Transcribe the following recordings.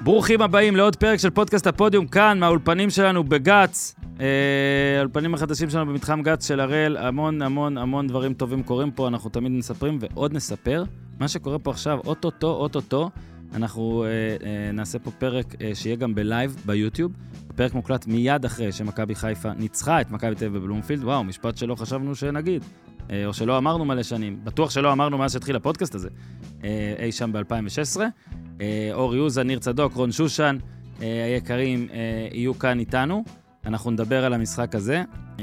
ברוכים הבאים לעוד פרק של פודקאסט הפודיום כאן, מהאולפנים שלנו בגץ. אה, האולפנים החדשים שלנו במתחם גץ של הראל, המון המון המון דברים טובים קורים פה, אנחנו תמיד מספרים ועוד נספר. מה שקורה פה עכשיו, אוטוטו, אוטוטו, אנחנו אה, אה, נעשה פה פרק אה, שיהיה גם ב live ביוטיוב. פרק מוקלט מיד אחרי שמכבי חיפה ניצחה את מכבי תל אביב בבלומפילד. וואו, משפט שלא חשבנו שנגיד. אה, או שלא אמרנו מלא שנים. בטוח שלא אמרנו מאז שהתחיל הפודקאסט הזה. אה, אי שם ב-2016. אה, אור יוזה, ניר צדוק, רון שושן, אה, היקרים, יהיו כאן איתנו. אנחנו נדבר על המשחק הזה,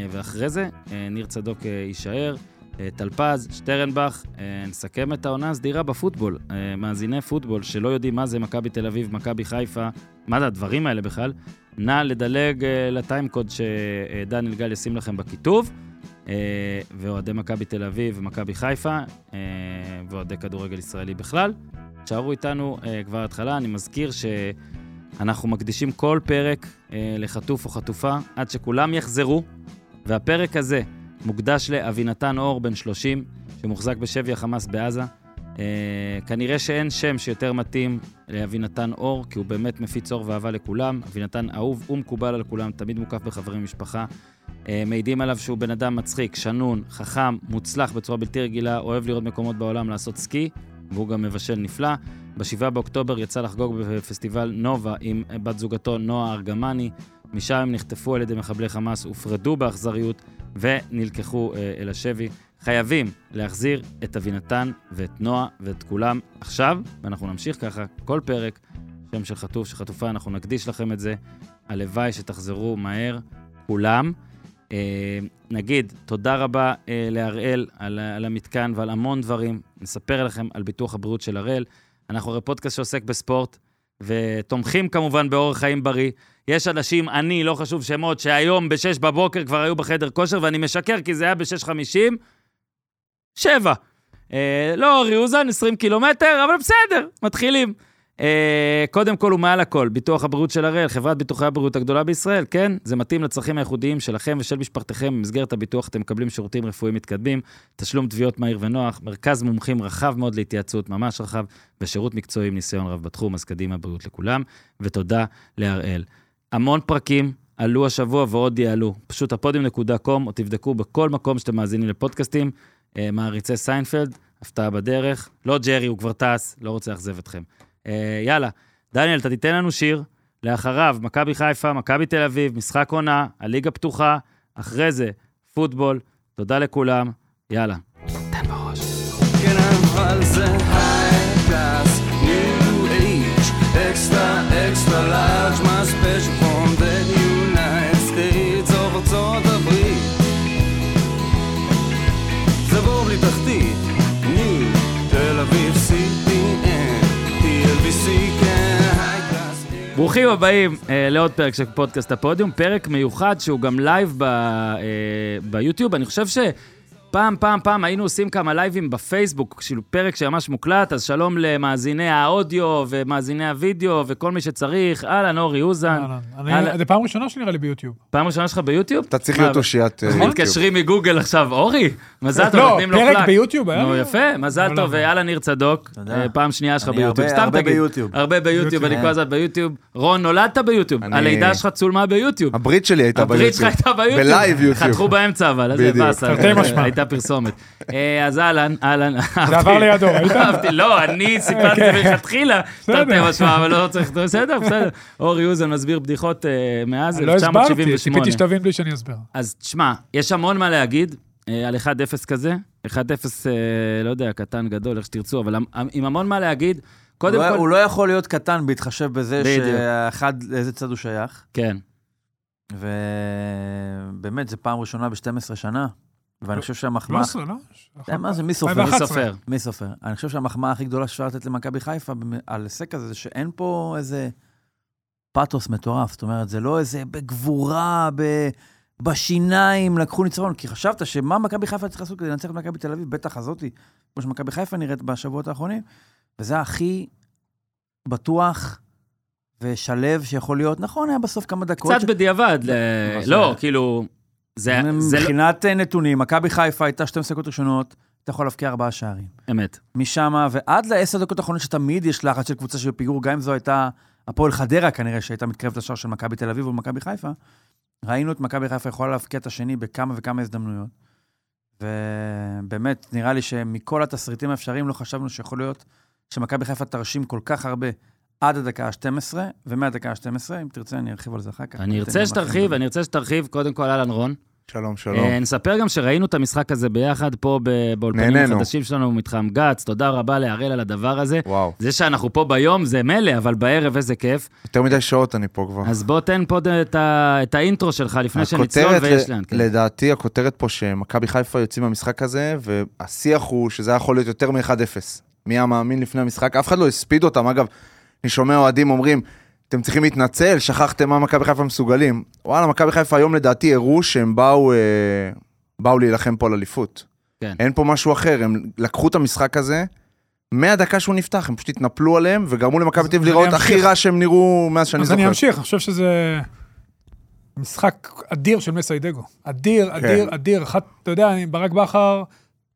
ואחרי זה ניר צדוק יישאר, אה, טלפז, שטרנבך, נסכם את העונה הסדירה בפוטבול. מאזיני פוטבול שלא יודעים מה זה מכבי תל אביב, מכבי חיפה, מה זה הדברים האלה בכלל, נא לדלג לטיימקוד שדניאל גל ישים לכם בכיתוב. אה, ואוהדי מכבי תל אביב ומכבי חיפה, אה, ואוהדי כדורגל ישראלי בכלל. תשארו איתנו אה, כבר התחלה, אני מזכיר שאנחנו מקדישים כל פרק לחטוף או חטופה עד שכולם יחזרו, והפרק הזה מוקדש לאבינתן אור, בן 30, שמוחזק בשבי החמאס בעזה. אה, כנראה שאין שם שיותר מתאים לאבינתן אור, כי הוא באמת מפיץ אור ואהבה לכולם. אבינתן אהוב ומקובל על כולם, תמיד מוקף בחברים ומשפחה. אה, מעידים עליו שהוא בן אדם מצחיק, שנון, חכם, מוצלח בצורה בלתי רגילה, אוהב לראות מקומות בעולם לעשות סקי, והוא גם מבשל נפלא. ב-7 באוקטובר יצא לחגוג בפסטיבל נובה עם בת זוגתו נועה ארגמני. משם הם נחטפו על ידי מחבלי חמאס, הופרדו באכזריות ונלקחו אה, אל השבי. חייבים להחזיר את אבינתן ואת נועה ואת כולם עכשיו, ואנחנו נמשיך ככה כל פרק, שם של חטוף, שחטופה, אנחנו נקדיש לכם את זה. הלוואי שתחזרו מהר, כולם. אה, נגיד, תודה רבה אה, להראל על, על המתקן ועל המון דברים. נספר לכם על ביטוח הבריאות של הראל. אנחנו הרי פודקאסט שעוסק בספורט, ותומכים כמובן באורח חיים בריא. יש אנשים, אני, לא חשוב שמות, שהיום ב-6 בבוקר כבר היו בחדר כושר, ואני משקר כי זה היה ב-6.50, שבע. אה, לא אורי אוזן, 20 קילומטר, אבל בסדר, מתחילים. אה, קודם כל ומעל הכל, ביטוח הבריאות של הראל, חברת ביטוחי הבריאות הגדולה בישראל, כן? זה מתאים לצרכים הייחודיים שלכם ושל משפחתכם. במסגרת הביטוח אתם מקבלים שירותים רפואיים מתקדמים, תשלום תביעות מהיר ונוח, מרכז מומחים רחב מאוד להתייעצות, ממש רחב, ושירות מקצועי עם ניסיון רב בתחום, אז קדימה בריאות לכולם, ותודה להראל. המון פרקים עלו השבוע ועוד יעלו. פשוט הפודיום .com, או תבדקו בכל מקום שאתם מאזינים לפודקאסטים. אה, מעריצי סיינפלד, הפתעה בדרך. לא ג'רי, הוא כבר טס, לא רוצה לאכזב אתכם. אה, יאללה, דניאל, אתה תיתן לנו שיר, לאחריו, מכבי חיפה, מכבי תל אביב, משחק עונה, הליגה פתוחה, אחרי זה, פוטבול. תודה לכולם, יאללה. תן בראש. כן, אבל זה ברוכים הבאים אה, לעוד פרק של פודקאסט הפודיום, פרק מיוחד שהוא גם לייב ב, אה, ביוטיוב. אני חושב שפעם, פעם, פעם היינו עושים כמה לייבים בפייסבוק, כאילו פרק שממש מוקלט, אז שלום למאזיני האודיו ומאזיני הוידאו וכל מי שצריך. אהלן, אורי אוזן. אהלן. זה פעם ראשונה שנראה לי ביוטיוב. פעם ראשונה שלך ביוטיוב? אתה צריך להיות אושיית אה, יוטיוב. מתקשרים מגוגל עכשיו, אורי, מזל טוב, לא, נותנים לו פרק פלאק. ביוטיוב היה נו? יפה, מזל לא, טוב, לא. ואללה ניר צדוק. אה, פעם שנייה שלך ביוטיוב, הרבה- סתם הרבה תגיד. ביוטיוב. הרבה ביוטיוב, ביוטיוב. אני כל הזמן ביוטיוב. רון, נולדת ביוטיוב. הלידה שלך צולמה ביוטיוב. הברית שלי הייתה ביוטיוב. הברית שלך הייתה ביוטיוב. בלייב יוטיוב. חתכו באמצע אבל, איזה בדיוק. באסה. תרתי משמע. הייתה פרסומת. אה, אז אהלן, אהלן. זה עבר לידו, ראית? אהבתי, לא, אני סיפרתי כן. מלכתחילה, בסדר. תרתי משמע, אבל לא צריך, בסדר, בסדר. אורי אוזן מסביר בדיחות אה, מאז לא הסברתי, 1978. ציפיתי שתבין בלי שאני אסביר. אז תשמע, יש המון מה להגיד אה, על 1-0 כזה. 1-0, אה, לא יודע, קטן, גדול, איך שתרצו, אבל עם המון מה להגיד. קודם הוא לא- כל... הוא לא יכול להיות קטן בהתחשב בזה. שאחד, לאיזה צד הוא שייך. כן. ובאמת, זו פעם ראשונה ב-12 שנה. ואני חושב שהמחמאה... 13, לא? אתה מה זה, מי סופר? 2011. מי סופר? מי סופר? אני חושב שהמחמאה הכי גדולה שאפשר לתת למכבי חיפה על הישג כזה, זה שאין פה איזה פאתוס מטורף. זאת אומרת, זה לא איזה בגבורה, ב... בשיניים לקחו ניצחון, כי חשבת שמה מכבי חיפה צריך לעשות כדי לנצח את מכבי תל אביב, בטח הזאתי, כמו שמכבי חיפה נראית בשבועות האחרונים, וזה הכי בטוח ושלב שיכול להיות, נכון, היה בסוף כמה דקות. קצת בדיעבד, ל-? לא, כאילו, זה זה לא... מבחינת אה, נתונים, מכבי חיפה הייתה 12 דקות ראשונות, אתה יכול להבקיע ארבעה שערים. אמת. משם ועד לעשר דקות האחרונות שתמיד יש לחץ של קבוצה שבפיגור, גם אם זו הייתה הפועל חדרה כנראה שהייתה מתקרבת לשער של מכבי תל אביב ומכבי חיפה, ראינו את מכבי חיפה יכולה להבקיע את השני בכמה וכמה הזדמנויות. ובאמת, נראה לי שמכל התסריטים האפשריים לא חשבנו שיכול להיות שמכבי חיפה תרשים כל כך הרבה עד הדקה ה-12, ומהדקה ה-12, אם תרצה, אני ארחיב על זה אחר כך. אני ארצה שתרחיב. אני ארצה שתרחיב, קודם כל, אהלן רון. שלום, שלום. אה, נספר גם שראינו את המשחק הזה ביחד פה ב- באולפנים. החדשים שלנו במתחם גץ. תודה רבה להראל על הדבר הזה. וואו, זה שאנחנו פה ביום זה מילא, אבל בערב איזה כיף. יותר מדי שעות אני פה כבר. אז בוא תן פה את, ה, את האינטרו שלך לפני שנצלול ויש לאן. כן. לדעתי, הכותרת פה שמכבי חיפה יוצאים מהמשחק הזה, והשיח הוא שזה יכול להיות יותר מ-1-0. מי היה מאמין לפני המשחק? אף אחד לא הספיד אותם. אגב, אני שומע אוהדים אומרים, אתם צריכים להתנצל, שכחתם מה מכבי חיפה מסוגלים. וואלה, מכבי חיפה היום לדעתי הראו שהם באו, אה, באו להילחם פה על אליפות. כן. אין פה משהו אחר, הם לקחו את המשחק הזה, מהדקה שהוא נפתח, הם פשוט התנפלו עליהם, וגרמו למכבי תל אביב אז לראות הכי. רע שהם נראו מאז שאני אז זוכר. אני אמשיך, אני חושב שזה משחק אדיר של מסיידגו. אדיר, כן. אדיר, אדיר. אחת, אתה יודע, ברק בכר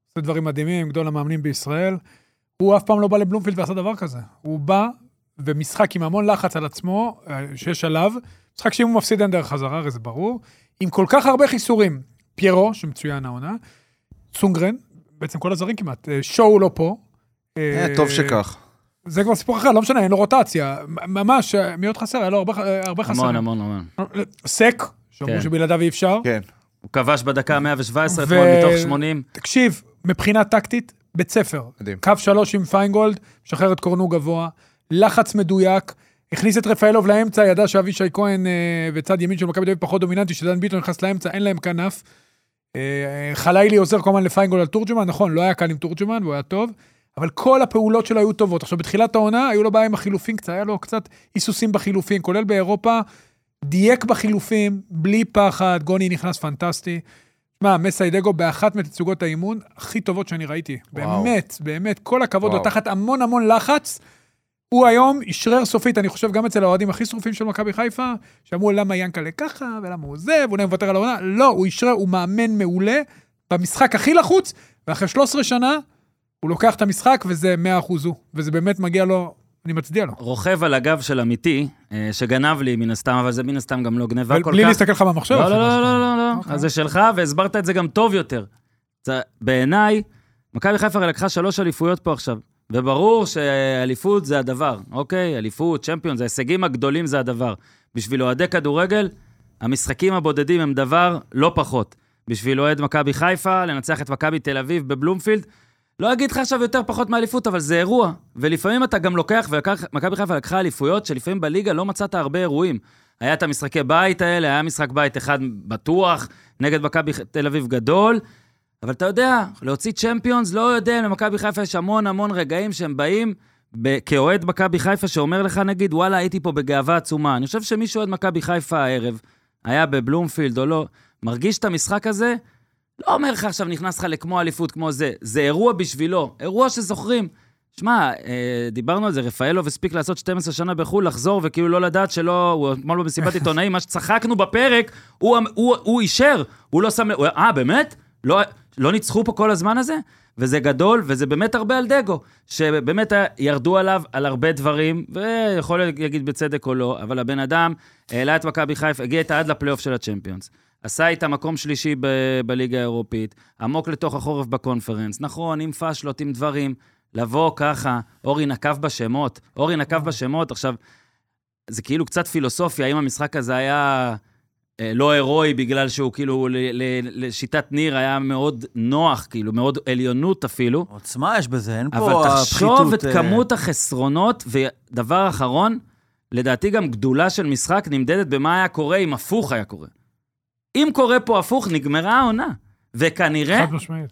עושה דברים מדהימים, גדול המאמנים בישראל. הוא אף פעם לא בא לבלומפילד ועשה דבר כזה. הוא בא, ומשחק עם המון לחץ על עצמו, אה, שיש עליו, משחק שאם הוא מפסיד אין דרך חזרה, הרי זה ברור, עם כל כך הרבה חיסורים. פיירו, שמצוין העונה, צונגרן, בעצם כל הזרים כמעט, אה, שואו לא פה. אה, טוב שכך. זה כבר סיפור אחר, לא משנה, אין לו רוטציה. ממש, אה, מי עוד חסר? היה לו הרבה, אה, הרבה חסרים. המון, המון, המון. סק, שאמרו כן. שבלעדיו אי אפשר. כן. הוא כבש בדקה 117 ו- אתמול מתוך 80. תקשיב, מבחינה טקטית, בית ספר. מדהים. קו שלוש עם פיינגולד, משחרר את קורנו גבוה, לחץ מדויק, הכניס את רפאלוב לאמצע, ידע שאבישי כהן אה, וצד ימין של מכבי תל אביב פחות דומיננטי, שדן ביטון נכנס לאמצע, אין להם כנף. אה, חלילי עוזר כל הזמן לפיינגולד על תורג'מן, נכון, לא היה קל עם תורג'מן, והוא היה טוב, אבל כל הפעולות שלו היו טובות. עכשיו, בתחילת העונה, היו לו בעיה עם החילופים, קצת היה לו קצת היסוסים בחילופים, כולל באירופה, דייק בחילופים, בלי פחד, גוני נכנס פנטסטי. שמע, מסיידגו באחת מתצוגות האימון הכי טובות שאני ראיתי. וואו. באמת, באמת, כל הכבוד וואו. תחת המון המון לחץ. הוא היום אשרר סופית, אני חושב, גם אצל האוהדים הכי שרופים של מכבי חיפה, שאמרו למה ינקלה ככה, ולמה הוא זה, ואולי מוותר על העונה. לא, הוא אשרר, הוא מאמן מעולה, במשחק הכי לחוץ, ואחרי 13 שנה, הוא לוקח את המשחק, וזה 100% הוא. וזה באמת מגיע לו, אני מצדיע לו. רוכב על הגב של אמיתי, אה, שגנב לי מן הסתם, אבל זה מן הסתם גם לא גניבה כל כך. בלי להסתכל לך במחשב. לא, לא. לא, לא, לא, לא. אוקיי. אז זה שלך, והסברת את זה גם טוב יותר. בעיניי, מכבי חיפה לקחה שלוש אליפויות פה עכשיו, וברור שאליפות זה הדבר, אוקיי? אליפות, צ'מפיון, זה ההישגים הגדולים זה הדבר. בשביל אוהדי כדורגל, המשחקים הבודדים הם דבר לא פחות. בשביל אוהד מכבי חיפה, לנצח את מכבי תל אביב בבלומפילד, לא אגיד לך עכשיו יותר פחות מאליפות, אבל זה אירוע. ולפעמים אתה גם לוקח, ומכבי חיפה לקחה אליפויות, שלפעמים בליגה לא מצאת הרבה אירועים. היה את המשחקי בית האלה, היה משחק בית אחד בטוח, נגד מכבי תל אביב גדול, אבל אתה יודע, להוציא צ'מפיונס, לא יודע, למכבי חיפה יש המון המון רגעים שהם באים כאוהד מכבי חיפה שאומר לך, נגיד, וואלה, הייתי פה בגאווה עצומה. אני חושב שמי שאוהד מכבי חיפה הערב, היה בבלומפילד או לא, מרגיש את המשחק הזה, לא אומר לך עכשיו נכנס לך לכמו אליפות כמו זה, זה אירוע בשבילו, אירוע שזוכרים. שמע, אה, דיברנו על זה, רפאלוב הספיק לעשות 12 שנה בחו"ל, לחזור וכאילו לא לדעת שלא, הוא אתמול במסיבת עיתונאים, מה שצחקנו בפרק, הוא, הוא, הוא אישר, הוא לא שם הוא- אה, באמת? לא, לא ניצחו פה כל הזמן הזה? וזה גדול, וזה באמת הרבה על דגו, שבאמת ירדו עליו על הרבה דברים, ויכול להגיד בצדק או לא, אבל הבן אדם העלה את מכבי חיפה, הגיע איתה עד לפלייאוף של הצ'מפיונס. עשה איתה מקום שלישי ב- בליגה האירופית, עמוק לתוך החורף בקונפרנס. נכון, עם פאשלות, עם דברים. לבוא ככה, אורי נקב בשמות, אורי נקב בשמות, עכשיו, זה כאילו קצת פילוסופיה, האם המשחק הזה היה לא הירואי בגלל שהוא כאילו, ל- ל- לשיטת ניר היה מאוד נוח, כאילו, מאוד עליונות אפילו. עוצמה יש בזה, אין פה אבל תחשוב את אה, כמות החסרונות, ודבר אחרון, לדעתי גם גדולה של משחק נמדדת במה היה קורה אם הפוך היה קורה. אם קורה פה הפוך, נגמרה העונה. וכנראה.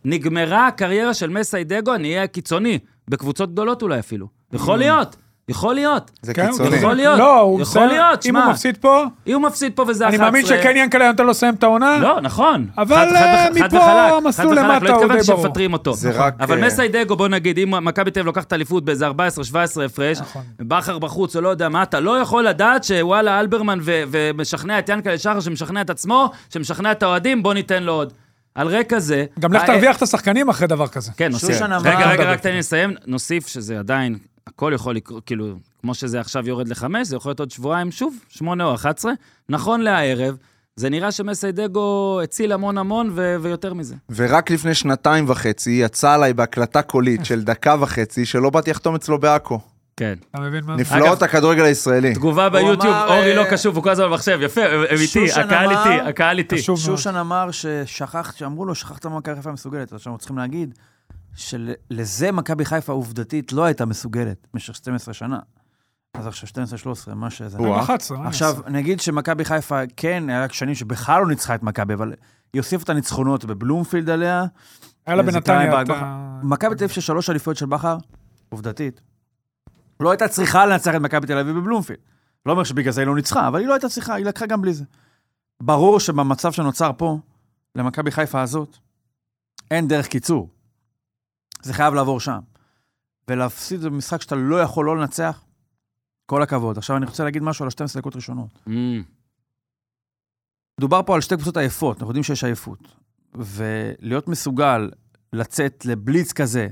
נגמרה הקריירה של מסיידגו, אני אהיה קיצוני, בקבוצות גדולות אולי אפילו. יכול Mm. להיות, יכול להיות. זה כן, קיצוני. יכול להיות, לא, הוא יכול מסיים- להיות, אם שמע. הוא מפסיד פה, אם הוא מפסיד פה וזה 11... אני מאמין שכן ינקלה נותן לו לסיים את העונה. לא, נכון. אבל, חד- חד אה, חד מפה וחלק, המסלול חד וחלק. למטה לא הוא התכוונתי די ברור. שמפטרים אותו. זה רק... אבל אה, מסיידגו... בוא נגיד, אם מכבי תל אביב לוקחת אליפות באיזה 14-17 הפרש, נכון. בכר בחוץ או לא יודע מה, אתה לא יכול לדעת שוואלה, אלברמן ו- ומשכנע את ינקלה שחר, שמשכנע את עצמו, שמשכנע את האוהדים, בוא ניתן לו עוד. על רקע זה... גם לך אה, תרוויח את השחקנים אחרי דבר כזה. כן, נוסיף. רגע, רגע, דבר. רק תן לי לסיים. נוסיף שזה עדיין, הכל יכול לקרות, כאילו, כמו שזה עכשיו יורד לחמש, זה יכול להיות עוד שבועיים, שוב, שמונה או 11. נכון להערב, זה נראה שמסיידגו הציל המון המון ו- ויותר מזה. ורק לפני שנתיים וחצי יצא עליי בהקלטה קולית של דקה וחצי שלא באתי לחתום אצלו בעכו. כן. אתה מבין מה? נפלאות הכדורגל הישראלי. תגובה ביוטיוב, אורי לא אה, קשוב, הוא כל הזמן במחשב, יפה, הם איתי, הקהל אמר- איתי, הקהל איתי. חשוב מאוד. שושן אמר ששכחת, שאמרו לו, שכחת מה מכבי חיפה מסוגלת. עכשיו אנחנו צריכים להגיד שלזה מכבי חיפה עובדתית לא הייתה מסוגלת במשך 12 שנה. אז עכשיו 12-13, מה שזה. וואו. 11, מה עכשיו? נגיד שמכבי חיפה, כן, היה שנים שבכלל לא ניצחה את מכבי, אבל היא הוסיפה את הניצחונות בבלומפילד עליה. היה לה בנתניה את ה... מכבי תל אביב של שלוש אליפויות של בכר, עובדתית, לא הייתה צריכה לנצח את מכבי תל אביב בבלומפילד. לא אומר שבגלל זה היא לא ניצחה, אבל היא לא הייתה צריכה, היא לקחה גם בלי זה. ברור שבמצב שנוצר פה, למכבי חיפה הזאת, אין דרך קיצור. זה חייב לעבור שם. ולהפסיד במשחק שאתה לא יכול לא לנצח, כל הכבוד. עכשיו אני רוצה להגיד משהו על ה-12 דקות ראשונות. Mm, מדובר פה על שתי קבוצות עייפות, אנחנו יודעים שיש עייפות. ולהיות מסוגל לצאת לבליץ כזה,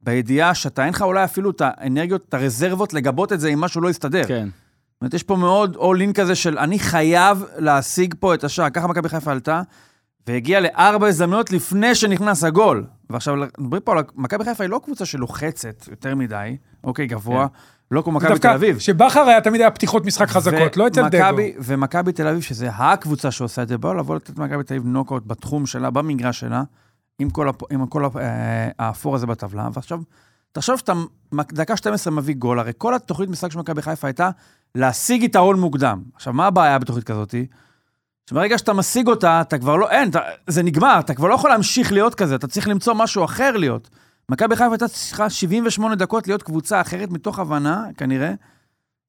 בידיעה שאתה, אין לך אולי אפילו את האנרגיות, את הרזרבות, לגבות את זה אם משהו לא יסתדר. כן. זאת אומרת, יש פה מאוד in כזה של אני חייב להשיג פה את השער. ככה מכבי חיפה עלתה, והגיעה לארבע הזדמנויות לפני שנכנס הגול. ועכשיו, מדברים פה על... מכבי חיפה היא לא קבוצה שלוחצת יותר מדי, אוקיי, גבוה, לא כמו מכבי תל אביב. שבכר היה תמיד היה פתיחות משחק חזקות, לא אצל דגו. ומכבי- תל אביב, שזה הקבוצה שעושה את זה, באו לבוא לתת למכבי תל אביב נוקאוט בתחום שלה, במגרש שלה, עם כל, הפ... עם כל הפ... אה, האפור הזה בטבלה, ועכשיו, תחשוב שאתה דקה 12 מביא גול, הרי כל התוכנית משחק של מכבי חיפה הייתה להשיג יתרון מוקדם. עכשיו, מה הבעיה בתוכנית כזאת? שברגע שאתה משיג אותה, אתה כבר לא, אין, אתה, זה נגמר, אתה כבר לא יכול להמשיך להיות כזה, אתה צריך למצוא משהו אחר להיות. מכבי חיפה הייתה צריכה 78 דקות להיות קבוצה אחרת מתוך הבנה, כנראה,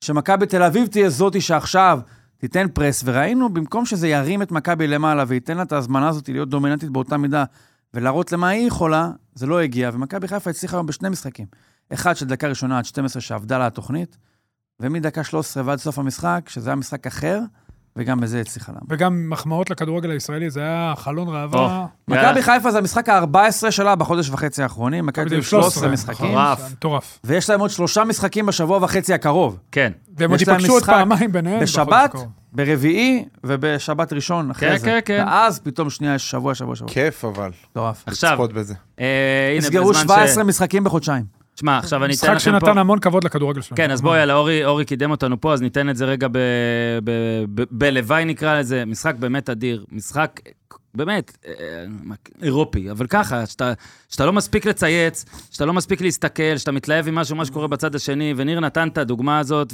שמכבי תל אביב תהיה זאתי שעכשיו תיתן פרס, וראינו, במקום שזה ירים את מכבי למעלה וייתן לה את ההזמנה הזאת להיות דומיננטית באותה מידה, ולהראות למה היא יכולה, זה לא הגיע, ומכבי חיפה הצליחה היום בשני משחקים. אחד של דקה ראשונה עד 12 שעבדה לה התוכנית, ומדקה 13 ועד סוף המשחק, שזה היה משחק אחר, וגם בזה הצליחה לה. וגם מחמאות לכדורגל הישראלי, זה היה חלון או. ראווה. מכבי חיפה זה המשחק ה-14 שלה בחודש וחצי האחרונים, מכבי תל אביב 13 משחקים, מטורף. מטורף. ויש להם עוד שלושה משחקים בשבוע וחצי הקרוב. כן. והם עוד להם ייפגשו עוד פעמיים ביניהם. בשבת. ברביעי ובשבת ראשון אחרי כן, זה. כן, כן. ואז פתאום שנייה יש שבוע, שבוע, שבוע. כיף אבל, מטורף. עכשיו, לצפות בזה. אה, הנה, נסגרו בזמן 17 משחקים בחודשיים. שמע, עכשיו אני אתן משחק לכם פה... שנתן המון כבוד לכדורגל שלנו. כן, אז בואי, יאללה, אורי, אורי קידם אותנו פה, אז ניתן את זה רגע בלוואי נקרא לזה. משחק באמת אדיר. משחק באמת אה, אירופי, אבל ככה, שאתה, שאתה לא מספיק לצייץ, שאתה לא מספיק להסתכל, שאתה מתלהב עם משהו, מה שקורה בצד השני, וניר נתן את הדוגמה הזאת,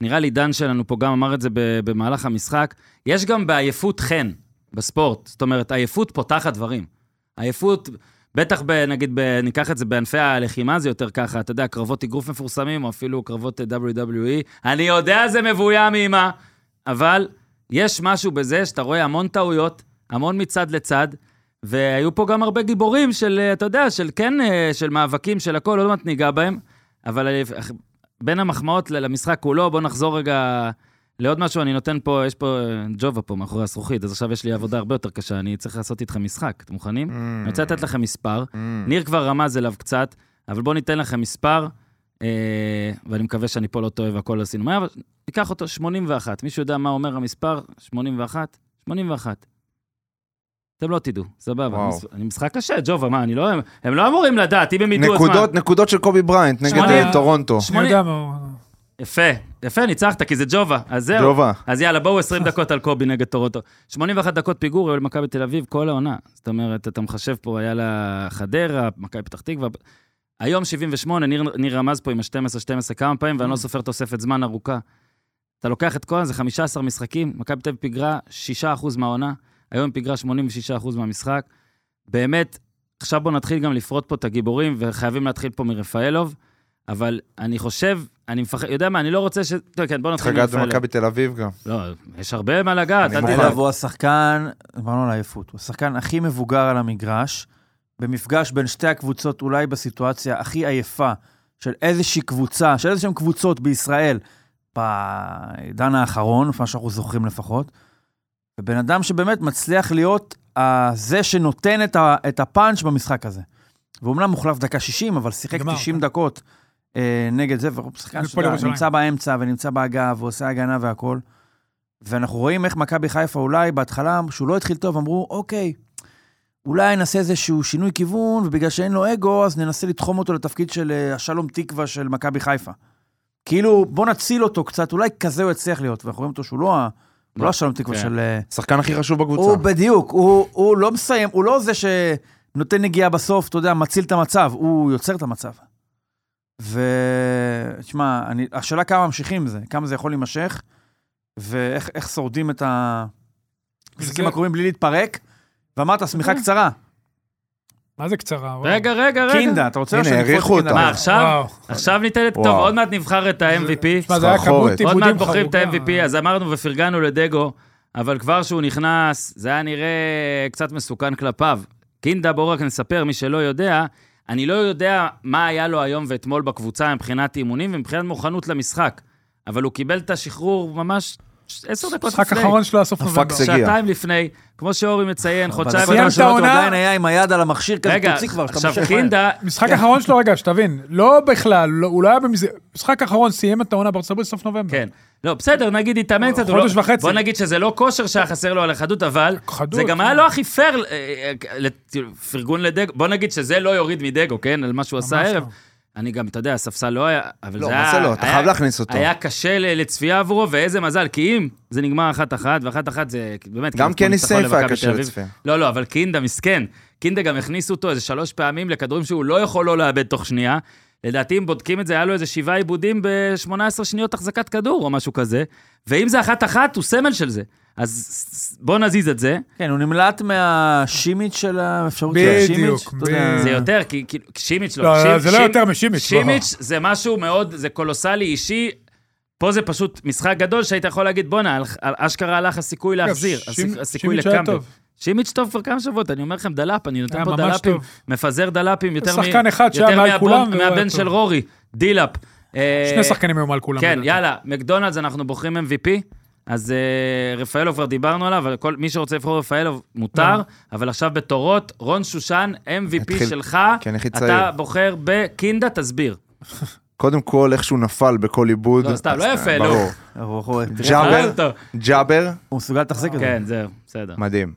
ונראה לי דן שלנו פה גם אמר את זה במהלך המשחק. יש גם בעייפות חן בספורט, זאת אומרת, עייפות פותחת דברים. עייפות... בטח, ב, נגיד, ב, ניקח את זה בענפי הלחימה, זה יותר ככה, אתה יודע, קרבות אגרוף מפורסמים, או אפילו קרבות אה, WWE. אני יודע, זה מבוים מאמה, אבל יש משהו בזה שאתה רואה המון טעויות, המון מצד לצד, והיו פה גם הרבה גיבורים של, אה, אתה יודע, של כן, אה, של מאבקים, של הכל, עוד מעט ניגע בהם, אבל בין המחמאות למשחק כולו, בואו נחזור רגע לעוד משהו, אני נותן פה, יש פה אה, ג'ובה פה מאחורי הזכוכית, אז עכשיו יש לי עבודה הרבה יותר קשה, אני צריך לעשות איתכם משחק, אתם מוכנים? Mm. אני רוצה לתת לכם מספר. Mm. ניר כבר רמז אליו קצת, אבל בואו ניתן לכם מספר, אה, ואני מקווה שאני פה לא טועה והכל עשינו מהר, אבל ניקח אותו 81. מישהו יודע מה אומר המספר? 81? 81. אתם לא תדעו, סבבה. אני משחק קשה, ג'ובה, מה, אני לא... הם לא אמורים לדעת, אם הם ידעו... נקודות של קובי בריינט נגד אה, טורונטו. 80... יפה, יפה, ניצחת, כי זה ג'ובה. אז זהו. ג'ובה. אז יאללה, בואו 20 דקות על קובי נגד טורונטו. 81 דקות פיגור למכבי תל אביב כל העונה. זאת אומרת, אתה מחשב פה, היה לה חדרה, מכבי פתח תקווה. היום 78, ניר, ניר רמז פה עם ה-12-12 כמה פעמים, ואני לא סופר תוספת זמן ארוכה. אתה לוקח את כל זה, 15 משחקים, מכבי תל אביב פיגרה 6% מהעונה, היום פיגרה 86% מהמשחק. באמת, עכשיו בואו נתחיל גם לפרוט פה את הגיבורים, וחייבים להתחיל פה מרפאלוב, אבל אני חושב, אני מפחד, יודע מה, אני לא רוצה ש... טוב, כן, צריך נתחיל מרפאלוב. במכבי תל אביב גם. לא, יש הרבה מה לגעת, אני אל מוכן. תדאג. הוא השחקן, דיברנו על העייפות, הוא השחקן הכי מבוגר על המגרש, במפגש בין שתי הקבוצות, אולי בסיטואציה הכי עייפה של איזושהי קבוצה, של איזשהן קבוצות בישראל, בעידן האחרון, מה שאנחנו זוכרים לפחות, ובן אדם שבאמת מצליח להיות אה, זה שנותן את, הפאנץ' במשחק הזה. ואומנם מוחלף דקה 60, אבל שיחק נגמר, 90 כן. דקות נגד זה, והוא שחקן הפועל שאתה יודע, ירושלים. נמצא באמצע ונמצא באגף ועושה הגנה והכל. ואנחנו רואים איך מכבי חיפה אולי בהתחלה, שהוא לא התחיל טוב, אמרו, אוקיי, אולי נעשה איזשהו שינוי כיוון, ובגלל שאין לו אגו, אז ננסה לתחום אותו לתפקיד של אה, השלום תקווה של מכבי חיפה. כאילו, בוא נציל אותו קצת, אולי כזה הוא יצליח להיות, ואנחנו רואים אותו שהוא לא, ה- הוא לא השלום תקווה כן. של... אה, השחקן הכי חשוב בקבוצה. הוא בדיוק, הוא, הוא לא מסיים, הוא לא זה שנותן נגיעה בסוף, אתה יודע, מציל את המצב, הוא יוצר את המצב. ותשמע, אני- השאלה כמה ממשיכים עם זה, כמה זה יכול להימשך, ואיך איך שורדים את המשחקים זה- הקרובים בלי להתפרק. ואמרת, שמיכה כן. קצרה. מה זה קצרה? רגע, רגע, רגע. קינדה, אתה רוצה שנקפוץ העריכו קינדה? אותה. מה, עכשיו? וואו. עכשיו ניתן את... טוב. עוד מעט נבחר את ה-MVP. תשמע, זה היה סחרחורת. כמות עוד מעט בוחרים את. ה-MVP, אז אמרנו ופרגנו לדגו, אבל כבר שהוא נכנס, זה היה נראה קצת מסוכן כלפיו. קינדה, בואו רק נספר, מי שלא יודע, אני לא יודע מה היה לו היום ואתמול בקבוצה מבחינת אימונים ומבחינת מוכנות למשחק, אבל הוא קיבל את השחרור ממש עשר דקות לפני. משחק אחרון שלו הסוף נובמבר. שעתיים לפני, כמו שאורי מציין, חודשיים... בדקות סיימת הראשונות הוא העונה? עדיין היה עם היד על המכשיר כזה, תוציא כבר, שאתה עכשיו. קינדה, משחק אחרון שלו, רגע, שתבין, לא בכלל, לא- הוא לא היה במסגרת, משחק אחרון סיים את העונה בארצות הברית סוף נובמבר. כן. לא, בסדר, נגיד התאמן קצת. חודש לא- וחצי. בוא נגיד שזה לא כושר שהיה חסר לו על החדות, אבל זה גם כן. היה לא הכי פייר, אה, אה, פרגון לדגו. בוא נגיד שזה לא יוריד מדגו, כן? על מה שהוא עשה הערב. לא. אני גם, אתה יודע, הספסל לא היה, אבל לא, זה מה היה... זה לא? אתה חייב להכניס אותו. היה קשה לצפייה עבורו, ואיזה מזל, כי אם זה נגמר אחת-אחת, ואחת-אחת זה באמת... גם קני סייף היה קשה. לצפייה. לא, לא, אבל קינדה מסכן. קינדה גם הכניסו אותו איזה שלוש פעמים לכדורים שהוא לא יכול לא לאבד תוך שנייה. לדעתי, אם בודקים את זה, היה לו איזה שבעה עיבודים ב-18 שניות החזקת כדור, או משהו כזה. ואם זה אחת-אחת, הוא סמל של זה. אז בוא נזיז את זה. כן, הוא נמלט מהשימיץ' של האפשרות של השימיץ'. בדיוק. זה יותר, כי כאילו, שימיץ' לא. לא, שימ- זה לא יותר משימיץ'. לא. שימיץ' זה משהו מאוד, זה קולוסלי אישי. פה זה פשוט משחק גדול שהיית יכול להגיד, בואנה, אשכרה הלך הסיכוי אגב, להחזיר, הסיכוי. טוב. שימיץ' טוב כבר כמה שבועות, אני אומר לכם דלאפ, אני נותן פה דלאפים, טוב. מפזר דלאפים יותר שחקן אחד יותר מהבון- מהבן טוב. של רורי, דאנלופ. אה, שני שחקנים היו מעל כולם. כן. יאללה, מקדונלדס, אנחנו בוחרים MVP. אז אה, רפאלוב כבר דיברנו עליו, אבל כל, מי שרוצה לבחור רפאלוב מותר, לא. אבל עכשיו בתורות, רון שושן, MVP התחיל- שלך, כן, הכי אתה. בוחר בקינדה, תסביר. קודם כל, איך שהוא נפל בכל עיבוד. לא, סתם, לא יפה. נו. הוא- ג'אבר. ג'אבר, הוא מסוגל לתחזק את זה. כן, זהו, בסדר. מדהים.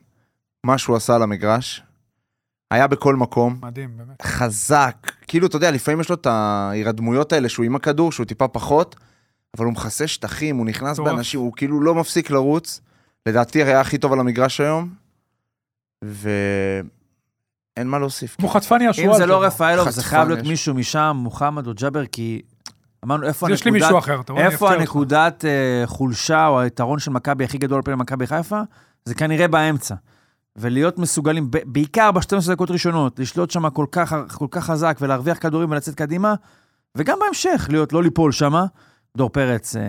מה שהוא עשה על המגרש, היה בכל מקום, מדהים, באמת. חזק. כאילו, אתה יודע, לפעמים יש לו את ההירדמויות האלה שהוא עם הכדור, שהוא טיפה פחות, אבל הוא מכסה שטחים, הוא נכנס מטורף. באנשים, הוא כאילו לא מפסיק לרוץ. לדעתי היה הכי טוב על המגרש היום, ואין מה להוסיף. כמו חטפני אם השועל. זה לא. רפאלוב, זה חייב להיות יש. מישהו משם, מוחמד או ג'אבר, כי אמרנו, איפה אז יש לי הנקודת... מישהו אחר, אתה רואה? איפה. הנקודת אה, חולשה או היתרון של מכבי הכי גדול על פני מכבי חיפה? זה כנראה באמצע. ולהיות מסוגלים, בעיקר ב-12 דקות ראשונות, לשלוט שם כל כך, כל כך חזק ולהרוויח כדורים ולצאת קדימה, וגם בהמשך, להיות, לא ליפול שם. דור פרץ, אה,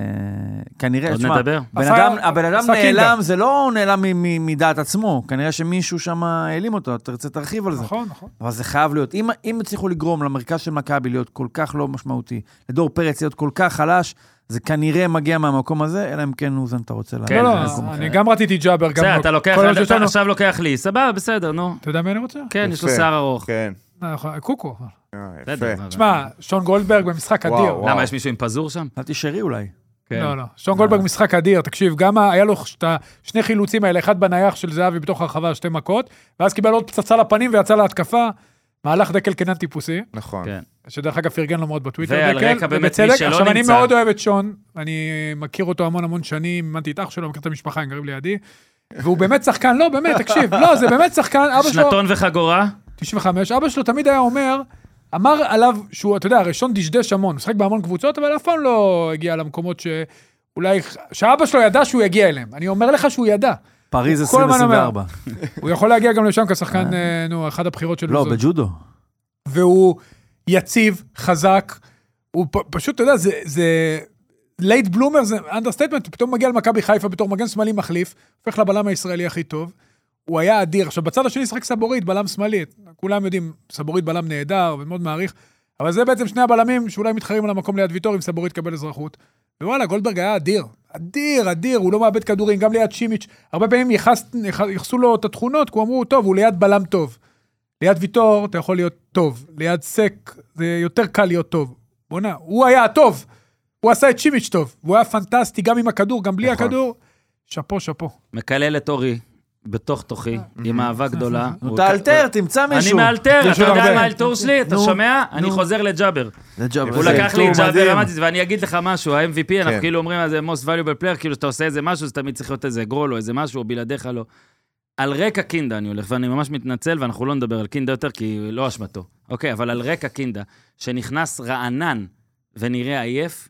כנראה, עוד תשמע, נדבר. עשה- אדם, הבן אדם. נעלם, זה לא נעלם מדעת עצמו, כנראה שמישהו שם העלים אותו, אתה רוצה תרחיב על זה. נכון, נכון. אבל זה חייב להיות. אם, אם הצליחו לגרום למרכז של מכבי להיות כל כך לא משמעותי, לדור פרץ להיות כל כך חלש, זה כנראה מגיע מהמקום הזה, אלא אם כן, אוזן, אתה רוצה לה... כן, לא, לא, אני גם רציתי ג'אבר, גם... בסדר, אתה לוקח, עכשיו לוקח לי, סבבה, בסדר, נו. אתה יודע מי אני רוצה? כן, יש לו. שיער ארוך. כן. נכון, קוקו. אה, בסדר. תשמע, שון גולדברג במשחק אדיר. למה, יש מישהו עם פזור שם? חשבתי שרי אולי. כן. לא, לא. שון גולדברג משחק אדיר, תקשיב, גם היה לו את השני חילוצים האלה, אחד בנייח של זהבי בתוך הרחבה, שתי מכות, ואז קיבל עוד פצצה לפנים ויצא להתקפה. מהלך דקל קנן טיפוסי, נכון. כן. שדרך אגב פרגן לו מאוד בטוויטר, ועל דקל, רקע באמת. מי שלא עכשיו, אני נמצא. מאוד מאוד אוהב את שון, אני מכיר אותו המון המון שנים, אימנתי את אח שלו, מכיר את המשפחה, הם גרים לידי, והוא באמת שחקן, לא, באמת, תקשיב, לא, זה באמת שחקן, אבא שלו... שנתון וחגורה? 95, אבא שלו תמיד היה אומר, אמר עליו שהוא, אתה יודע, הראשון דשדש המון, משחק בהמון קבוצות, אבל אף פעם לא הגיע למקומות שאולי, שאבא שלו ידע שהוא יגיע אליהם. אני אומר לך שהוא ידע. פריז כל הזמן אומר. 2024. הוא יכול להגיע גם לשם כשחקן, אה, נו, אחת הבחירות של לא. בג'ודו. והוא יציב, חזק, הוא פשוט, אתה יודע, זה, זה לייט בלומר, זה understatement, הוא פתאום מגיע למכבי חיפה בתור מגן שמאלי מחליף, הופך לבלם הישראלי הכי טוב. הוא היה אדיר. עכשיו, בצד השני שחק סבורית, בלם שמאלי. כולם יודעים, סבורית בלם נהדר ומאוד מעריך, אבל זה בעצם שני הבלמים שאולי מתחרים על המקום ליד ויטור אם סבורית תקבל אזרחות. ווואלה, גולדברג היה אדיר. אדיר, אדיר, הוא לא מאבד כדורים, גם ליד שימיץ'. הרבה פעמים יחס, יח- ייחסו לו את התכונות, כי הוא אמרו, טוב, הוא ליד בלם טוב. ליד ויטור אתה יכול להיות טוב, ליד סק זה יותר קל להיות טוב. בואנה, הוא היה הטוב. הוא עשה את שימיץ' טוב. והוא היה פנטסטי, גם עם הכדור, גם בלי נכון. הכדור. שאפו, שאפו. מקלל את אורי בתוך תוכי, עם אהבה גדולה. נו, תאלתר, תמצא אני מישהו. מאלתר, יש אתה יודע. מה האלתור שלי? אתה שומע? אני. חוזר לג'אבר. זה ג'אבר. הוא זה לקח לי את. ג'אבר, אמרתי, ואני אגיד לך משהו, ה-MVP, אנחנו כן. כאילו אומרים, זה most valuable player, כאילו שאתה עושה איזה משהו, זה תמיד צריך להיות איזה גול או איזה משהו, או בלעדיך לא. על רקע קינדה אני הולך, ואני ממש מתנצל, ואנחנו לא נדבר על קינדה יותר, כי לא אשמתו. אוקיי, אבל על רקע קינדה, שנכנס רענן ונראה עייף,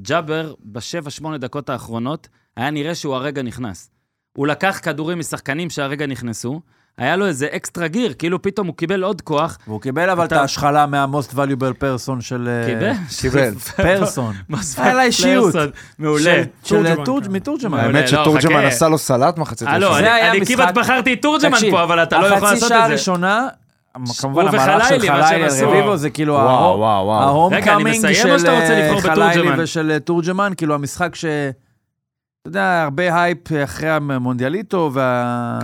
ג'אבר, בשבע, שמונה דקות האחרונות, היה נראה שהוא הרגע נכנס. הוא לקח כדורים משחקנים שהרגע נכנסו, היה לו איזה extra gear, כאילו פתאום הוא קיבל עוד כוח. והוא קיבל אבל את ההשחלה מה-most valuable person של... אה, קיבל? קיבל. פרסון. היה לה אישיות. מעולה. של- תורג'מן, תורג'-. מתורג'מן. האמת לא, שתורג'מן. עשה לו סלט מחצית הלו, ראשונה. זה אני כמעט בחרתי את תורג'מן פה, אבל אתה לא יכול לעשות החצי שעה את זה. הראשונה, כמובן המהלך של חלילי שהם על עשו. רביבו, זה כאילו וואו, וואו, וואו. רגע, אני ההום מסיים קאמינג או שאתה רוצה של אה, חלילי? ושל אה, תורג'מן, כאילו המשחק ש... אתה יודע, הרבה הייפ אחרי המונדיאליטו כן.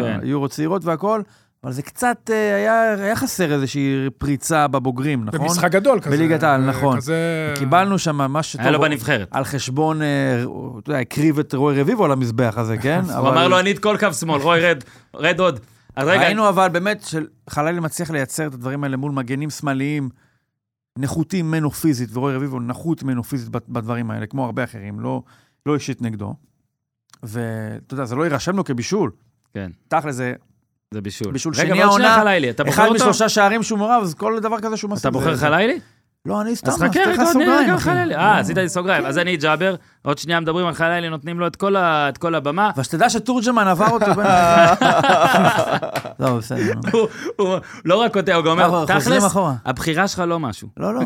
והיורו צעירות והכל, אבל זה קצת אה, היה היה חסר איזושהי פריצה בבוגרים, נכון? במשחק גדול כזה. בליגת העל, אה, נכון. כזה... קיבלנו שם מה שטוב. היה לו בנבחרת. על חשבון, אה, אתה יודע, הקריב את רוי רביבו על המזבח הזה, כן? הוא אמר לו, אני את כל קו שמאל, רוי, רד, רד עוד. אז רגע, ראינו אבל באמת שחלילי מצליח לייצר את הדברים האלה מול מגנים שמאליים נחותים ממנו פיזית, ורוי רביבו נחות ממנו פיזית בד- בדברים האלה, כמו הרבה אחרים, לא, לא אישית נגדו. ואתה יודע, זה לא יירשם לו כבישול. כן. תכל'ס זה זה בישול. בישול רגע, שני העונה, אתה אחד? משלושה שערים שהוא מעורב, אז כל דבר כזה שהוא אתה מסכים. בוחר חלילי? לא, אני סתם, אז חכה רגע, עוד נראה סוגריים, גם אחי. אה, עשית לי סוגריים. אז אני ג'אבר, עוד שנייה מדברים על חלילי, נותנים לו את כל הבמה. אבל שתדע שתורג'מן עבר אותו בין... לא, בסדר. הוא- לא רק קוטע, הוא גם אומר, תכלס. הבחירה שלך לא משהו. לא, לא.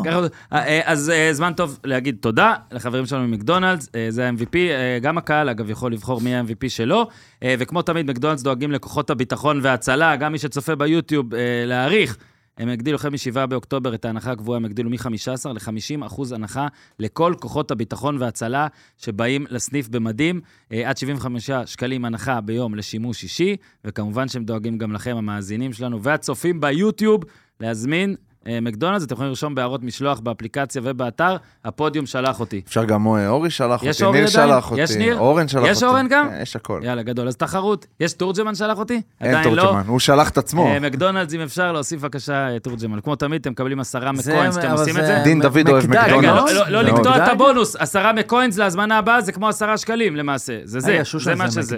אה, אה, אז אה, זמן טוב להגיד תודה לחברים שלנו ממקדונלדס, זה ה-MVP, גם הקהל אגב יכול לבחור מי ה-MVP שלו, וכמו תמיד מקדונלדס דואגים לכוחות הביטחון וההצלה, גם מי שצופה ביוטיוב, להעריך. הם הגדילו החל מ-7 באוקטובר את ההנחה הקבועה, הם הגדילו מ-15 ל-50 אחוז הנחה לכל כוחות הביטחון וההצלה שבאים לסניף במדים, אה, עד 75 שקלים הנחה ביום לשימוש אישי, וכמובן שהם דואגים גם לכם, המאזינים שלנו והצופים ביוטיוב, להזמין מקדונלדס, אתם יכולים לרשום בהערות משלוח באפליקציה ובאתר, הפודיום שלח אותי. אפשר גם אה, אורי שלח אותי, אורי ניר עדיין? שלח אותי, יש ניר? אורן שלח אותי. יש אורן גם? כן, יש הכל. יאללה, גדול. אז תחרות. יש תורג'מן שלח אותי? אין לא. תורג'מן, הוא שלח את עצמו. אה, מקדונלדס, אם אפשר, להוסיף בבקשה אה, תורג'מן. כמו תמיד, אתם מקבלים עשרה מקוינס כשאתם אבל עושים את זה. דין דוד אוהב מקדונלדס. רגע, לא? לא- לא- לא. לקטוע את? הבונוס, עשרה מקוינס להזמנה הבאה, זה כמו עשרה שקלים למעשה. זה זה, זה מה זה שזה.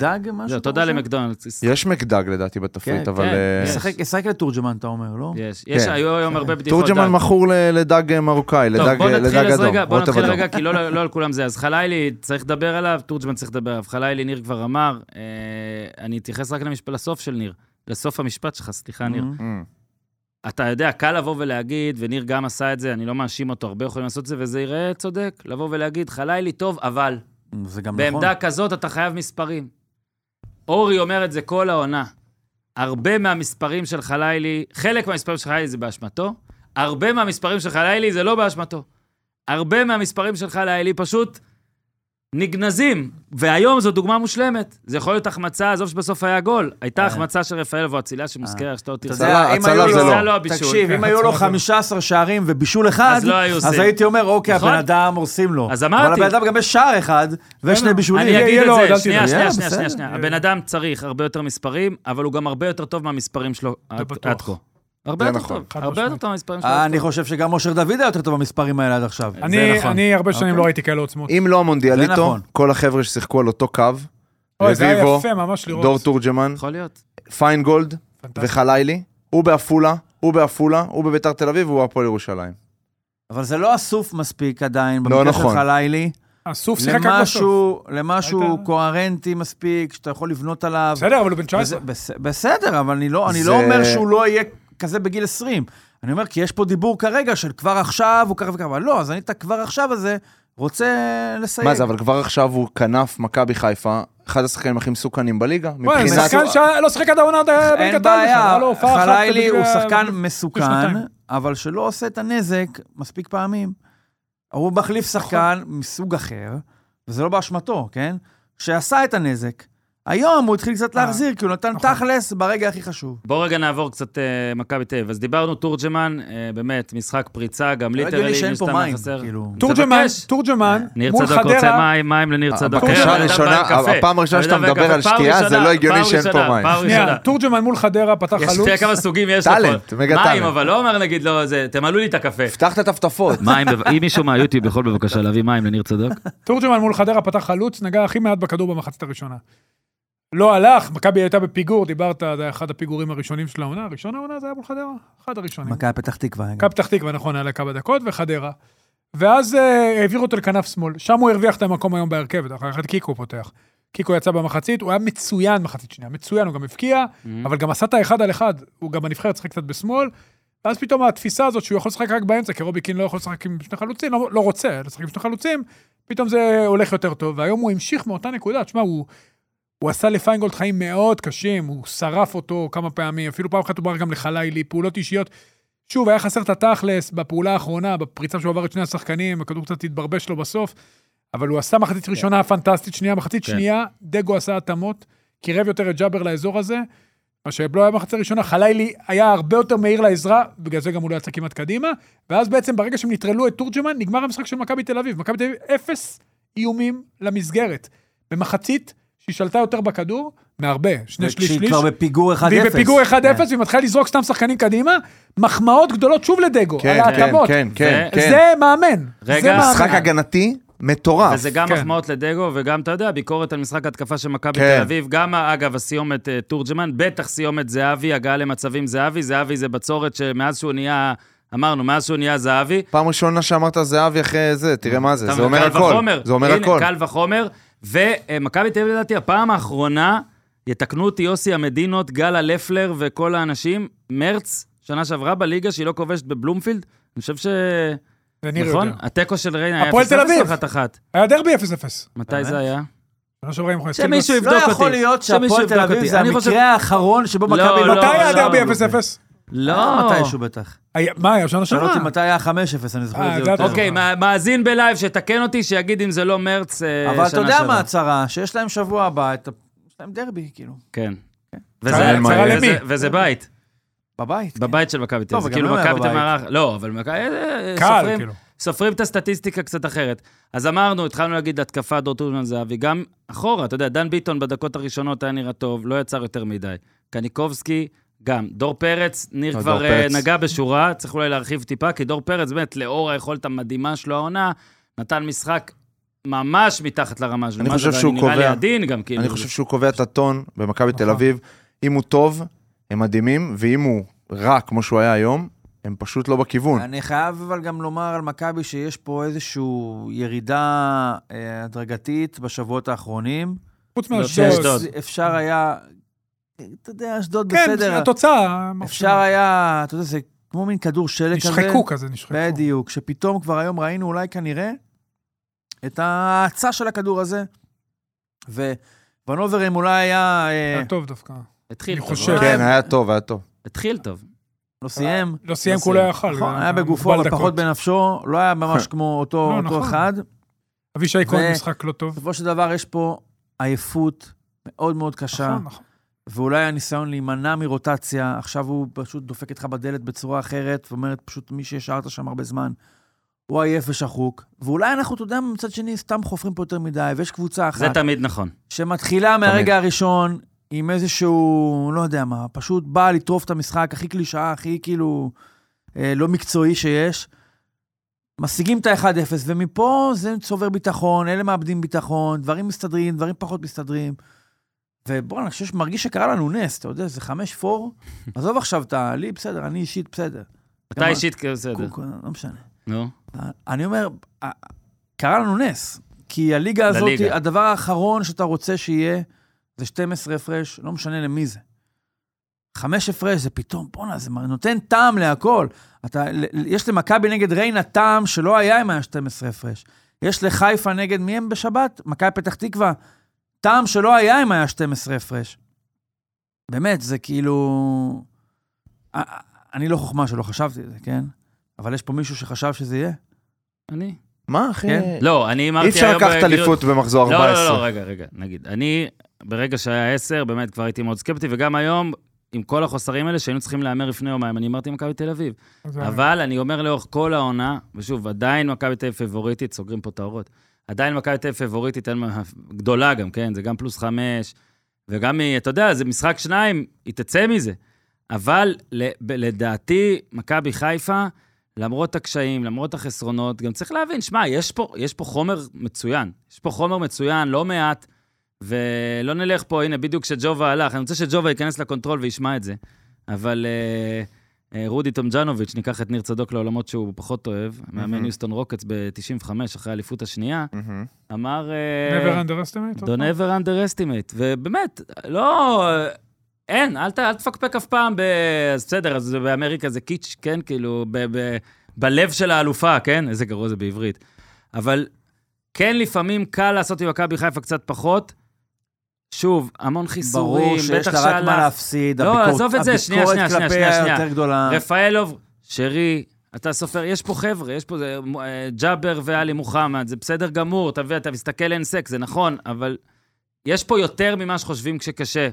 תודה? למקדונלדס. יש מקדג לדעתי בתפריט, כן, אבל... כן, אה, יש. ישחק- ישחק לתורג'מן, אתה אומר, לא? יש, יש, כן. היו היום הרבה בדיחות. תורג'מן דג. מכור ל- לדג אה, מרוקאי, טוב, לדג בוא אה, נתחיל לדג אז אדום. רגע, בוא נתחיל. רגע, כי לא לא על כולם זה. אז חלילי, צריך לדבר עליו, תורג'מן צריך לדבר עליו. חלילי, ניר כבר אמר, אה, אני אתייחס רק למשפט- לסוף של ניר, לסוף המשפט שלך, סליחה, ניר. Mhm. אמ, אתה יודע, קל לבוא ולהגיד, וניר גם עשה את זה, אני לא מאשים אותו, הרבה יכולים לעשות את זה, וזה ייראה צודק, לבוא ולהגיד, חלילי טוב, אבל זה גם נכון. בעמדה כזאת אתה חייב מספרים. אורי אומר את זה כל העונה. הרבה מהמספרים של חלילי, חלק מהמספרים של חלילי זה באשמתו, הרבה מהמספרים של חלילי זה לא באשמתו. הרבה מהמספרים של חלילי פשוט נגנזים, והיום זו דוגמה מושלמת. זה יכול להיות החמצה, עזוב שבסוף היה גול. הייתה אה. החמצה של רפאל ואצילה שמוזכרת, שאתה עוד אתה תרצה. יודע, אם הצלה היו זה לו- לא. לא. תקשיב, אם כן, היו לו הצלה זה לא. 15 שערים ובישול אחד, אז לא היו אז עושים. הייתי אומר, אוקיי, נכון? הבן אדם הורסים לו. אז אמרתי. אבל הבן אדם גם יש שער אחד ושני כן, בישולים. אני אגיד את זה, שנייה. שנייה, שנייה, שנייה. הבן אדם צריך הרבה יותר מספרים, אבל הוא גם הרבה יותר טוב מהמספרים שלו. עד כה. הרבה יותר נכון. טוב, הרבה יותר. טוב מהמספרים שלו. אה, אני. חושב שגם אושר דוד היה יותר טוב במספרים האלה עד עכשיו. אני, נכון. אני הרבה שנים אוקיי. לא ראיתי כאלה עוצמות. אם לא המונדיאליטו, נכון. כל החבר'ה ששיחקו על אותו קו, אוי, זה היה רביבו, יפה ממש לראות. דור תורג'מן. פיינגולד. וחלילי, הוא בעפולה, הוא בעפולה, הוא בביתר תל אביב והוא הפועל ירושלים. אבל זה לא אסוף מספיק עדיין, לא במקרה נכון. של חלילי, הסוף שיחק רק בסוף. למשהו, קוהרנטי מספיק, שאתה יכול לבנות עליו. בסדר, אבל הוא בן וזה- 19. בס- בסדר, אבל אני לא, לא אומר שהוא לא יהיה כזה בגיל 20. אני אומר, כי יש פה דיבור כרגע של כבר עכשיו הוא ככה וככה, אבל לא, אז אני את הכבר עכשיו הזה רוצה לסייג. מה זה, אבל כבר עכשיו הוא כנף מכבי חיפה, אחד השחקנים הכי מסוכנים בליגה, וואי, מבחינת... שחקן שלא שיחק עד העונה אין בעיה, חלילי הוא שחקן מסוכן. אבל שלא עושה את הנזק מספיק פעמים. הוא מחליף נכון. שחקן מסוג אחר, וזה לא באשמתו, כן? שעשה את הנזק, היום הוא התחיל קצת אה, להחזיר, כי הוא נתן נכון. תכלס ברגע הכי חשוב. בוא רגע נעבור קצת אה, מכבי תל אביב. אז דיברנו תורג'מן, אה, באמת, משחק פריצה, גם לא ליטרלי, הגיוני שאין מן פה הסתם היה מים, חסר. כאילו. תורג'מן, תבקש. תורג'מן, ניר מול צדוק רוצה חדרה, מים, מים לניר צדוק. הבקשה כן, הראשונה. הפעם הראשונה שאתה מדבר. על שתייה, זה לא הגיוני שאין פה מים. שנייה. תורג'מן מול חדרה פתח יש, חלוץ. תראה כמה סוגים יש לו טאלנט. מגה מים, טאלנט. אבל לא אומר נגיד, לא, זה, תמלאו לי את הקפה. פתח את הטפטפות. מים, אם מישהו מהיוטיוב יכול בבקשה להביא מים לניר צדוק. תורג'מן מול חדרה פתח חלוץ, נגע הכי מעט בכדור במחצית הראשונה. לא הלך, מכבי הייתה בפיגור, דיברת, זה היה אחד הפיגורים הראשונים של העונה, ראשון העונה זה היה מול חדרה, אחד הראשונים. מכבי פתח תקווה. מכבי פתח תקווה, נכון, היה לה כמה דקות, וחדרה. ואז אה, העבירו אותו לכנף שמאל, שם הוא הרוויח את המקום היום בהרכב, אחר כך קיקו פותח. קיקו יצא במחצית, הוא היה מצוין מחצית שנייה, מצוין, הוא גם הבקיע, אבל גם עשה את האחד על אחד, הוא גם בנבחרת שיחק קצת בשמאל, ואז פתאום התפיסה הזאת שהוא יכול לשחק רק באמצע, כי רובי קין לא יכול לשחק עם שני חלוצים, לא, לא רוצה לשחק עם שני חלוצים, פתאום זה הולך יותר טוב, והיום הוא המשיך מאותה נקודה, תשמע, הוא, הוא עשה לפיינגולד חיים מאוד קשים, הוא שרף אותו כמה פעמים, אפילו פעם אחת הוא ברח גם לחלילי, פעולות אישיות. שוב, היה חסר את התכלס בפעולה האחרונה, בפריצה שהוא עבר את שני השחקנים, הכדור קצת התברבש לו בסוף, אבל הוא עשה מחצית ראשונה פנטסטית, שנייה, מחצית כן. שנייה, דגו עשה התאמות, קירב יותר את ג'אבר לאזור הזה, מה שלא היה במחצית הראשונה, חלילי היה הרבה יותר מהיר לעזרה, בגלל זה גם הוא לא יצא כמעט קדימה, ואז בעצם ברגע שהם נטרלו את תורג'מן, נגמר המשחק של מכבי תל אביב. מכבי תל אביב, אפס איומים למסגרת. במחצית, שהיא שלטה יותר בכדור, מהרבה, שני שליש שליש. כבר בפיגור 1-0. והיא בפיגור 1-0, כן. והיא מתחילה לזרוק סתם שחקנים קדימה, מחמאות גדולות שוב לדגו, כן, על כן, ההתאמות. כן, כן, כן. זה מאמן. רגע, זה מאמן. משחק הגנתי מטורף. וזה גם כן. מחמאות לדגו, וגם, אתה יודע, ביקורת על משחק התקפה של מכבי כן. תל אביב. גם, אגב, הסיומת אה, תורג'מן, בטח סיומת זהבי, הגעה למצבים זהבי. זהבי זה בצורת שמאז שהוא נהיה, אמרנו, מאז שהוא נהיה זהבי. פעם ראשונה שאמרת זהבי אחרי זה, תראה מה זה, זה אומר הכל. זה אומר הנה, הכל. קל וחומר. ומכבי תל אביב, לדעתי, הפעם האחרונה, יתקנו אותי יוסי המדינות, גלה לפלר וכל האנשים, מרץ, שנה שעברה בליגה, שהיא לא כובשת בבלומפילד. אני חושב ש... נכון? התיקו של ריינה היה הפועל תל 0-0 אביב. או אחת-אחת? היה דרבי 0-0. מתי? זה היה? שנה שעברה עם חולץ. שמישהו לא יבדוק יכול אותי. להיות שמישהו שהפועל תל יבדוק אביב אותי. זה המקרה האחרון שבו לא, מכבי... לא, מתי היה לא, דרבי לא. 0-0? לא. מתישהו בטח. היה- מה היה? שנה שאל אותי שעברה. מתי היה 5-0, אני זוכר אה, את זה זה יותר. אוקיי, מה- מאזין בלייב, שתקן אותי, שיגיד אם זה לא מרץ אה, שנה אבל אתה יודע שעברה. מה הצרה? שיש להם שבוע הבא, יש להם דרבי, כאילו. כן. צרה- וזה- צרה וזה- למי? וזה בית, בבית. כן. בבית של מכבי תל טוב, אביב. זה כאילו לא מכבי תל. אביב, לא, אבל מכבי... אה, קל, סופרים- כאילו. סופרים את הסטטיסטיקה קצת אחרת. אז אמרנו, התחלנו להגיד התקפה דור טורמן זהבי, גם אחורה, אתה יודע, דן ביטון בדקות הראשונות היה נראה טוב, לא יצר יותר מדי. קניקובסקי, גם. דור פרץ, ניר אה, כבר דור אה, פרץ. נגע בשורה, צריך אולי להרחיב טיפה, כי דור פרץ, באמת, לאור היכולת המדהימה שלו העונה, נתן משחק ממש מתחת לרמה שלו. אני חושב שהוא נראה לי קובע- עדין גם, כאילו. אני חושב שהוא קובע את הטון במכבי תל נכון. אביב. אם הוא טוב, הם מדהימים, ואם הוא רע כמו שהוא היה היום, הם פשוט לא בכיוון. אני חייב אבל גם לומר על מכבי שיש פה איזושהי ירידה אה, הדרגתית בשבועות האחרונים. חוץ לא, מאשדוד. אשדוד. אפשר היה, אתה יודע, אשדוד כן, בסדר. התוצאה. אפשר היה, אתה יודע, זה כמו מין כדור שלג כזה. נשחקו כזה, נשחקו. בדיוק, שפתאום כבר היום ראינו אולי כנראה את ההאצה של הכדור הזה. וונוברים אולי היה, אה, היה טוב דווקא. התחיל טוב. חושב. לא? כן, היה טוב, היה טוב. התחיל טוב. לא סיים. לא סיים לא הוא לא סיים. יכל. נכון, היה בגופו, אבל. פחות בנפשו, לא היה ממש כמו אותו לא, נכון. אחד. אבישי כהן משחק לא טוב. בסופו של דבר יש פה עייפות מאוד מאוד קשה, נכון, נכון. ואולי הניסיון להימנע מרוטציה, עכשיו הוא פשוט דופק איתך בדלת בצורה אחרת, ואומרת פשוט מי שהשארת שם הרבה זמן, הוא עייף ושחוק, ואולי אנחנו, אתה יודע, מצד שני, סתם חופרים פה יותר מדי, ויש קבוצה אחת זה תמיד נכון. שמתחילה מהרגע הראשון עם איזשהו, לא יודע מה, פשוט באה לטרוף את המשחק הכי קלישאה, הכי כאילו אה, לא מקצועי שיש. משיגים את ה-1-0, ומפה זה צובר ביטחון, אלה מאבדים ביטחון, דברים מסתדרים, דברים פחות מסתדרים. ובוא'נה, אני חושב שמרגיש שקרה לנו נס, אתה יודע, זה 5-4, עזוב עכשיו את ה... לי בסדר, אני אישית בסדר. אתה אישית, בסדר. לא משנה. נו. אני אומר, קרה לנו נס, כי הליגה הזאת, לליגה. הדבר האחרון שאתה רוצה שיהיה, זה 12 הפרש, לא משנה למי זה. חמש הפרש זה פתאום, בואנה, זה נותן טעם להכל. אתה, יש למכבי נגד ריינה טעם שלא היה אם היה 12 הפרש. יש לחיפה נגד מי הם בשבת? מכבי פתח תקווה. טעם שלא היה אם היה 12 הפרש. באמת, זה כאילו... אה, אה, אני לא חוכמה שלא חשבתי את זה, כן? אבל יש פה מישהו שחשב שזה יהיה. אני. מה, אחי? כן. לא, אני אמרתי אי. אפשר לקחת אליפות במחזור לא, 14. לא, לא, רגע, רגע, נגיד. אני ברגע שהיה עשר, באמת כבר הייתי מאוד סקפטי, וגם היום, עם כל החוסרים האלה שהיינו צריכים להמר לפני יומיים, אני אמרתי מכבי תל אביב. אבל אני אומר לאורך כל העונה, ושוב, עדיין מכבי תל אביב פיבוריטית, סוגרים פה את האורות. עדיין מכבי תל אביב מה- גדולה גם, כן? זה גם פלוס חמש, וגם, אתה יודע, זה משחק שניים, היא תצא מזה. אבל לדעתי, מכבי חיפה, למרות הקשיים, למרות החסרונות, גם צריך להבין, שמע, יש יש פה חומר מצוין. יש פה חומר מצוין, לא מעט, ולא נלך פה, הנה, בדיוק כשג'ובה הלך, אני רוצה שג'ובה ייכנס ל control וישמע את זה. אבל אה, רודי טומג'נוביץ', ניקח את ניר צדוק לעולמות שהוא פחות אוהב, מאמן. Houston Rockets ב-95, אחרי האליפות השנייה. אמר... אה, never underestimate? Don't ever underestimate. ובאמת, לא... אין, אל, תפקפק אף פעם ב... אז בסדר, אז באמריקה זה kitsch, כן? כאילו, ב, ב, בלב של האלופה, כן? איזה גרוע זה בעברית. אבל כן, לפעמים קל לעשות עם מכבי חיפה קצת פחות. שוב, המון חיסורים, ברור שיש לה רק מה. להפסיד. לא, הביקורת- עזוב את זה, שנייה, שנייה, שנייה, שנייה. יותר גדולה. רפאלוב, שרי, אתה סופר, יש פה חבר'ה, יש פה זה, אה, ג'אבר ואלי מוחמד, זה בסדר גמור, אתה מבין, אתה מסתכל אין סק, זה נכון, אבל יש פה יותר ממה שחושבים כשקשה.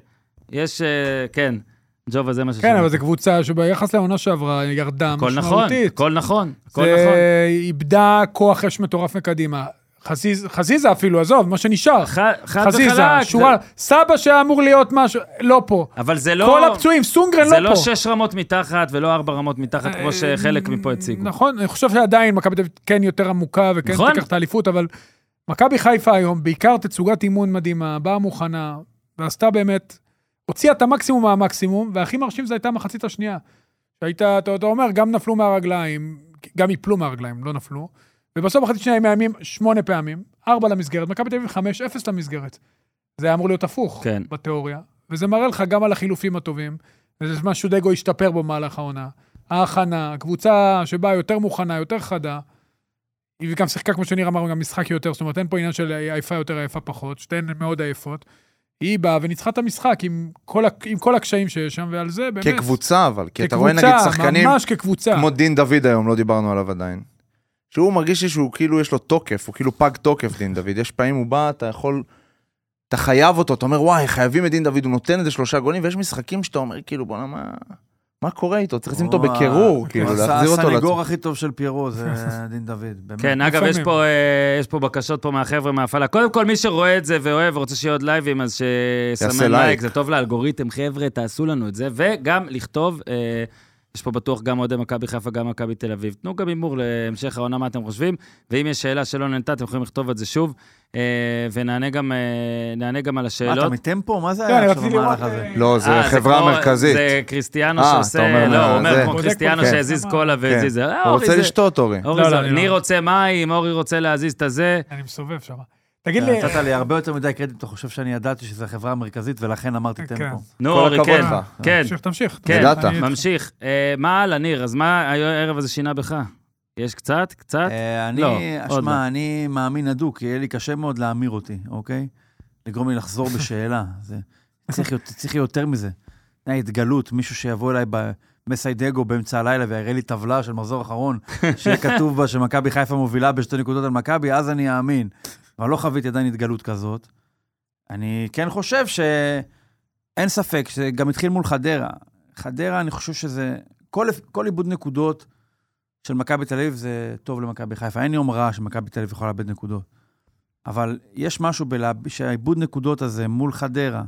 יש, אה, כן, ג'ובה זה מה ששמעתי. כן, אבל זו קבוצה שביחס לעונה שעברה ירדה הכל נכון, משמעותית. הכל נכון, הכל זה נכון. איבדה כוח אש מטורף מקדימה. חזיז, חזיזה אפילו, עזוב, מה שנשאר. ח- חד חזיזה, וחלק, שורה, סבא שהיה אמור להיות משהו, לא פה. אבל זה לא... כל הפצועים, סונגרן זה לא לא פה. שש רמות מתחת ולא ארבע רמות מתחת, כמו שחלק מפה הציגו. נכון, אני חושב שעדיין מכבי תל אביב כן יותר עמוקה וכן נכון. תיקח את האליפות, אבל מכבי חיפה היום, בעיקר תצוגת אימון מדהימה, באה מוכנה, ועשתה באמת, הוציאה את המקסימום מהמקסימום, והכי מרשים זה הייתה המחצית השנייה. שהייתה, אתה, אתה אומר, גם נפלו מהרגליים, גם יפלו מהרגליים, לא נפלו. ובסוף מחצית שנייה הם מאיימים שמונה פעמים, ארבע למסגרת, מכבי תל אביב חמש, אפס למסגרת. זה היה אמור להיות הפוך, כן. בתיאוריה. וזה מראה לך גם על החילופים הטובים, וזה מה שדגו השתפר בו במהלך העונה. ההכנה, קבוצה שבאה יותר מוכנה, יותר חדה. היא גם שיחקה, כמו שניר אמר, גם משחק יותר, זאת אומרת, אין פה עניין של עייפה יותר, עייפה פחות, שתיהן מאוד עייפות. היא באה וניצחה את המשחק עם כל, עם כל הקשיים שיש שם, ועל זה באמת... כקבוצה אבל, כי אתה רואה נגיד כקבוצה, שחקנים ממש כקבוצה. כמו דין דוד היום, לא דיברנו עליו עדיין. שהוא מרגיש לי שהוא כאילו יש לו תוקף, הוא כאילו פג תוקף דין דוד. יש פעמים הוא בא, אתה יכול, אתה חייב אותו, אתה אומר וואי, חייבים את דין דוד, הוא נותן איזה שלושה גולים, ויש משחקים שאתה אומר כאילו בואנה מה... מה קורה איתו? צריך לשים אותו בקירור, כאילו, להחזיר אותו הסנגור לצ... הכי טוב של פיירו זה דין דוד. כן, אגב, יש לפעמים. פה, אה, יש פה בקשות פה מהחבר'ה מההפעלה. קודם כל, מי שרואה את זה ואוהב ורוצה שיהיה עוד לייבים, אז שיסמן לייק. לייק, זה טוב לאלגוריתם, חבר'ה, תעשו לנו את זה. וגם לכתוב, אה, יש פה בטוח גם אוהדי מכבי חיפה, גם מכבי תל אביב. תנו גם הימור להמשך העונה, מה אתם חושבים, ואם יש שאלה שלא נענתה, אתם יכולים לכתוב את זה שוב, אה, ונענה גם, אה, גם על מה, השאלות. אתה מטמפו? מה זה לא, היה עכשיו רציתי המהלך לראות, הזה? אה, לא, זה אה, חברה מרכזית. זה קריסטיאנו אה, שעושה, לא, הוא אומר כמו קריסטיאנו. שהזיז קולה והזיז. אה, הוא אורי רוצה לשתות, אורי. לא, לא. ניר רוצה מים, אורי רוצה להזיז את הזה. אני מסובב שם. תגיד לי, נתת לי הרבה יותר מדי קרדיט, אתה חושב שאני ידעתי שזו החברה המרכזית, ולכן אמרתי כן. טמפו. נו, כל אורי, כן. לך. כן, תמשיך, תמשיך. כן, ממשיך. אה, מה הלאה, ניר? אז מה הערב הזה שינה בך? יש קצת? קצת? אה, לא, אני, עוד לא. שמע, אני מאמין הדוק, יהיה לי קשה מאוד להמיר אותי, אוקיי? לגרום לי לחזור בשאלה. זה- צריך יותר- מזה. התגלות, מישהו שיבוא אליי במסיידגו באמצע הלילה ויראה לי טבלה של מחזור אחרון, שיהיה כתוב בה שמכבי חיפה מובילה בשתי נקודות על מכבי, אז אני אאמין. אבל לא חוויתי עדיין התגלות כזאת. אני כן חושב שאין ספק, שזה גם התחיל מול חדרה. חדרה, אני חושב שזה... כל, כל איבוד נקודות של מכבי תל אביב זה טוב למכבי חיפה. אין יום רע שמכבי תל אביב יכולה לאבד נקודות. אבל יש משהו בלהב... שהעיבוד נקודות הזה מול חדרה,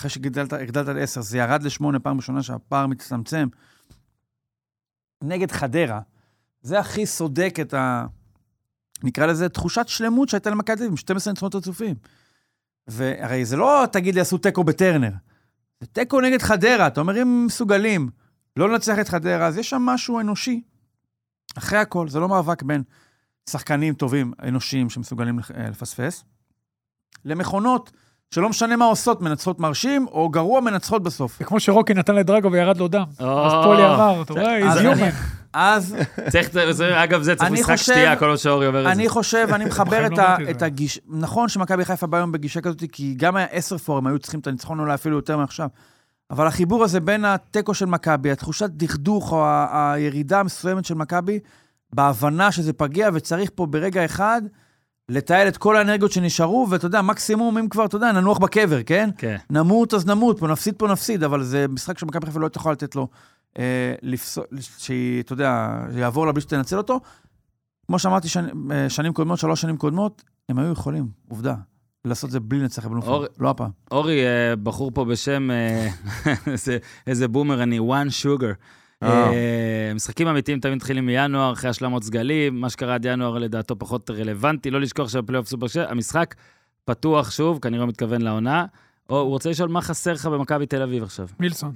אחרי שגדלת הגדלת ל-10, זה ירד ל-8 פעם ראשונה שהפער מצטמצם. נגד חדרה, זה הכי סודק את ה... נקרא לזה תחושת שלמות שהייתה למכבי תל אביב עם 12 ניצחונות רצופים. והרי זה לא, תגיד לי, עשו תיקו בטרנר. זה תיקו נגד חדרה, אתה אומר, אם מסוגלים לא לנצח את חדרה, אז יש שם משהו אנושי. אחרי הכל, זה לא מאבק בין שחקנים טובים, אנושיים, שמסוגלים אה, לפספס, למכונות שלא משנה מה עושות, מנצחות מרשים, או גרוע מנצחות בסוף. זה כמו שרוקי נתן לדרגו וירד לו דם. אז פולי אמר, אתה רואה, אני- human. אז צריך, זה- אגב, זה צריך אני משחק חושב- שתייה, כל עוד שאורי אומר את זה. אני חושב, אני מחבר את, לא ה, את. הגיש... נכון שמכבי חיפה בא היום בגישה כזאת, כי גם היה עשר פורם, היו צריכים את הניצחון אולי אפילו יותר מעכשיו. אבל החיבור הזה בין התיקו של מכבי, התחושת דכדוך או הירידה המסוימת של מכבי, בהבנה שזה פגיע וצריך פה ברגע אחד לתעל את כל האנרגיות שנשארו, ואתה יודע, מקסימום, אם כבר, אתה יודע, ננוח בקבר, כן? כן. נמות אז נמות, פה נפסיד פה נפסיד, אבל זה משחק שמכבי חיפה לא תוכל לתת לו, לפסול, שהיא, אתה יודע, שיעבור לה בלי שתנצל אותו. כמו שאמרתי, שני, אה, שנים קודמות, שלוש שנים קודמות, הם היו יכולים, עובדה, לעשות את זה בלי לנצח בבלומפילד, אור- לא הפעם. אורי, אה, בחור פה בשם, אה, איזה- איזה בומר אני, one sugar. אה. אה, משחקים אמיתיים תמיד מתחילים מינואר, אחרי השלמות סגלים, מה שקרה עד ינואר לדעתו פחות רלוונטי, לא לשכוח שבפלייאוף סופר שש, המשחק פתוח שוב, כנראה הוא מתכוון לעונה. או הוא רוצה לשאול מה חסר לך במכבי תל אביב עכשיו, מילסון.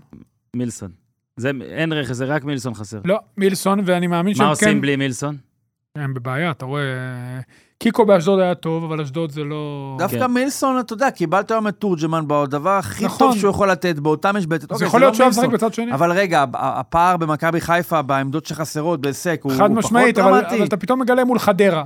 מילסון. זה, אין רכש, זה רק מילסון חסר. לא, מילסון, ואני מאמין שהם מה כן... עושים בלי מילסון? הם בבעיה, אתה רואה... קיקו באשדוד היה טוב, אבל אשדוד זה לא... דווקא כן. מילסון, אתה יודע, קיבלת היום את תורג'מן בדבר הכי נכון. טוב שהוא יכול לתת, באותה משבצת. אז אוקיי, יכול זה להיות לא שהוא היה משחק. בצד שני. אבל רגע, הפער במכבי חיפה בעמדות שחסרות בהיסק הוא הוא חד פחות משמעית, אבל דרמטי. אבל אתה פתאום מגלה מול חדרה.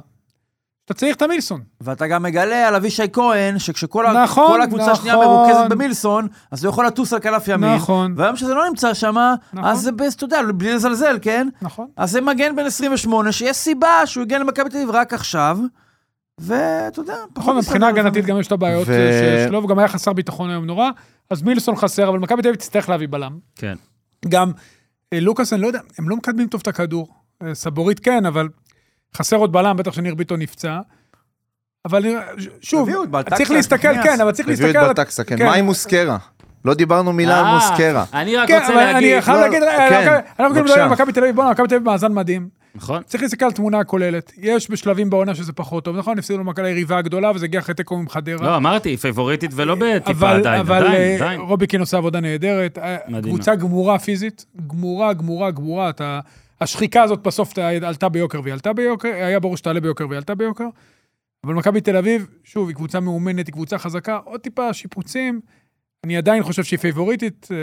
אתה צריך את המילסון. ואתה גם מגלה על אבישי כהן, שכשכל ה- נכון, כל הקבוצה השנייה נכון. מרוכזת במילסון, אז הוא יכול לטוס על כנף ימין. נכון, והיום שזה לא נמצא שם, נכון. אז זה, אתה יודע, בלי לזלזל, כן? נכון. אז זה מגן בן 28, שיש סיבה שהוא הגיע למכבי תל אביב רק עכשיו, ואתה יודע, פחות נכון, מבחינה הגנתית. גם יש את הבעיות ו- אה, שיש לו, וגם היה חסר ביטחון היום נורא. אז מילסון חסר, אבל מכבי תל אביב תצטרך להביא בלם. כן. גם אה, לוקאס, אני לא יודע, הם לא מקדמים טוב את הכדור. אה, סבורית כן, אבל חסר עוד בלם, בטח שניר ביטון נפצע. אבל אה, שוב, את צריך להסתכל. כן, אבל צריך הביאו להסתכל את על... בלטקסה, כן. כן. מה עם מוסקרה? לא דיברנו מילה על אה, מוסקרה. אני רק כן, רוצה להגיד, אני חייב לא, להגיד, כן, אנחנו כאילו בבקשה. מדברים על מכבי תל אביב, בוא'נה, מכבי תל אביב מאזן מדהים. נכון? צריך להסתכל על תמונה הכוללת. יש בשלבים בעונה שזה פחות טוב, נכון? הפסידו למכבי היריבה הגדולה, וזה הגיע אחרי תיקו עם חדרה. לא, אמרתי, פייבוריטית ולא בטיפה עדיין, אבל עדיין, אה, עדיין. רוביקין עושה עבודה נהדרת. אה, מדהימה. קבוצה גמורה פיזית, גמורה, גמורה, גמורה. אתה, השחיקה הזאת בסוף עלתה ביוקר והיא עלתה ביוקר, היה ברור שתעלה ביוקר והיא עלתה ביוקר. אבל מכבי תל אביב, שוב, היא קבוצה מאומנת, היא קבוצה חזקה, עוד טיפה שיפוצים. אני עדיין חושב שהיא פייבוריטית, אה,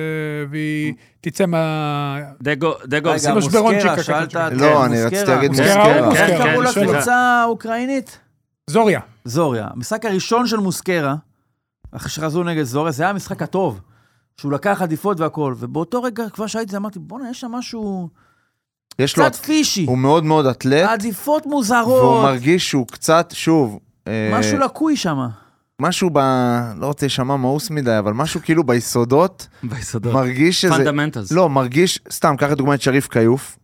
והיא תצא מה... דגו, דגו, רגע, מוסקרה, ככה, שאלת... כן. לא, אני. רציתי להגיד מוסקרה, איך קראו. לקבוצה האוקראינית? זוריה. זוריה. המשחק הראשון של מוסקרה, אחרי שחזרו נגד זוריה, זה היה המשחק הטוב. שהוא לקח עדיפות והכל, ובאותו רגע, כבר שהייתי, זה, אמרתי, בואנה, יש שם משהו יש לו, קצת פישי. הוא מאוד מאוד אתלט, עדיפות והוא מוזרות, מרגיש שהוא קצת, שוב, אה, משהו לקוי שם. משהו ב... לא רוצה להישמע מאוס מדי, אבל משהו כאילו ביסודות, ביסודות. מרגיש שזה... fundamentals. לא, מרגיש, סתם, קח לדוגמא את שריף כיוף,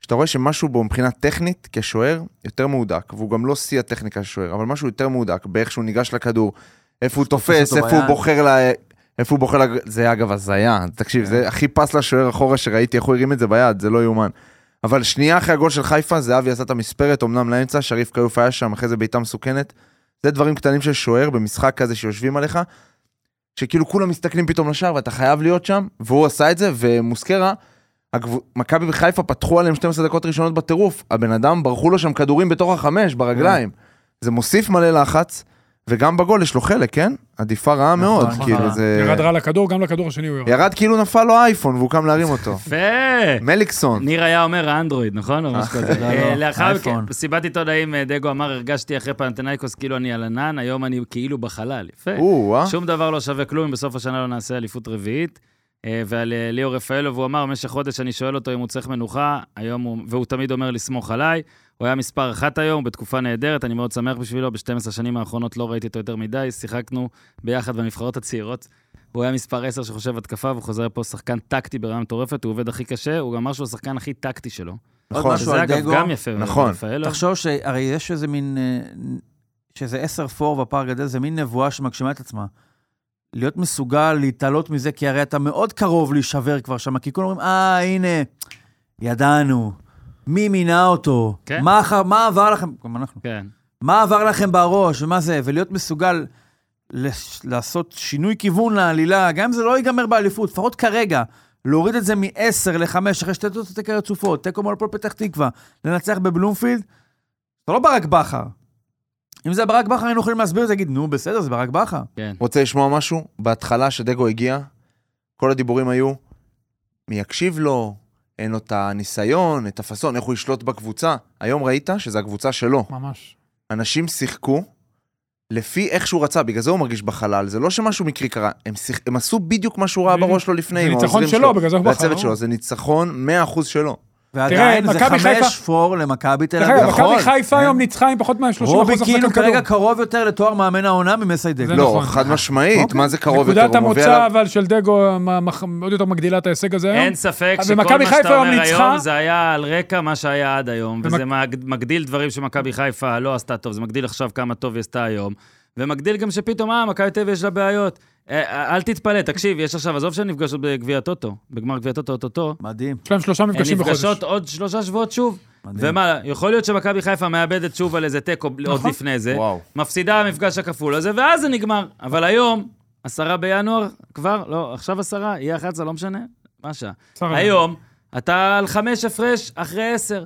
שאתה רואה שמשהו בו מבחינה טכנית, כשוער, יותר מהודק, והוא גם לא שיא הטכניקה של שוער, אבל משהו יותר מהודק, באיך שהוא ניגש לכדור, איפה הוא תופס, איפה הוא. בוחר ל... איפה הוא בוחר, לג... זה אגב הזיה, תקשיב, זה הכי פס לשוער אחורה שראיתי, איך הוא הרים את זה ביד, זה לא יאומן. אבל שנייה אחרי הגול של חיפה, זהבי עשה את המספרת, אמנם לאמצע, שריף כיוף היה שם, אחרי זה בעיטה מסוכנת. זה דברים קטנים של שוער במשחק כזה שיושבים עליך, שכאילו כולם מסתכלים פתאום לשער ואתה חייב להיות שם, והוא עשה את זה, ומוסקרה, הגב- מכבי בחיפה פתחו עליהם 12 דקות ראשונות בטירוף, הבן אדם ברחו לו שם כדורים בתוך החמש, ברגליים. זה מוסיף מלא לחץ, וגם בגול יש לו חלק, כן? עדיפה רעה מאוד, נכון. כאילו זה... ירד רע לכדור, גם לכדור השני הוא ירד. ירד כאילו נפל לו אייפון והוא קם להרים אותו. יפה. מליקסון. ניר היה אומר האנדרואיד, נכון? או משהו כזה. לא, אה, לא, לאחר מכן. בסיבת עיתונאים, אה, דגו אמר, הרגשתי אחרי פנתנייקוס כאילו אני על ענן, היום אני כאילו בחלל. יפה. אה? שום דבר לא שווה כלום אם בסוף השנה לא נעשה אליפות רביעית. ועל ליאור רפאלוב, הוא אמר, במשך חודש אני שואל אותו אם הוא צריך מנוחה, היום הוא, והוא תמיד אומר לסמוך עליי. הוא היה מספר אחת היום, בתקופה נהדרת, אני מאוד שמח בשבילו, ב-12 השנים האחרונות לא ראיתי אותו יותר מדי, שיחקנו ביחד בנבחרות הצעירות. הוא היה מספר 10 שחושב התקפה, והוא חוזר פה שחקן טקטי ברמה מטורפת, הוא עובד הכי קשה, הוא גם אמר שהוא השחקן הכי טקטי שלו. נכון. שזה אגב דגו. גם יפה. נכון. תחשוב שהרי יש איזה מין, אה, שזה עשר פור והפער גדל, זה מין נבואה שמגשימה את עצמה. להיות מסוגל להתעלות מזה, כי הרי אתה מאוד קרוב להישבר כבר שם, כי כולם אומרים, אה, הנה, ידענו, מי מינה אותו, כן. מה, אח- מה עבר לכם, גם אנחנו, כן. מה עבר לכם בראש, ומה זה, ולהיות מסוגל לש- לעשות שינוי כיוון לעלילה, גם אם זה לא ייגמר באליפות, לפחות כרגע, להוריד את זה מ-10 ל-5, אחרי שתי תוצאות תיקו רצופות, תיקו מול הפועל פתח תקווה, לנצח בבלומפילד, זה לא ברק בכר. אם זה ברק בכר, היינו יכולים להסביר את זה, להגיד, נו, בסדר, זה ברק בכר. כן. רוצה לשמוע משהו? בהתחלה שדגו הגיע, כל הדיבורים היו, מי יקשיב לו, אין לו את הניסיון, את הפאסון, איך הוא ישלוט בקבוצה. היום ראית שזו הקבוצה שלו. ממש. אנשים שיחקו לפי איך שהוא רצה, בגלל זה הוא מרגיש בחלל. זה לא שמשהו מקרי קרה, הם, שיח... הם עשו בדיוק מה שהוא ראה. בראש שלו לפני, זה ניצחון שלו, בגלל זה הוא. והצוות שלו, זה ניצחון 100% שלו. ועדיין זה מכבי חיפה- חמש פור למכבי תל אביב. אגב, נכון. מכבי חיפה היום ניצחה עם פחות מ-30% רובי קין הוא. כרגע קרוב יותר לתואר מאמן העונה ממסיידגו. לא, נכון. חד משמעית, אוקיי. מה זה קרוב יותר? נקודת המוצא אבל של דגו עוד יותר מגדילה את ההישג הזה היום. אין ספק שכל מה שאתה אומר. היום זה היה על רקע מה שהיה עד היום, וזה מג- מגדיל דברים שמכבי חיפה לא עשתה טוב, זה מגדיל עכשיו כמה טוב היא עשתה היום, ומגדיל גם שפתאום, אה, מכבי תל אביב יש לה בעיות. אה, אל תתפלא, תקשיב, יש עכשיו, עזוב שהן נפגשות בגביע הטוטו, בגמר גביע הטוטו אוטוטו, מדהים, יש להם שלושה הן מפגשים בחודש. נפגשות עוד שלושה שבועות שוב. מדהים. ומה, יכול להיות שמכבי חיפה מאבדת שוב על איזה תיקו עוד נכון. לפני זה, וואו. מפסידה המפגש הכפול הזה, ואז זה נגמר. אבל היום, עשרה בינואר, כבר, לא, עכשיו עשרה, יהיה 11, לא משנה, מה שעה. היום, אתה על חמש הפרש אחרי עשר,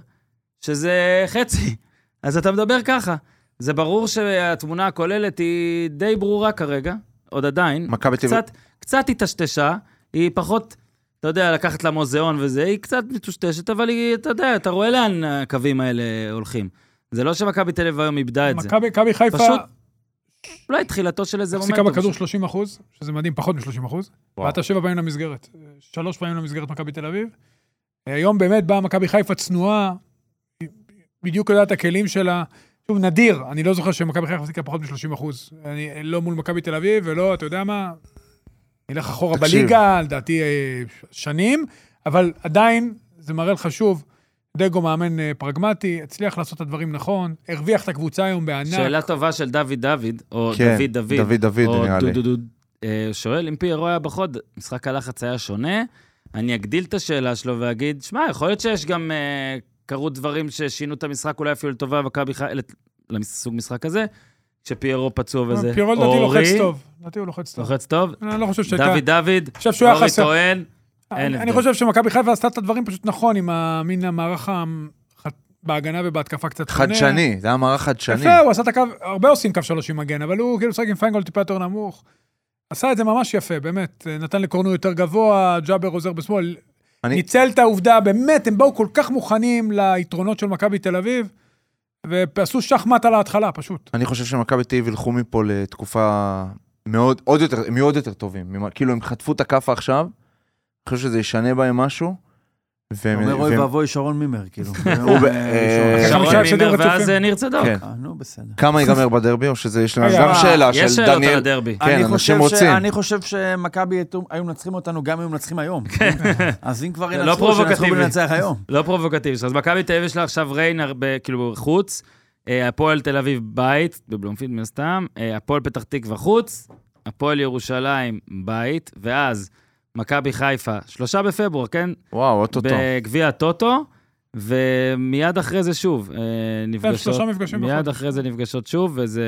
שזה חצי. אז אתה מדבר ככה. זה ברור שהתמונה הכוללת היא די ברורה כרגע, עוד עדיין. קצת, קצת היטשטשה, היא פחות, אתה יודע, לקחת לה מוזיאון וזה, היא קצת מטושטשת, אבל היא, אתה יודע, אתה רואה לאן הקווים האלה הולכים. זה לא שמכבי תל אביב היום איבדה את זה. מכבי חיפה פשוט אולי תחילתו של איזה מומנטום. בכדור 30 אחוז, שזה מדהים, פחות מ-30 אחוז. בעטה שבע פעמים למסגרת. שלוש פעמים למסגרת מכבי תל אביב. היום באמת באה מכבי חיפה צנועה, בדיוק יודעת הכלים שלה. שוב, נדיר, אני לא זוכר שמכבי חיפה החזיקה פחות מ-30 אחוז. אני לא מול מכבי תל אביב, ולא, אתה יודע מה, נלך אחורה תקשיב. בליגה, לדעתי אה, שנים, אבל עדיין, זה מראה לך שוב, דגו מאמן אה, פרגמטי, הצליח לעשות את הדברים נכון, הרוויח את הקבוצה היום בענק. שאלה טובה של דוד דוד, או כן, דוד דוד. דוד דוד, או נראה לי. דודודוד. אה, שואל אם פיירו היה בחוד, משחק הלחץ היה שונה. אני אגדיל את השאלה שלו ואגיד, שמע, יכול להיות שיש גם, אה, קרו דברים ששינו את המשחק אולי אפילו לטובה מכבי חיפה, לסוג משחק הזה, כשפיירו פצוע וזה. פירו לדעתי לוחץ טוב. לדעתי הוא לוחץ טוב. לוחץ טוב. אני לא חושב שהייתה... דוד דוד, אורי. טוען, אין אני. חושב שמכבי חיפה עשתה את הדברים פשוט נכון, עם המין המערך בהגנה ובהתקפה קצת שונה. חדשני, זה היה מערך חדשני. יפה, הוא עשה את הקו, הרבה עושים קו שלוש עם מגן, אבל הוא כאילו משחק עם פיינגול טיפה יותר נמוך. עשה את זה ממש יפה, באמת. נתן לקורנו יותר גבוה, ג'אבר עוזר בשמאל. אני- ניצל את העובדה, באמת, הם באו כל כך מוכנים ליתרונות של מכבי תל אביב, ועשו שחמט על ההתחלה, פשוט. אני חושב שמכבי תל אביב ילכו מפה לתקופה מאוד, עוד יותר, הם יהיו עוד יותר טובים. כאילו, הם חטפו את הכאפה עכשיו, אני חושב שזה ישנה בהם משהו. אומר אוי ואבוי שרון מימר, כאילו. אה. שרון מימר ואז. אה, ניר צדוק. כן. אה, נו, בסדר. כמה ייגמר בדרבי, או שזה יש לנו גם שאלה יש של שאלות על דניאל. הדרבי. כן, אני אנשים רוצים. אני חושב שמכבי היו- מנצחים אותנו גם אם היו מנצחים היום. אז אם כבר לא ינצחו, שינצחו. בלנצח היום. לא פרובוקטיבי. אז מכבי תל אביב יש לה עכשיו ריין כאילו, חוץ. הפועל תל אביב בית, בבלומפילד מן הסתם. הפועל פתח תקווה חוץ. הפועל ירושלים בית. ואז מכבי חיפה, שלושה בפברואר, כן? וואו, אוטוטו. בגביע הטוטו. ומיד אחרי זה שוב, אה, נפגשות. שלושה מפגשים מיד בחודש. אחרי זה נפגשות שוב, וזה...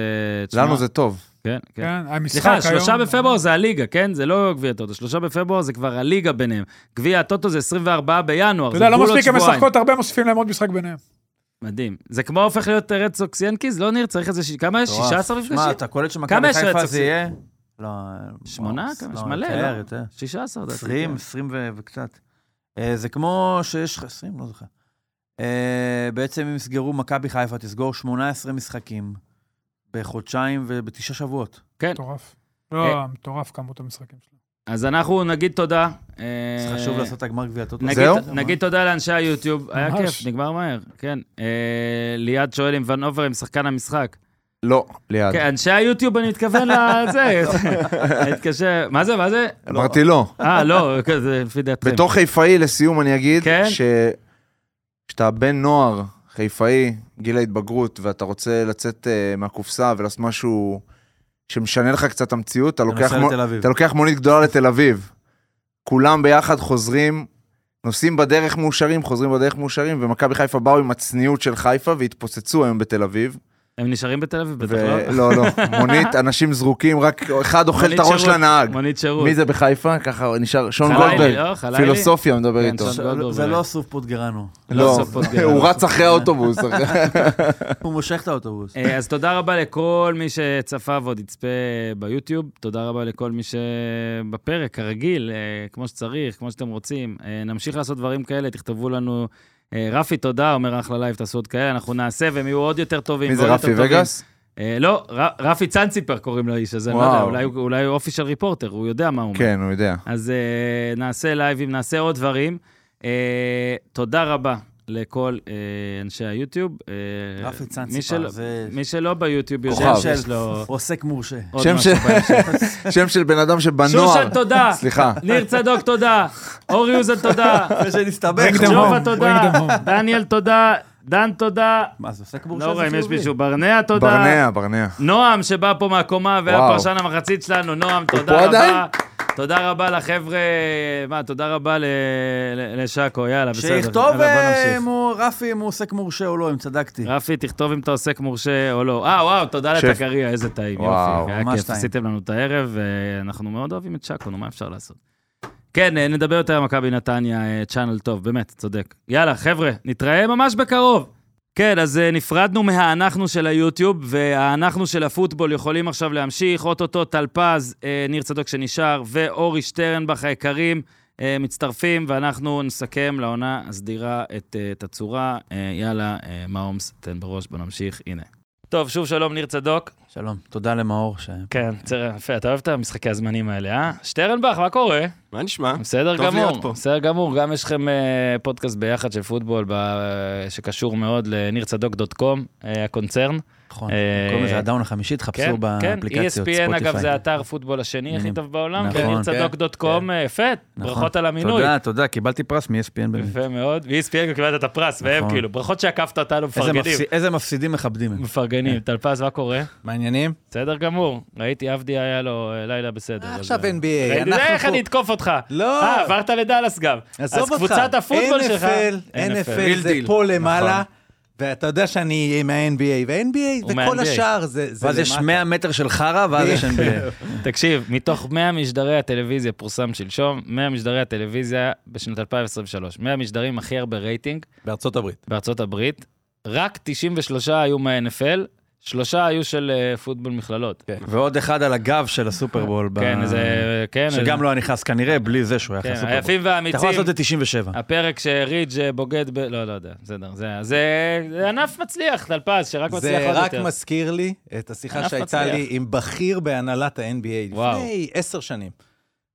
תשמע, לנו זה טוב. כן, כן. כן, המשחק סליחה, היום... שלושה בפברואר זה הליגה, כן? זה לא גביע הטוטו. שלושה בפברואר זה כבר הליגה ביניהם. גביע הטוטו זה 24 בינואר. אתה זה יודע, לא בול עוד מספיק, הן שבועיים. משחקות הרבה, מוסיפים להם עוד משחק ביניהם. מדהים. זה כמו הופך להיות רד סוקס ינקיז? לא ניר, צריך איזה... ש- כמה יש? 16 מפגשים? שמע, אתה קולט שמכבי חיפה? זה יהיה... לא... שמונה? וואו, כמה? יש לא, מלא, יותר, לא? יותר. 16, לדעתי. 20, כן. 20 ו- וקצת. אה, זה כמו שיש לך 20, לא זוכר. אה, בעצם הם יסגרו, מכבי חיפה תסגור 18 משחקים בחודשיים ובתשעה שבועות. כן. מטורף. אה. לא, מטורף כמות המשחקים שלהם. אז אנחנו נגיד תודה. זה אה, חשוב לעשות את הגמר גביע. נגיד, זהו? נגיד תודה לאנשי היוטיוב, היה. כיף, נגמר מהר, כן. ליעד שואל אם ון אובר עם שחקן המשחק. לא, ליד. כן, אנשי היוטיוב, אני מתכוון לזה. התקשר, מה זה, מה זה? אמרתי לא. אה, לא, זה לפי דעתכם. בתור חיפאי, לסיום אני אגיד, כן? שכשאתה בן נוער, חיפאי, גיל ההתבגרות, ואתה רוצה לצאת אה, מהקופסה ולעשות משהו שמשנה לך קצת את המציאות, לוקח. אתה לוקח מונית גדולה לתל אביב. כולם ביחד חוזרים, נוסעים בדרך מאושרים, חוזרים בדרך מאושרים, ומכבי חיפה באו עם הצניעות של חיפה והתפוצצו היום בתל אביב. הם נשארים בתל אביב, בטח לא? ולא, לא, מונית, אנשים זרוקים, רק אחד אוכל את הראש לנהג. מונית שירות. מי זה בחיפה? ככה נשאר, שון גולדברג, לא? פילוסופיה מדבר כן, איתו. זה לא סוף פוטגרנו. לא, סוף פודקאסט. הוא רץ אחרי האוטובוס. הוא מושך את האוטובוס. אה, אז תודה רבה לכל מי שצפה ועוד יצפה ביוטיוב. תודה רבה לכל מי שבפרק, כרגיל, אה, כמו שצריך, כמו שאתם רוצים. אה, נמשיך לעשות דברים כאלה, תכתבו לנו. אה, רפי, תודה, אומר אחלה live, תעשו עוד כאלה, אנחנו נעשה והם יהיו עוד יותר טובים. מי זה רפי. וגאס? אה, לא, רפי צאנציפר קוראים לאיש הזה, לא יודע. אולי הוא- אולי הוא official reporter, הוא יודע מה הוא אומר. כן, הוא יודע. אז אה, נעשה לייבים, נעשה עוד דברים. תודה רבה לכל אה, אנשי היוטיוב. אה, רפי מי צאנציפר, של- זה מי שלא ביוטיוב. יודע שם שיש של לו עוסק מורשה. שם בהמשך. שם של בן אדם שבנוער. שושן, תודה. סליחה. ניר צדוק, תודה. אור יוזל, תודה. ושנסתבך. ג'ובה, תודה. דניאל, תודה. דן, תודה. מה, זה עוסק מורשה? לא רואה אם יש. מישהו. ברנע, תודה. ברנע, ברנע. נועם שבא פה מהקומה והיה. פרשן המחצית שלנו, נועם, פה תודה עדיין? רבה. תודה רבה לחבר'ה, מה, תודה רבה ל- ל- לשאקו, יאללה, בסדר. שיכתוב אה. אם הוא- רפי אם הוא עוסק מורשה או לא, אם צדקתי. רפי, תכתוב אם אתה עוסק מורשה או לא. אה, וואו, תודה. לטקריה, איזה טעים, וואו, יופי. היה ממש כיף. עשיתם לנו את הערב, ואנחנו מאוד אוהבים את שאקו, נו, מה אפשר לעשות? כן, אה, נדבר יותר על מכבי נתניה, אה, צ'אנל טוב, באמת, צודק. יאללה, חבר'ה, נתראה ממש בקרוב. כן, אז אה, נפרדנו מהאנחנו של היוטיוב, והאנחנו של הפוטבול יכולים עכשיו להמשיך. אוטוטו טלפז, אה, ניר צדוק שנשאר, ואורי שטרנבך היקרים אה, מצטרפים, ואנחנו נסכם לעונה הסדירה את, את הצורה. יאללה, מעומס, תן בראש, בוא נמשיך, הנה. טוב, שוב שלום, ניר צדוק. שלום, תודה למאור. ש- כן, בסדר, יפה, אתה אוהב את המשחקי הזמנים האלה, אה? שטרנבך, מה קורה? מה נשמע? בסדר טוב גמור, להיות פה. בסדר גמור. גם יש לכם אה, פודקאסט ביחד של פוטבול, ב- שקשור מאוד לנירצדוק.קום, אה, הקונצרן. נכון, קוראים לזה הדאון החמישי, כן, תחפשו כן, באפליקציות ESPN אגב ספוטיפיי. זה האתר פוטבול השני הכי. טוב בעולם, נכון. ונירצדוק.קום, אה, יפה, נכון. ברכות על המינוי. תודה, תודה, קיבלתי פרס מ-ESPN באמת. יפה מאוד, ו-ESPN גם קיבלת את הפרס, והם נכון. כאילו, ברכות שעקפת אותנו, מפרגנים. איזה מפסידים מכבדים הם. מפרגנים. טלפז, מה קורה? מעניינים? בסדר גמור. ראיתי עבדי היה לו אה, לילה בסדר. אז, עכשיו אה, NBA, ראיתי, אנחנו איך אני אתקוף אותך? לא. אה, עברת לדאלאס גם. עזוב אז אותך. קבוצת הפוטבול שלך... NFL, NFL זה. פה למעלה, נכון. ואתה יודע שאני עם ה-NBA, וה-NBA וכל. השאר זה זה ואז יש למטה. 100 מטר של חרא, ואז יש NBA. תקשיב, מתוך 100 משדרי הטלוויזיה, פורסם שלשום, 100 משדרי הטלוויזיה בשנת 2023. 100 משדרים הכי הרבה רייטינג בארצות הברית. בארצות הברית, רק 93 היו מה-NFL, שלושה היו של אה, פוטבול מכללות. ועוד אחד על הגב של הסופרבול. ב- כן, זה... כן, שגם לא היה נכנס כנראה, בלי זה שהוא היה כן, נכנס לסופרבול. היפים אתה יכול והאמיצים. לעשות את 97. הפרק שרידג' אה, בוגד ב... לא, לא יודע, בסדר. זה, זה, זה ענף מצליח, טלפז, שרק מצליח זה עוד רק יותר. מזכיר לי את השיחה ענף שהייתה מצליח. לי עם בכיר בהנהלת ה-NBA וואו. לפני עשר שנים.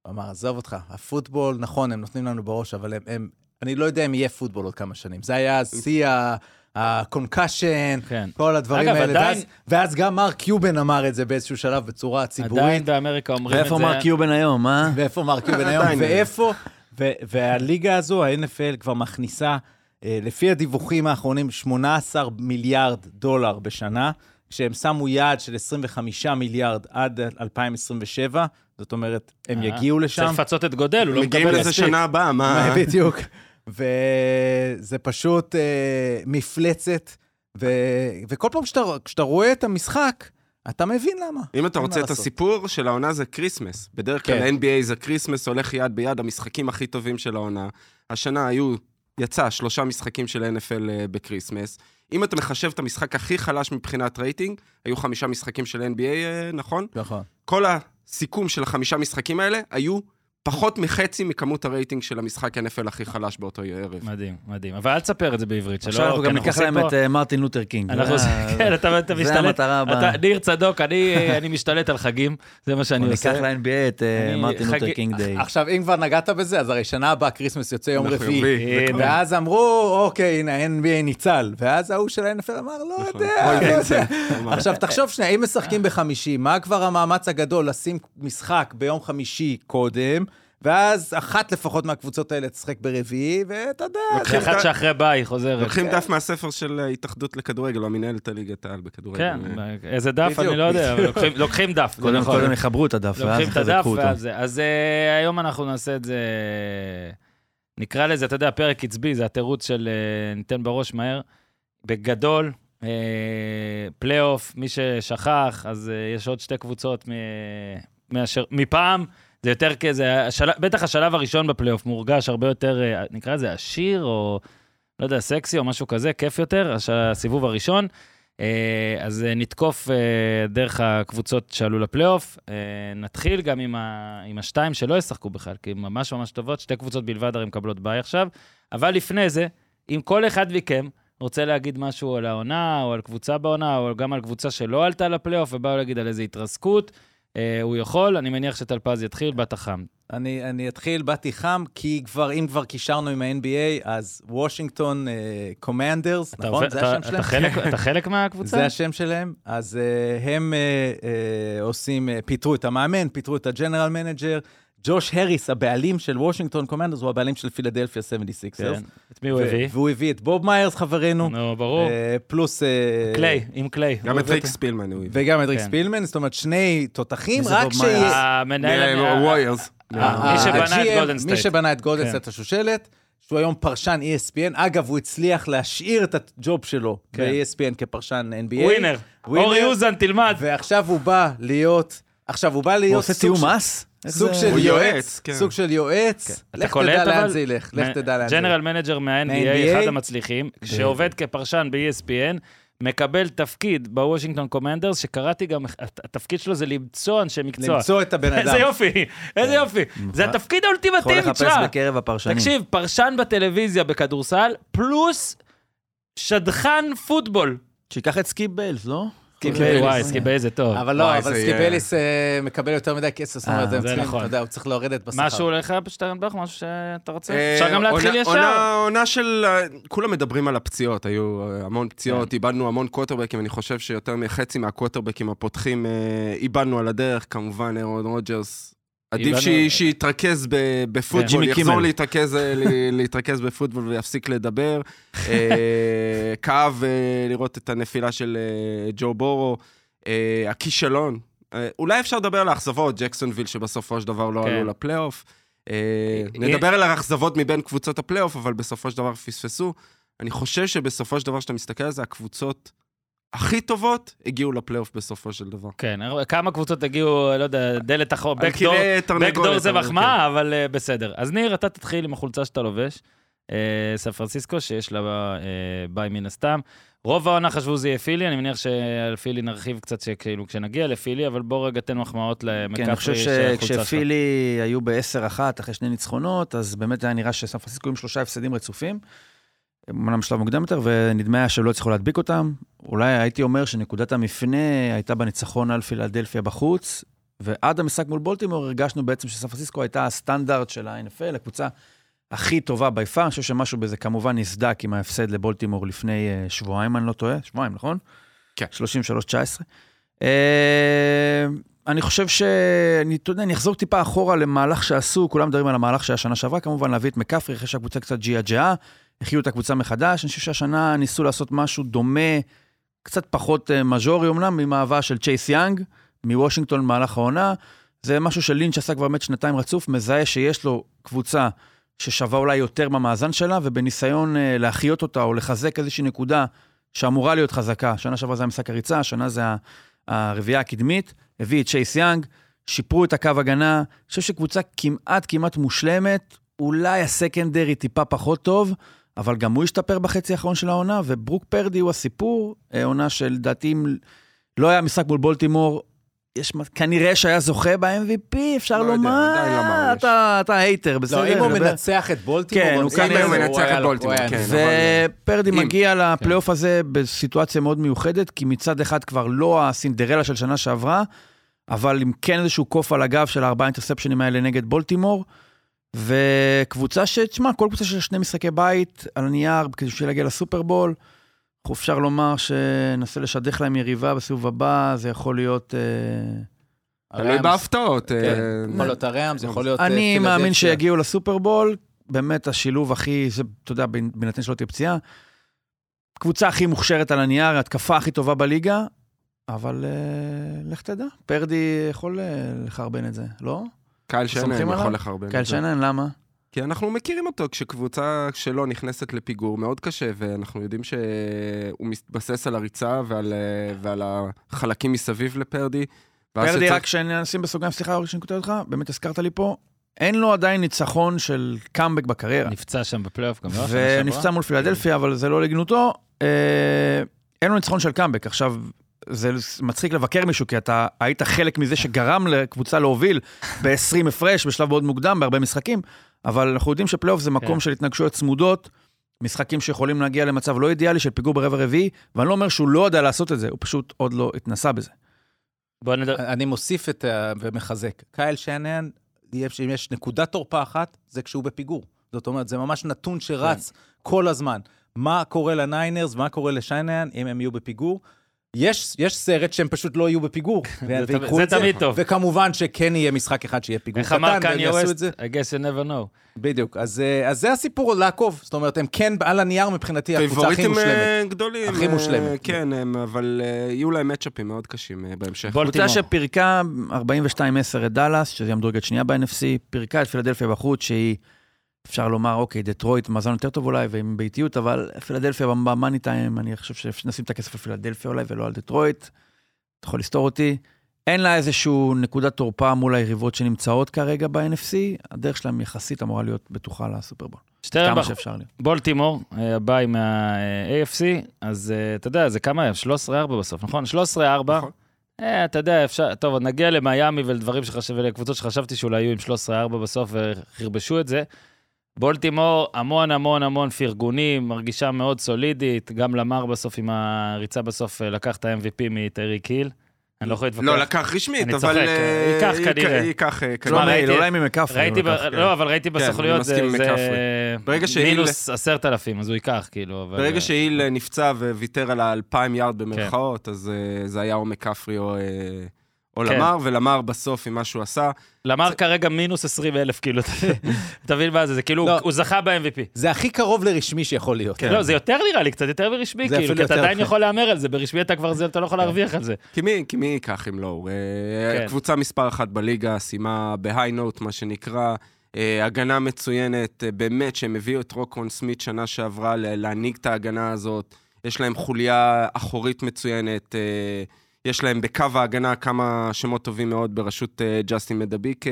הוא אמר, עזוב אותך, הפוטבול, נכון, הם נותנים לנו בראש, אבל הם, הם, אני לא יודע אם יהיה פוטבול עוד כמה שנים. זה היה שיא ה- ה concussion, כן. כל הדברים אגב, האלה. עדיין- ואז, ואז גם מרק קיובן אמר את זה באיזשהו שלב בצורה ציבורית. עדיין באמריקה אומרים את זה. ואיפה מרק קיובן היום, אה? ואיפה מרק קיובן היום. ואיפה, ו- והליגה הזו, ה-NFL כבר מכניסה, אה, לפי הדיווחים האחרונים, 18 מיליארד דולר בשנה, כשהם שמו יעד של 25 מיליארד עד 2027, זאת אומרת, הם אה, יגיעו לשם. צריך לפצות את גודל, הוא לא מגיעים מקבל לזה מספיק. שנה הבאה, מה... בדיוק. וזה פשוט אה, מפלצת, ו... וכל פעם שאתה, כשאתה רואה את המשחק, אתה מבין למה. אם אתה רוצה את לעשות. הסיפור של העונה זה כריסמס. בדרך כלל כן. ה-NBA זה כריסמס הולך יד ביד, המשחקים הכי טובים של העונה. השנה היו, יצא שלושה משחקים של NFL אה, בקריסמס. אם אתה מחשב את המשחק הכי חלש מבחינת רייטינג, היו חמישה משחקים של NBA, אה, נכון? נכון. כל הסיכום של החמישה משחקים האלה היו פחות מחצי מכמות הרייטינג של המשחק NFL הכי חלש באותו ערב. מדהים, מדהים. אבל אל תספר את זה בעברית, שלא... עכשיו אנחנו גם ניקח להם את אה, מרטין לותר קינג. עושים, כן, אתה אתה זה משתלט. המטרה הבאה. אתה, ניר צדוק, אני אני משתלט על חגים, זה מה שאני עושה. ניקח ל-NBA את אה, מרטין לותר קינג Day. עכשיו, אם כבר נגעת בזה, אז הרי שנה הבאה כריסמס יוצא יום רביעי. ואז אמרו, אוקיי, הנה, ה-NBA ניצל. ואז ההוא של ה-NFL אמר, לא נכון. יודע, לא. וינסנט, אמר. עכשיו, תחשוב שנייה, אם משחקים בחמישי, מה כבר המאמץ הגדול לשים משחק ביום חמישי קודם, ואז אחת לפחות מהקבוצות האלה תשחק ברביעי, ואתה יודע, לוקחים אחת שאחרי ביי היא חוזרת. לוקחים דף מהספר של ההתאחדות לכדורגל, או המנהלת הליגת העל בכדורגל. כן, אה, איזה דף, אני לא יודע, אבל לוקחים- לוקחים דף. קודם. כל הם יחברו את הדף, ואז לוקחים את הדף יחזקו אותו. אז אה, היום אנחנו נעשה את זה, נקרא לזה, אתה יודע, פרק קצבי, זה התירוץ של אה, ניתן בראש מהר. בגדול, אה, פלייאוף, מי ששכח, אז אה, יש עוד שתי קבוצות מפעם. זה יותר כזה, השל... בטח השלב הראשון בפלייאוף מורגש הרבה יותר, אה, נקרא לזה עשיר, או לא יודע, סקסי או משהו כזה, כיף יותר, הסיבוב הראשון. אה, אז אה, נתקוף דרך הקבוצות שעלו לפלייאוף. נתחיל גם עם, ה... עם השתיים שלא ישחקו בכלל, כי הן ממש ממש טובות, שתי קבוצות בלבד הרי מקבלות ביי עכשיו. אבל לפני זה, אם כל אחד מכם רוצה להגיד משהו על העונה, או על קבוצה בעונה, או גם על קבוצה שלא עלתה לפלייאוף, ובאו להגיד על איזו התרסקות, הוא יכול, אני מניח שטלפז יתחיל, באת חם. אני, אני אתחיל, באתי חם, כי כבר, אם כבר קישרנו עם ה-NBA, אז וושינגטון קומנדרס, אתה נכון? עובד- זה אתה- השם אתה שלהם? חלק- אתה חלק מהקבוצה? זה השם שלהם. אז אה, הם אה, אה, עושים, אה, פיטרו את המאמן, פיטרו את ה general manager. ג'וש הריס, הבעלים של וושינגטון קומנדרס, הוא הבעלים של פילדלפיה 76ers. כן. את מי הוא הביא? והוא הביא את בוב מיירס, חברנו. נו, ברור. אה, פלוס... אה, קליי, עם קליי. גם את ריק ספילמן הוא הביא. וגם את ריק כן. ספילמן, זאת אומרת, שני תותחים, מי רק. מיירס? המנהל... ה- וויירס. ה- מי שבנה את גולדן מי סטייט. שבנה את גולדן כן. סטייט השושלת, שהוא היום פרשן ESPN. אגב, הוא הצליח להשאיר את הג'וב שלו כן. ב-ESPN כפרשן NBA. winner. אורי אוזן, תלמד. ועכשיו הוא בא להיות... עכשיו, הוא בא להיות... הוא עושה תיאום מס? סוג איזה- של הוא יועץ, כן. סוג של יועץ. אתה לך תדע לאן אבל? זה ילך, לך תדע לאן זה general ילך. manager מה-NBA? אחד המצליחים, שעובד כפרשן ב-ESPN, מקבל תפקיד בוושינגטון קומנדרס, שקראתי גם, הת- התפקיד שלו זה למצוא אנשי מקצוע. למצוא את הבן אדם. איזה יופי, איזה יופי. זה התפקיד יכול האולטימטיבי, לחפש תשמע. בקרב הפרשנים. תקשיב, פרשן בטלוויזיה בכדורסל, פלוס שדכן פוטבול. שייקח את סקיפ ביילס, לא? סקיפ וואי, ביילס. סקיבי זה טוב. אבל לא, וואי, אבל סקיבליס אה, מקבל יותר מדי כסף, זאת אומרת, אה, הם זה צריכים, נכון. אתה יודע, הוא צריך להוריד את בשכר. משהו הולך בשטרנבך, משהו שאתה רוצה? אה, אפשר גם להתחיל ישר. עונה- של... כולם מדברים על הפציעות, היו המון פציעות, כן. איבדנו המון קווטרבקים, אני חושב שיותר מחצי מהקווטרבקים הפותחים איבדנו על הדרך, כמובן ארון רוג'רס. עדיף שיתרכז בפוטבול, יחזור. להתרכז, אה, להתרכז בפוטבול ויפסיק לדבר. אה, כאב אה, לראות את הנפילה של ג'ו בורו, הכישלון. אולי אפשר לדבר על האכזבות, ג'קסונוויל שבסופו של דבר לא כן. עלו לפלייאוף. נדבר על האכזבות מבין קבוצות הפלייאוף, אבל בסופו של דבר פספסו. אני חושב שבסופו של דבר, כשאתה מסתכל על זה, הקבוצות הכי טובות הגיעו לפלייאוף בסופו של דבר. כן, כמה קבוצות הגיעו, לא יודע, דלת אחורה, על בקדור, בקדור זה מחמאה, אבל אה, בסדר. אז ניר, אתה תתחיל עם החולצה שאתה לובש, אה, סן פרנסיסקו, שיש לה אה, ביי מן הסתם. רוב העונה חשבו זה יהיה פילי, אני מניח שעל פילי נרחיב קצת שכאילו כשנגיע לפילי, אבל בוא רגע תן מחמאות למקפרי כן, אני חושב. שכשפילי היו ב-10-1 אחרי שני ניצחונות, אז באמת היה נראה שסן פרנסיסקו עם שלושה הפסדים רצופים. אמנם בשלב מוקדם יותר, ונדמה היה שלא הצליחו להדביק אותם. אולי הייתי אומר שנקודת המפנה הייתה בניצחון על פילדלפיה בחוץ, ועד המשחק מול בולטימור הרגשנו בעצם שסן פרנסיסקו הייתה הסטנדרט של ה-NFL, הקבוצה הכי טובה בי פאר. אני חושב שמשהו בזה כמובן נסדק עם ההפסד לבולטימור לפני אה, שבועיים, אני לא טועה. שבועיים, נכון? כן. 33-19. אה, אני חושב שאני, אתה יודע, אני אחזור טיפה אחורה למהלך שעשו, כולם מדברים על המהלך שהיה שנה שעברה, כמובן להביא את מקפרי אחרי שהקבוצה קצת ג'יעה-ג'עה, החיו את הקבוצה מחדש, אני חושב שהשנה ניסו לעשות משהו דומה, קצת פחות אה, מז'ורי אמנם, עם ההבאה של צ'ייס יאנג, מוושינגטון במהלך העונה. זה משהו שלינץ' עשה כבר באמת שנתיים רצוף, מזהה שיש לו קבוצה ששווה אולי יותר במאזן שלה, ובניסיון אה, להחיות אותה או לחזק איזושהי נקודה שאמורה להיות חזקה. שנה שעברה זה המשחק הריצה, השנה זה הרביעייה הקדמית, הביא את צ'ייס יאנג, שיפרו את הקו הגנה. אני חושב שקבוצה כמעט כמעט מושלמת, אולי ה secondary טיפה פחות טוב, אבל גם הוא השתפר בחצי האחרון של העונה, וברוק פורדי הוא הסיפור, אה, עונה שלדעתי אם לא היה משחק מול בולטימור, יש, כנראה שהיה זוכה ב-MVP, אפשר לא יודע, לומר, עדיין לא ממש. אתה, אתה hater, בסדר? לא, אם הוא. מנצח את בולטימור, כן, הוא כנראה הזה, מנצח את בולטימור, כן. ופורדי אם. מגיע לפלייאוף הזה בסיטואציה מאוד מיוחדת, כי מצד אחד כבר לא הסינדרלה של שנה שעברה, אבל עם כן איזשהו קוף על הגב של הארבעה אינטרספשנים האלה נגד בולטימור, וקבוצה ש... תשמע, כל קבוצה של שני משחקי בית על הנייר, כדי בשביל להגיע לסופרבול, אפשר לומר שננסה לשדך להם יריבה בסיבוב הבא, זה יכול להיות... אה, תלוי בהפתעות. אה, כן, יכול להיות הראם, זה יכול להיות אה, אני מאמין. שיגיעו לסופרבול, באמת השילוב הכי, זה, אתה יודע, בהינתן שלא תהיה פציעה, קבוצה הכי מוכשרת על הנייר, ההתקפה הכי טובה בליגה, אבל אה, לך תדע, פרדי יכול אה, לחרבן את זה, לא? קייל שנהאן יכול? לחרבן. קייל. שנהאן, למה? כי אנחנו מכירים אותו, כשקבוצה שלו נכנסת לפיגור מאוד קשה, ואנחנו יודעים שהוא מתבסס על הריצה ועל, אה, ועל החלקים מסביב לפורדי. פורדי, שצריך- רק שנשים בסוגריים, סליחה, אורי, שאני קוטע אותך, באמת הזכרת לי פה, אין לו עדיין ניצחון של קאמבק בקריירה. נפצע שם בפלייאוף גם, לא? ונפצע מול פילדלפיה, אבל זה לא לגנותו. אה, אין לו ניצחון של קאמבק. עכשיו, זה מצחיק לבקר מישהו, כי אתה היית חלק מזה שגרם לקבוצה להוביל ב-20 הפרש, בשלב מאוד מוקדם, בהרבה משחקים, אבל אנחנו יודעים שפלייאוף זה מקום כן. של התנגשויות צמודות, משחקים שיכולים להגיע למצב לא אידיאלי של פיגור ברבע רביעי, ואני לא אומר שהוא לא יודע לעשות את זה, הוא פשוט עוד לא התנסה בזה. בוא נדבר... אני מוסיף את ה... ומחזק. קייל שנן, אם יש נקודת תורפה אחת, זה כשהוא בפיגור. זאת אומרת, זה ממש נתון שרץ כל הזמן. מה קורה לניינרס, מה קורה לשנן, אם הם יהיו בפיגור. יש, יש סרט שהם פשוט לא יהיו בפיגור, זה ויקחו זה את זה. תמיד טוב. וכמובן שכן יהיה משחק אחד שיהיה פיגור איך קטן, אמר והם יעשו את ווסט? זה. I guess you never know. בדיוק. אז, אה, אז זה הסיפור לעקוב. זאת אומרת, הם כן על הנייר מבחינתי הקבוצה הכי פייבוריטים מושלמת. אה, גדולים. הכי אה, מושלמת. כן, הם- אבל אה, יהיו להם מצ'אפים מאוד קשים אה, בהמשך. בולטימור. קבוצה שפירקה 42-10 את דאלאס, שזו המדורגת שנייה ב-NFC, פירקה את פילדלפיה בחוץ, שהיא, אפשר לומר, אוקיי, דטרויט מאזן יותר טוב אולי, ועם באיטיות, אבל פילדלפיה במאני טיים, אני חושב שנשים את הכסף על פילדלפיה אולי, ולא על דטרויט. אתה יכול לסתור אותי. אין לה איזשהו נקודת תורפה מול היריבות שנמצאות כרגע ב-NFC, הדרך שלהם יחסית אמורה להיות בטוחה לסופרבול. שטרן כמה בח- שאפשר להיות. בולטימור, אה, הבא מה-AFC, אז אה, אתה יודע, זה כמה היה? 13-4 בסוף, נכון? 13-4. נכון. אה, אתה יודע, אפשר, טוב, נגיע למיאמי ולדברים שחשב, ולקבוצות שחשבתי שאולי יהיו עם 13-4 בסוף וחרבשו את זה. בולטימור, המון המון המון פרגונים, מרגישה מאוד סולידית, גם למר בסוף עם הריצה בסוף אה, לקח את ה-MVP מטריק היל. אני לא יכול להתווכח. לא לקח רשמית, אני אבל... צוחק, אה, ייקח כנראה. ייקח אה, תשמע, כנראה. ראיתי- אולי. ראיתי, כן. לא, אבל ראיתי כן, בסוכנויות, אני זה, מינוס עשרת אלפים, אז הוא ייקח, כאילו, אבל... ברגע שהיל נפצע וויתר על האלפיים יארד במרכאות, אז זה היה או מקפרי או... או כן. למר, ולמר בסוף עם מה שהוא עשה. למר כרגע מינוס 20 אלף, כאילו, תבין מה זה, זה כאילו, לא. הוא זכה ב-MVP. זה הכי קרוב לרשמי שיכול להיות. לא, זה יותר נראה לי, קצת יותר מרשמי, זה כאילו, כי אתה. עדיין יכול להמר על זה, ברשמי אתה כבר, זה- אתה לא יכול להרוויח על זה. כי מי, כי מי ייקח אם לא הוא? אה, כן. קבוצה מספר אחת בליגה, סיימה בהיי נוט, מה שנקרא. אה, הגנה מצוינת, אה, באמת, שהם הביאו את רוקון סמית שנה שעברה ל- להנהיג את ההגנה הזאת. יש להם חוליה אחורית מצוינת. אה, יש להם בקו ההגנה כמה שמות טובים מאוד בראשות אה, ג'סטין מדובויקי.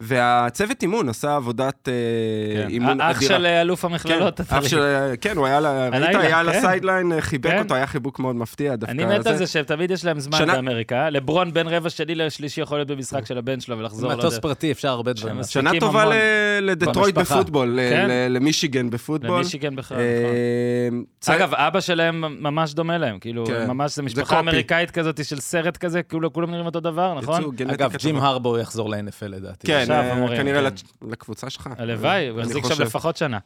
והצוות אימון עשה עבודת אה, אימון אדירה. אח של אה, אלוף המכללות, כן, אתה אח של... כן, הוא היה, לה- ראית, הלילה, היה על כן. ה sideline, אה, חיבק כן. אותו, היה חיבוק מאוד מפתיע דווקא. אני מת על זה שתמיד יש להם זמן שנה- באמריקה. לברון בין רבע שני לשלישי יכול להיות במשחק של הבן שלו ולחזור מטוס. פרטי אפשר הרבה דברים. שנה טובה. ל- לדטרויט. בפוטבול, כן. למישיגן בפוטבול. למישיגן בכלל, נכון. אה, אגב, אבא שלהם ממש דומה להם, כאילו, כן. ממש, זה משפחה. אמריקאית כזאת של סרט כזה, כאילו כולם נראים אותו דבר, נכון? אגב, ג'ים. הרבור יחזור ל-NFL לדעתי. כן, עכשיו אה, אומרים, כנראה כן. לקבוצה שלך. הלוואי, הוא יחזיק. שם לפחות שנה.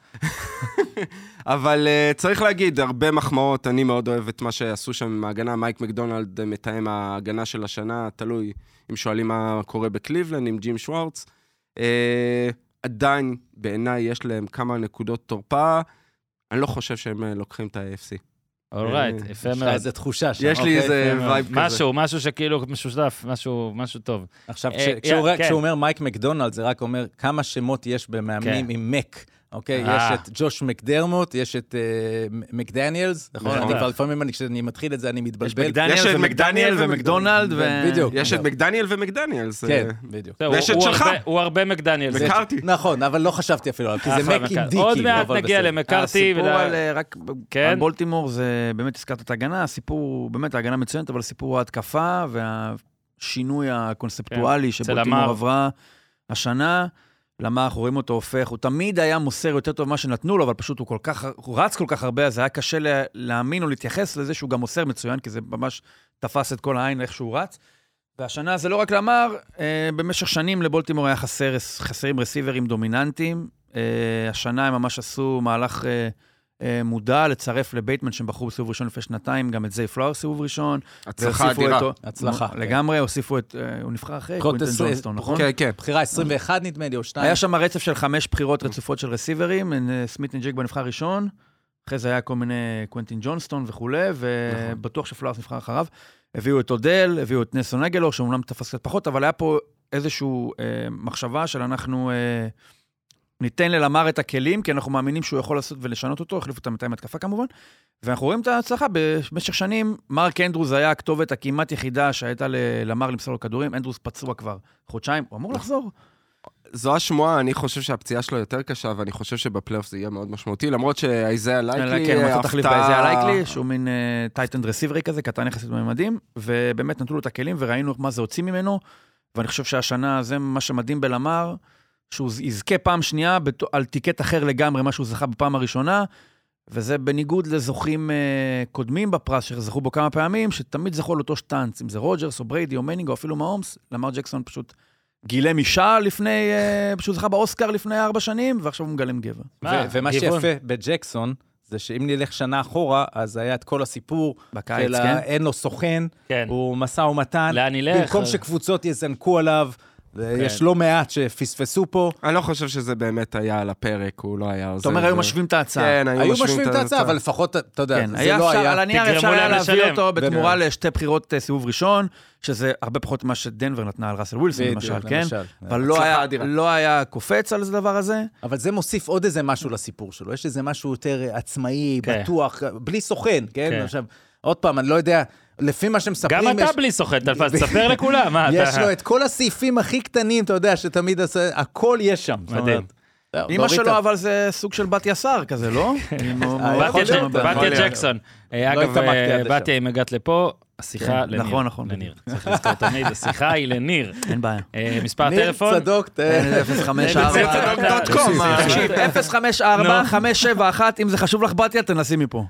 אבל uh, צריך להגיד, הרבה מחמאות, אני מאוד אוהב את מה שעשו שם עם ההגנה. מייק מקדונלד אה, מתאם ההגנה של השנה, תלוי אם שואלים מה קורה בקליבלנד עם ג'ים שוורץ. עדיין, בעיניי, יש להם כמה נקודות תורפה. אני לא חושב שהם אה, לוקחים את ה-AFC. אולרייט, אה, יפה יש לך מאוד. איזה תחושה שם. יש לי אוקיי, איזה מאוד. vibe כזה. משהו, משהו שכאילו משותף, משהו טוב. עכשיו, אה, כשהוא כן. כשהוא אומר מייק מקדונלד, זה רק אומר כמה שמות יש במאמנים עם מק. אוקיי, אה. יש את ג'וש מקדרמוט, יש את אה, מקדניאלס, נכון? בטח. אני כבר לפעמים, אני- כשאני מתחיל את זה, אני יש מתבלבל. יש את מקדניאל ומקדונלד ו... בדיוק. יש את מקדניאל ומקדניאלס. כן, אה, בדיוק. זהו, ויש הוא- את הוא שלך. הוא הרבה מקדניאל. זה- מקארתי. נכון, אבל לא חשבתי אפילו עליו, כי זה אחלה מק עם מקארתי. די, עוד מעט נגיע. למקארתי. הסיפור על, אה, רק כן. על בולטימור זה, באמת הזכרת את ההגנה, הסיפור, באמת ההגנה מצוינת, אבל הסיפור ההתקפה והשינוי הקונספטואלי שבולטימור למר. עברה השנה, למה אנחנו רואים אותו הופך, הוא תמיד היה מוסר יותר טוב ממה שנתנו לו, אבל פשוט הוא כל כך, הוא רץ כל כך הרבה, אז היה קשה לה, להאמין או להתייחס לזה שהוא גם מוסר מצוין, כי זה ממש תפס את כל העין איך שהוא רץ. והשנה זה לא רק לאמר, אה, במשך שנים לבולטימור היה חסר, חסרים רסיברים דומיננטיים. אה, השנה הם ממש עשו מהלך אה, מודע לצרף לבייטמן שהם בחרו בסיבוב ראשון לפני שנתיים, גם את זיי פלאוורס סיבוב ראשון. הצלחה אדירה. אותו- הצלחה, כן. לגמרי, הוסיפו את, אה, הוא נבחר אחרי קווינטן עשרה- ג'ונסטון, נכון? כן, כן. בחירה 21 נדמה לי, או 2. היה שם רצף של חמש בחירות רצופות של רסיברים, אה, סמית נג'יגבה נבחר ראשון, אחרי זה היה כל מיני קוונטין ג'ונסטון וכולי, ובטוח שפלארס נבחר אחריו. הביאו את אודל, הביאו את נלסון אגולור, שאומנם תפס קצת פחות, אבל היה פה איזושהי אה, מחשבה של אנחנו אה, ניתן ללמר את הכלים, כי אנחנו מאמינים שהוא יכול לעשות ולשנות אותו, החליפו את המתאם התקפה כמובן, ואנחנו רואים את ההצלחה. במשך שנים, מרק אנדרוס היה הכתובת הכמעט יחידה שהייתה ללמר למסור לו כדורים, אנדרוס פצוע כבר חודשיים, הוא אמור לחזור. זו השמועה, אני חושב שהפציעה שלו יותר קשה, ואני חושב שבפלייאוף זה יהיה מאוד משמעותי, למרות שאייזיה לייקלי, כן, מצא תחליף באיזיה לייקלי, שהוא מין tight end רסיברי כזה, קטן יחסית בממדים, ובאמת נתנו לו את הכלים וראינו מה זה הוציא ממנו, ואני חושב שהשנה זה מה שמדהים בלמר, שהוא יזכה פעם שנייה בת- על ticket אחר לגמרי, מה שהוא זכה בפעם הראשונה, וזה בניגוד לזוכים אה, קודמים בפרס, שזכו בו כמה פעמים, שתמיד זכו על אותו שטאנץ, אם זה רוג'רס או בריידי או מנינג או אפילו מהומס, למר ג'קסון פשוט גילם אישה לפני, אה, פשוט זכה באוסקר לפני ארבע שנים, ועכשיו הוא מגלם גבר. ומה. שיפה בג'קסון, זה שאם נלך שנה אחורה, אז היה את כל הסיפור בקיץ, של כן? אין לו סוכן, כן. הוא משא ומתן. לאן ילך? במקום שקבוצות יזנקו עליו, ויש כן. לא מעט שפספסו פה. אני לא חושב שזה באמת היה על הפרק, הוא לא היה עוזר. אתה אומר, היו משווים את ההצעה. כן, היו משווים את ההצעה, אבל לפחות, אתה יודע, כן, זה לא היה... על הנייר אפשר היה להביא. אותו בתמורה. לשתי בחירות אה, סיבוב ראשון, שזה הרבה פחות ממה שדנבר נתנה על ראסל ווילסון, למשל, כן? אבל לא היה-. לא היה קופץ על הדבר הזה. אבל זה מוסיף עוד איזה משהו לסיפור שלו. יש איזה משהו יותר עצמאי, כן. בטוח, בלי סוכן, כן? כן. עכשיו, עוד פעם, אני לא יודע, לפי מה שמספרים... גם אתה יש- בלי סוכן, טלפז, תספר לכולם, מה אתה... יש לו את כל הסעיפים הכי קטנים, אתה יודע, שתמיד עושה, הכל יש שם. מדהים. אמא. שלו, אבל זה סוג של בתיה סער כזה, לא? יכול בתיה. ג'קסון. אה, לא אגב, אה. בתיה, אם הגעת לפה, השיחה כן, לניר. נכון, נכון. לניר. צריך לזכור תמיד, השיחה היא לניר. אין בעיה. אה, מספר ניר טלפון? צדוק, ת- 054, צדוק.com, מה? תקשיב, 054-571, אם זה חשוב לך בתיה, תנסי מפה.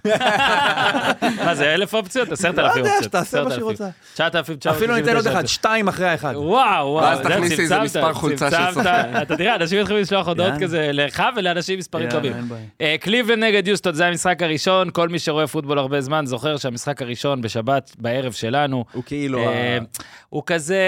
מה זה, אלף אופציות? עשרת אלפים לא יודע, אופציות. שתעשה מה שהיא אלפים. רוצה. 9,999. אפילו ניתן עוד אחד, שתיים אחרי האחד. וואו, וואו. ואז תכניסי איזה מספר חולצה של. שחקן. אתה תראה, אנשים יתחילו לשלוח הודעות. כזה לך ולאנשים מספרים טובים. אה, קליבלנד נגד יוסטון, זה המשחק הראשון. כל מי שרואה פוטבול הרבה זמן זוכר שהמשחק הראשון בשבת בערב שלנו, הוא כאילו... אה, ה- הוא כזה...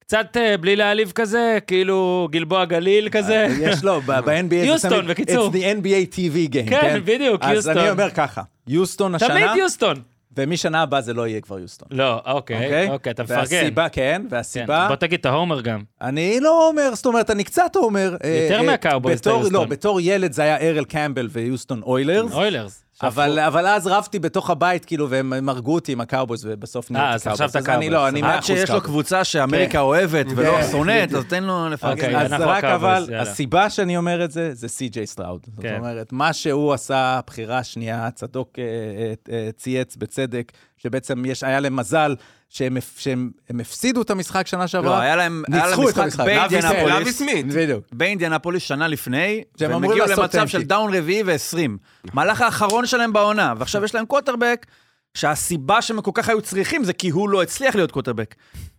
קצת אה, בלי להעליב כזה, כאילו גלבוע גליל כזה. יש לו, ב-NBA יוסטון, בקיצור. It's the NBA TV game, כן, כן? בדיוק, אז יוסטון. אני אומר ככה, יוסטון השנה, תמיד יוסטון. ומשנה הבאה זה לא יהיה כבר יוסטון. לא, אוקיי, אוקיי? אוקיי, אתה מפרגן. והסיבה, כן, כן, והסיבה... בוא תגיד את ההומר גם. אני לא אומר, זאת אומרת, אני קצת אומר... אה, יותר אה, מהקאובויז, אתה יוסטון. לא, בתור ילד זה היה ארל קמבל ויוסטון אוילרס. אוילרס. אבל, אבל אז רבתי בתוך הבית, כאילו, והם הם הרגו אותי עם הקאובויז, ובסוף אה, נהייתי אז עכשיו קאובויז. אתה אז אני לא, קאובויז. אני מאה עד אחוז שיש לו קאובויז. קבוצה שאמריקה אוהבת ולא כן. שונאת, אז תן לו לפרגן. אוקיי, אז אנחנו רק אבל, יאללה. הסיבה שאני אומר את זה, זה סי.ג'יי סטראוד. זאת כן. אומרת, מה שהוא עשה, בחירה השנייה, צדוק אה, אה, אה, צייץ בצדק, שבעצם יש, היה להם מזל שהם שהם הם הפסידו את המשחק שנה שעברה. לא, היה להם היה להם ניצחו את משחק המשחק. באינדיאנפוליס. בדיוק. באינדיאנפוליס שנה לפני, והם הגיעו למצב של. דאון רביעי ו-20. מהלך האחרון שלהם בעונה, ועכשיו יש להם קוורטרבק, שהסיבה שהם כל כך היו צריכים זה כי הוא לא הצליח להיות קוורטרבק.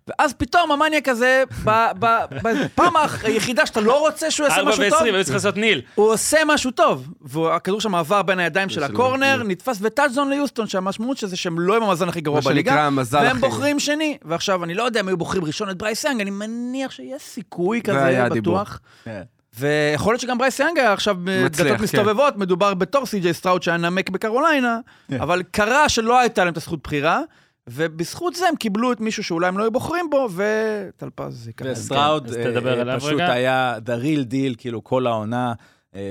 ואז פתאום המניאק הזה, ב- ב- בפעם היחידה שאתה לא רוצה שהוא יעשה 4 משהו טוב, ו-20, היו צריכים לעשות kneel. הוא עושה משהו טוב. והכדור שם עבר בין הידיים של של הקורנר. נתפס וטאצ'דאון ליוסטון, שהמשמעות של זה שהם לא עם המאזן הכי גרוע בליגה, והם בוחרים שני. ועכשיו, אני לא יודע אם היו בוחרים ראשון את ברייס יאנג, אני מניח שיש סיכוי כזה. בטוח. כן. ויכול להיות שגם ברייס יאנג היה עכשיו בדלתות כן. מסתובבות, מדובר בתור סי.ג'יי סטראוד שהיה נמק בקרוליינה, כן. אבל קרה שלא הייתה להם את הזכות בחירה, ובזכות זה הם קיבלו את מישהו שאולי הם לא היו בוחרים בו, וטלפז יקרה. וסטראוד אז אה, תדבר אה, פשוט. היה the real deal, כאילו, כל העונה. אה,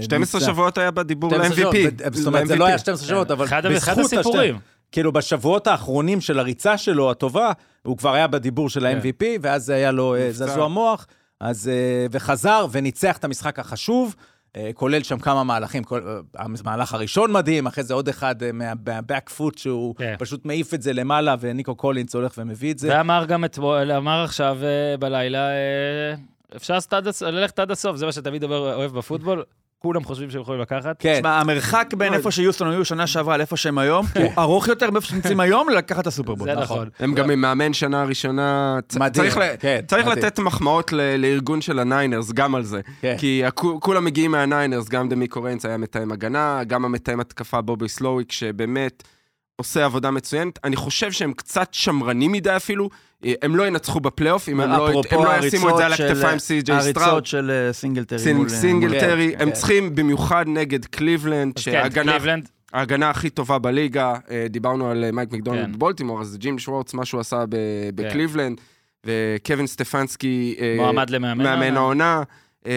12 ניצח. שבועות היה בדיבור 12 שבועות, ל-MVP. זאת אומרת, זה לא היה 12 שבועות, אבל אחד אחד בזכות הסיפורים. כאילו, בשבועות האחרונים של הריצה שלו, הטובה, הוא כבר היה בדיבור של כן. ה-MVP, ואז היה לו אה. זעזוע מוח, אז, אה, וחזר וניצח את המשחק החשוב. אה, כולל שם כמה מהלכים, כל, אה, המהלך הראשון מדהים, אחרי זה עוד אחד אה, מה- מה-back foot, שהוא כן. פשוט מעיף את זה למעלה, וניקו קולינס הולך ומביא את זה. ואמר גם אתמול, אמר עכשיו בלילה, אפשר ללכת עד הסוף, זה מה שתמיד אומר- אוהב בפוטבול, כולם חושבים שהם יכולים לקחת. כן, תשמע, המרחק בין איפה שיוסטון היו שנה שעברה לאיפה שהם היום, הוא ארוך יותר מאיפה שנמצאים היום ללקחת את הסופרבול. זה נכון. הם גם עם מאמן שנה ראשונה. צריך כן. לתת מחמאות ל- לארגון של הניינרס, גם על זה. כן. כי כולם מגיעים מהניינרס, גם דמיקו ראיינס היה מתאם הגנה, גם המתאם התקפה בובי סלוויק, שבאמת עושה עבודה מצוינת. אני חושב שהם קצת שמרנים מדי אפילו. הם לא ינצחו בפלייאוף, אם הם לא הם לא ישימו את זה על הכתפיים סי.ג'יי סטראוד. הריצות של אה, סינגלטרי. סינג- אה, סינגלטרי, כן, הם כן. צריכים במיוחד נגד קליבלנד, כן, שההגנה ההגנה הכי טובה בליגה, אה, דיברנו על מייק מקדונלד כן. בבולטימור, אז ג'ים שוורץ, מה שהוא עשה ב- בקליבלנד, וקווין סטפנסקי, מועמד למאמן מאמן העונה. אה,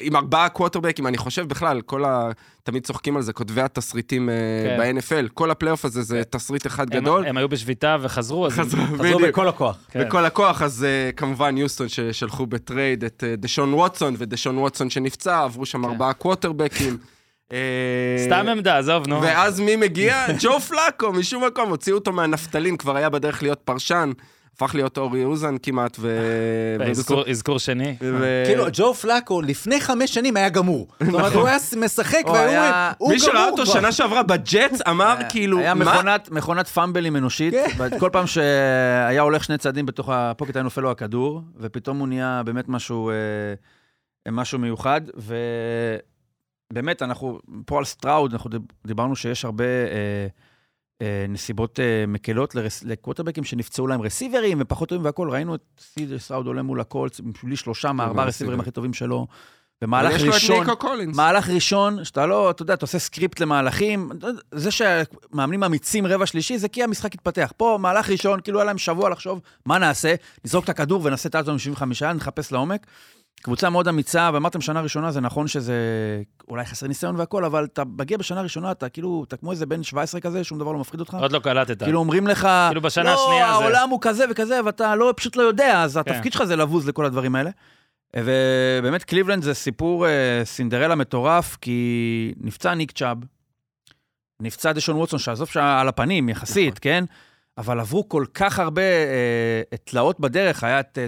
עם ארבעה קוורטרבקים, אני חושב בכלל, כל ה... תמיד צוחקים על זה, כותבי התסריטים אה, כן. ב-NFL, כל הפלייאוף הזה זה תסריט אחד הם- גדול. הם היו בשביתה וחזרו, אז הם- חזרו, חזרו בדיוק. בכל הכוח. כן. בכל הכוח, אז אה, כמובן יוסטון ששלחו בטרייד את דשון ווטסון, ודשון ווטסון שנפצע, עברו שם כן. ארבעה קוורטרבקים. אה, סתם עמדה, עזוב, נו. ואז מי מגיע? ג'ו פלאקו, משום מקום, הוציאו אותו מהנפטלין, כבר היה בדרך להיות פרשן, הפך להיות אורי אוזן כמעט, ו... אזכור- שני. ו- כאילו, ג'ו פלאקו לפני חמש שנים היה גמור. זאת אומרת, הוא היה משחק הוא והיו היה- אומרים, הוא מי שראה גמור אותו כבר." שנה שעברה בג'אטס אמר כאילו, היה מה? מכונת, פאמבלים אנושית, כל פעם שהיה הולך שני צעדים בתוך ה pocket היה נופל לו הכדור, ופתאום הוא נהיה באמת משהו, אה, משהו מיוחד, ובאמת, אנחנו, פה על סטראוד, אנחנו דיב- דיברנו שיש הרבה אה, אה, נסיבות אה, מקלות לקוורטרבקים שנפצעו להם רסיברים ופחות טובים והכול, ראינו את סי.ג'י סטראוד עולה מול הקולץ, בלי שלושה מארבעה רסיברים. הכי טובים שלו, במהלך ראשון. מהלך ראשון, שאתה לא, אתה יודע, אתה עושה script למהלכים, זה שהמאמנים אמיצים רבע שלישי, זה כי המשחק התפתח. פה, מהלך ראשון, כאילו היה להם שבוע לחשוב, מה נעשה? נזרוק את הכדור ונעשה את האלטון 75, נחפש לעומק. קבוצה מאוד אמיצה, ואמרתם שנה ראשונה, זה נכון שזה אולי חסר ניסיון והכל, אבל אתה מגיע בשנה ראשונה, אתה כאילו, אתה כמו איזה בן 17 כזה, שום דבר לא מפחיד אותך. עוד לא קלטת. כאילו אומרים לך, כאילו בשנה לא, השנייה זה- העולם הוא כזה וכזה, ואתה לא, פשוט לא יודע, אז כן. התפקיד שלך זה לבוז לכל הדברים האלה. ובאמת קליבלנד זה סיפור אה, סינדרלה מטורף, כי נפצע ניק צ'אב, נפצע דשון ווטסון, שעזוב שעל הפנים יחסית, נכון. כן? אבל עברו כל כך הרבה אה, תלאות בדרך, היה את אה, אה,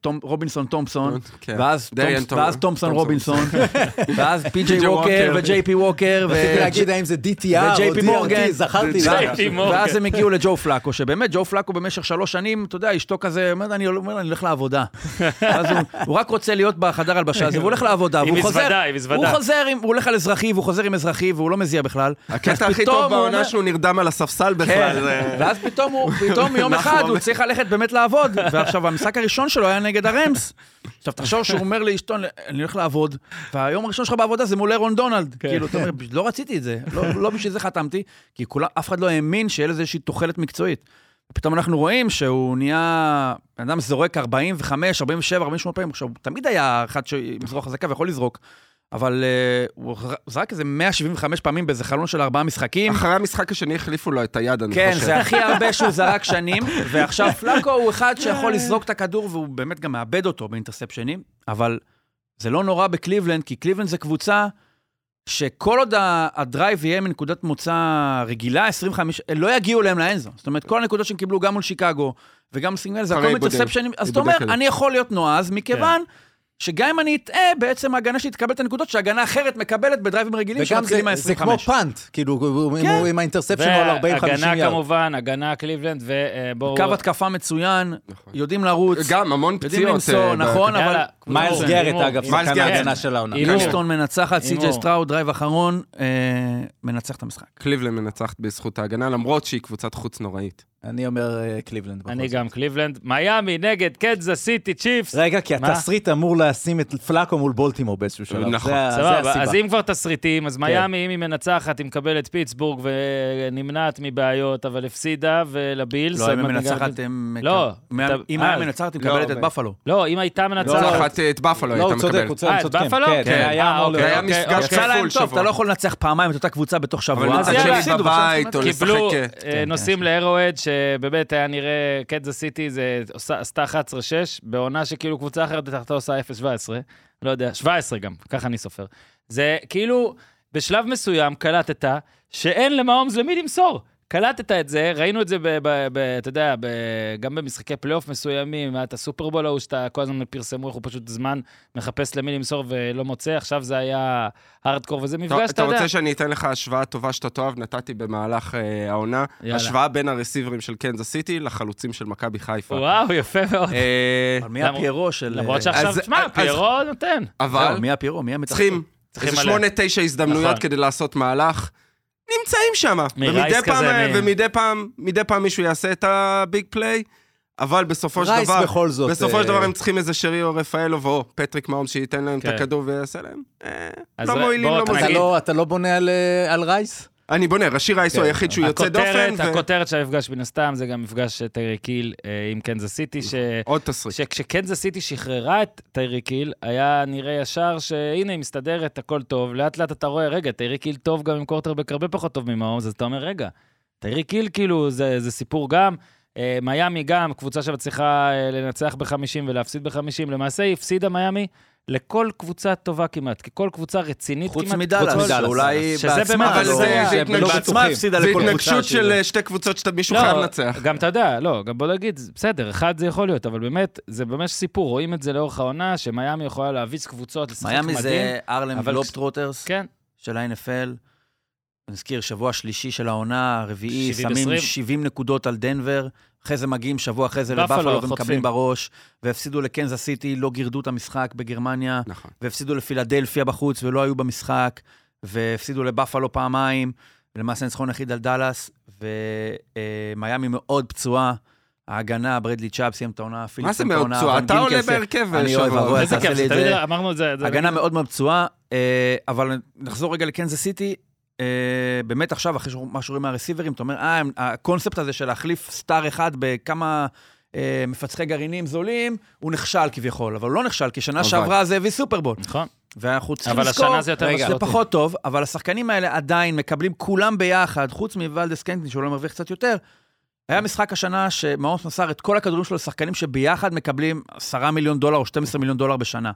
תום, רובינסון תומפסון, כן. ואז, דריאן תומפ, תום- ואז תומפסון תומפסון. רובינסון, ואז פי.ג'יי פי.ג'יי ווקר. וג'יי פי ווקר, רציתי להגיד האם זה DTR או. DRT, זכרתי. ואז הם הגיעו לג'ו פלאקו, שבאמת ג'ו פלאקו במשך שלוש שנים, אתה יודע, אשתו כזה, אומר, אני אומר, לה, אני הולך לעבודה. אז הוא, רק רוצה להיות בחדר הלבשה הזה, והוא הולך לעבודה, והוא חוזר, הוא. חוזר, הוא הולך על אזרחי, והוא חוזר עם אזרחי, והוא לא מזיע בכלל. הקטע הכי טוב בעונה אומר- שהוא נרדם על הספסל כן, בכלל. זה- ואז פתאום יום אחד נחום. הוא צריך ללכת באמת לעבוד, ועכשיו המשחק הראשון שלו היה נגד הרמס. עכשיו תחשוב שהוא אומר לאשתו, אני הולך לעבוד, והיום הראשון שלך בעבודה זה מול אירון דונלד. כאילו, אתה אומר, לא רציתי את זה, לא לא בשביל זה חתמתי, כי אף אחד לא האמין שיהיה לזה איזושהי תוחלת מקצועית. פתאום אנחנו רואים שהוא נהיה, בן אדם זורק 45, 47, 48 פעמים, עכשיו, הוא תמיד היה אחד עם זרוע חזקה ויכול לזרוק, אבל uh, הוא זרק איזה 175 פעמים באיזה חלון של ארבעה משחקים. אחרי המשחק השני החליפו לו את היד, אני כן, חושב. זה הכי הרבה שהוא זרק שנים, ועכשיו פלאקו הוא אחד שיכול לזרוק את הכדור, והוא באמת גם מאבד אותו באינטרספשנים, אבל זה לא נורא בקליבלנד, כי קליבלנד זה קבוצה שכל עוד הדרייב יהיה מנקודת מוצא רגילה, 25, לא יגיעו להם ל end zone. זאת אומרת, כל הנקודות שהם קיבלו גם מול שיקגו וגם סינגל, זה הכל. אינטרספשנים. אז אתה אומר. אני יכול להיות נועז, מכיוון שגם אם אני אטעה, בעצם ההגנה שלי תקבל את הנקודות שהגנה אחרת מקבלת בדרייבים רגילים שמתחילים זה כמו מה-25. punt, כאילו, אם כן. עם ה interception הוא על 40-50 והגנה יארד. כמובן, הגנה קליבלנד, ובואו... קו התקפה מצוין, נכון. יודעים לרוץ. גם המון יודעים פציעות. למסור, אה, נכון, אבל... יאללה, מיילס הימור. אגב, שחקן. ההגנה של העונה. יוסטון מנצחת. סי.ג'יי סטראוד, דרייב אחרון, אה, מנצח את המשחק. קליבלנד מנצחת בזכות ההגנה, למרות שהיא קבוצת חוץ נוראית. אני אומר אה, קליבלנד. אני. גם קליבלנד. מיאמי נגד קנזס סיטי צ'יפס. רגע, כי? התסריט אמור לשים את פלאקו מול בולטימור באיזשהו שלב. נכון. סבבה. אז אם כבר תסריטים, אז מיאמי, אם היא מנצחת, היא מקבלת פיטסבורג ונמנעת מבעיות, אבל הפסידה, ולבילס... לא, אם היא מנצחת. הם... לא, אם אה, היה מנצחת, היא מקבלת לא, את בפלו. לא, אם הייתה לא, מנצחת... את בפלו לא, הייתה הוא צודק, מקבלת. הוא צודק, אה. בפלו? כן, כן. כן, היה אה, מפגש כפול שבוע. אתה לא יכול לנצח פעמיים את אותה קבוצה בתוך שבוע. אבל אז שבאמת היה נראה, קדזה סיטי עשתה 11-6, בעונה שכאילו קבוצה אחרת תחתה עושה 0-17, לא יודע, 17 גם, ככה אני סופר. זה כאילו, בשלב מסוים קלטת שאין למהומס למי למסור. קלטת את זה, ראינו את זה, ב, ב, ב, אתה יודע, ב, גם במשחקי פלייאוף מסוימים, היה את הסופרבול ההוא שאתה כל הזמן פרסמו איך הוא פשוט זמן מחפש למי למסור ולא מוצא, עכשיו זה היה הארדקור, וזה אתה מפגש, אתה אתה יודע. רוצה שאני אתן לך השוואה טובה שאתה תאהב? נתתי במהלך אה, העונה. יאללה. השוואה בין הרסיברים של קנזס סיטי לחלוצים של מכבי חיפה. וואו, יפה מאוד. אה, אבל מי הפיירו של... למרות אה, שעכשיו, תשמע, אז- פיירו נותן. אבל זהו, מי הפיירו? מי המצטרף? צריכים צריכים איזה. שמונה, תשע הזדמנויות נכון. כדי לעשות מהלך. נמצאים שם. מרייס כזה, מ- ומדי פעם, מדי פעם מישהו יעשה את הביג פליי, אבל בסופו של רייס דבר, בכל זאת. בסופו של אה, דבר הם צריכים איזה שרי או רפאלוב או פטריק מהומס שייתן להם את כן. הכדור ויעשה להם. אה, לא מועילים, לא אתה אתה מועילים. לא- אתה לא בונה על, אה, על רייס? אני בונה, ראשי רייס הוא כן. היחיד שהוא יוצא דופן, הכותרת, של המפגש מן הסתם זה גם מפגש טייריק היל אה, עם קנזס סיטי, ש... עוד תסריט. שכשקנזס סיטי שחררה את טייריק היל, היה נראה ישר שהנה, היא מסתדרת, הכל טוב. לאט לאט אתה רואה, רגע, טייריק היל טוב גם עם קוורטרבק הרבה פחות טוב ממהומס, אז אתה אומר, רגע, טיירי קיל כאילו, זה, זה סיפור גם. אה, מיאמי גם, קבוצה שמצליחה אה, לנצח ב-50 ולהפסיד ב-50. למעשה היא הפסידה מיאמי לכל קבוצה טובה כמעט, כי כל קבוצה רצינית חוץ כמעט. מדאלאס, כל- שאולי שזה באמת- בעצמה, אבל לא- זה- זה לא התנגשות. בעצמה הפסידה זה לכל קבוצה. התנגשות של שזה- אה, שתי קבוצות שמישהו לא, חייב לנצח. גם אתה יודע, לא, גם בוא נגיד, בסדר, אחד זה יכול להיות, אבל באמת, זה ממש סיפור, רואים את זה לאורך העונה, שמיאמי יכולה להביס קבוצות, לשחק מדהים. מיאמי זה ארלם גלובטרוטרס כן, של ה-NFL. נזכיר, שבוע שלישי של העונה, הרביעי, 70-20. שמים 70 נקודות על דנבר, אחרי זה מגיעים שבוע אחרי זה חוטפים. ומקבלים בראש, והפסידו לקנזס סיטי, לא גירדו את המשחק בגרמניה, נכון. והפסידו לפילדלפיה בחוץ ולא היו במשחק, והפסידו לבפלו פעמיים, למעשה ניצחון יחיד על דאלאס, ומיאמי מאוד פצועה. ההגנה, ברדלי צ'אפ סיים את העונה, מה פיליפסון זה את מאוד העונה, פצועה? ון אתה עולה בהרכב אני. אוהב. איזה תעשה לי את זה. אמרנו את זה. זה- הגנה מאוד מאוד פצועה, אה, אבל נחזור רגע לקנזס סיטי. אה, באמת עכשיו, אחרי מה שרואים מהרסיברים, אתה אומר, אה, הקונספט הזה של להחליף סטאר אחד בכמה אה, מפצחי גרעינים זולים, הוא נכשל כביכול, אבל הוא לא נכשל, כי שנה הלוואי. שעברה זה הביא סופרבול. נכון. ואנחנו צריכים אבל לזכור, השנה זה יותר זה משמעותי. פחות טוב, אבל השחקנים האלה עדיין מקבלים כולם ביחד, חוץ מוולדס קנטין, שאולי מרוויח קצת יותר. היה משחק השנה שמאונס מסר את כל הכדורים שלו לשחקנים שביחד מקבלים 10 מיליון דולר או 12 מיליון דולר בשנה.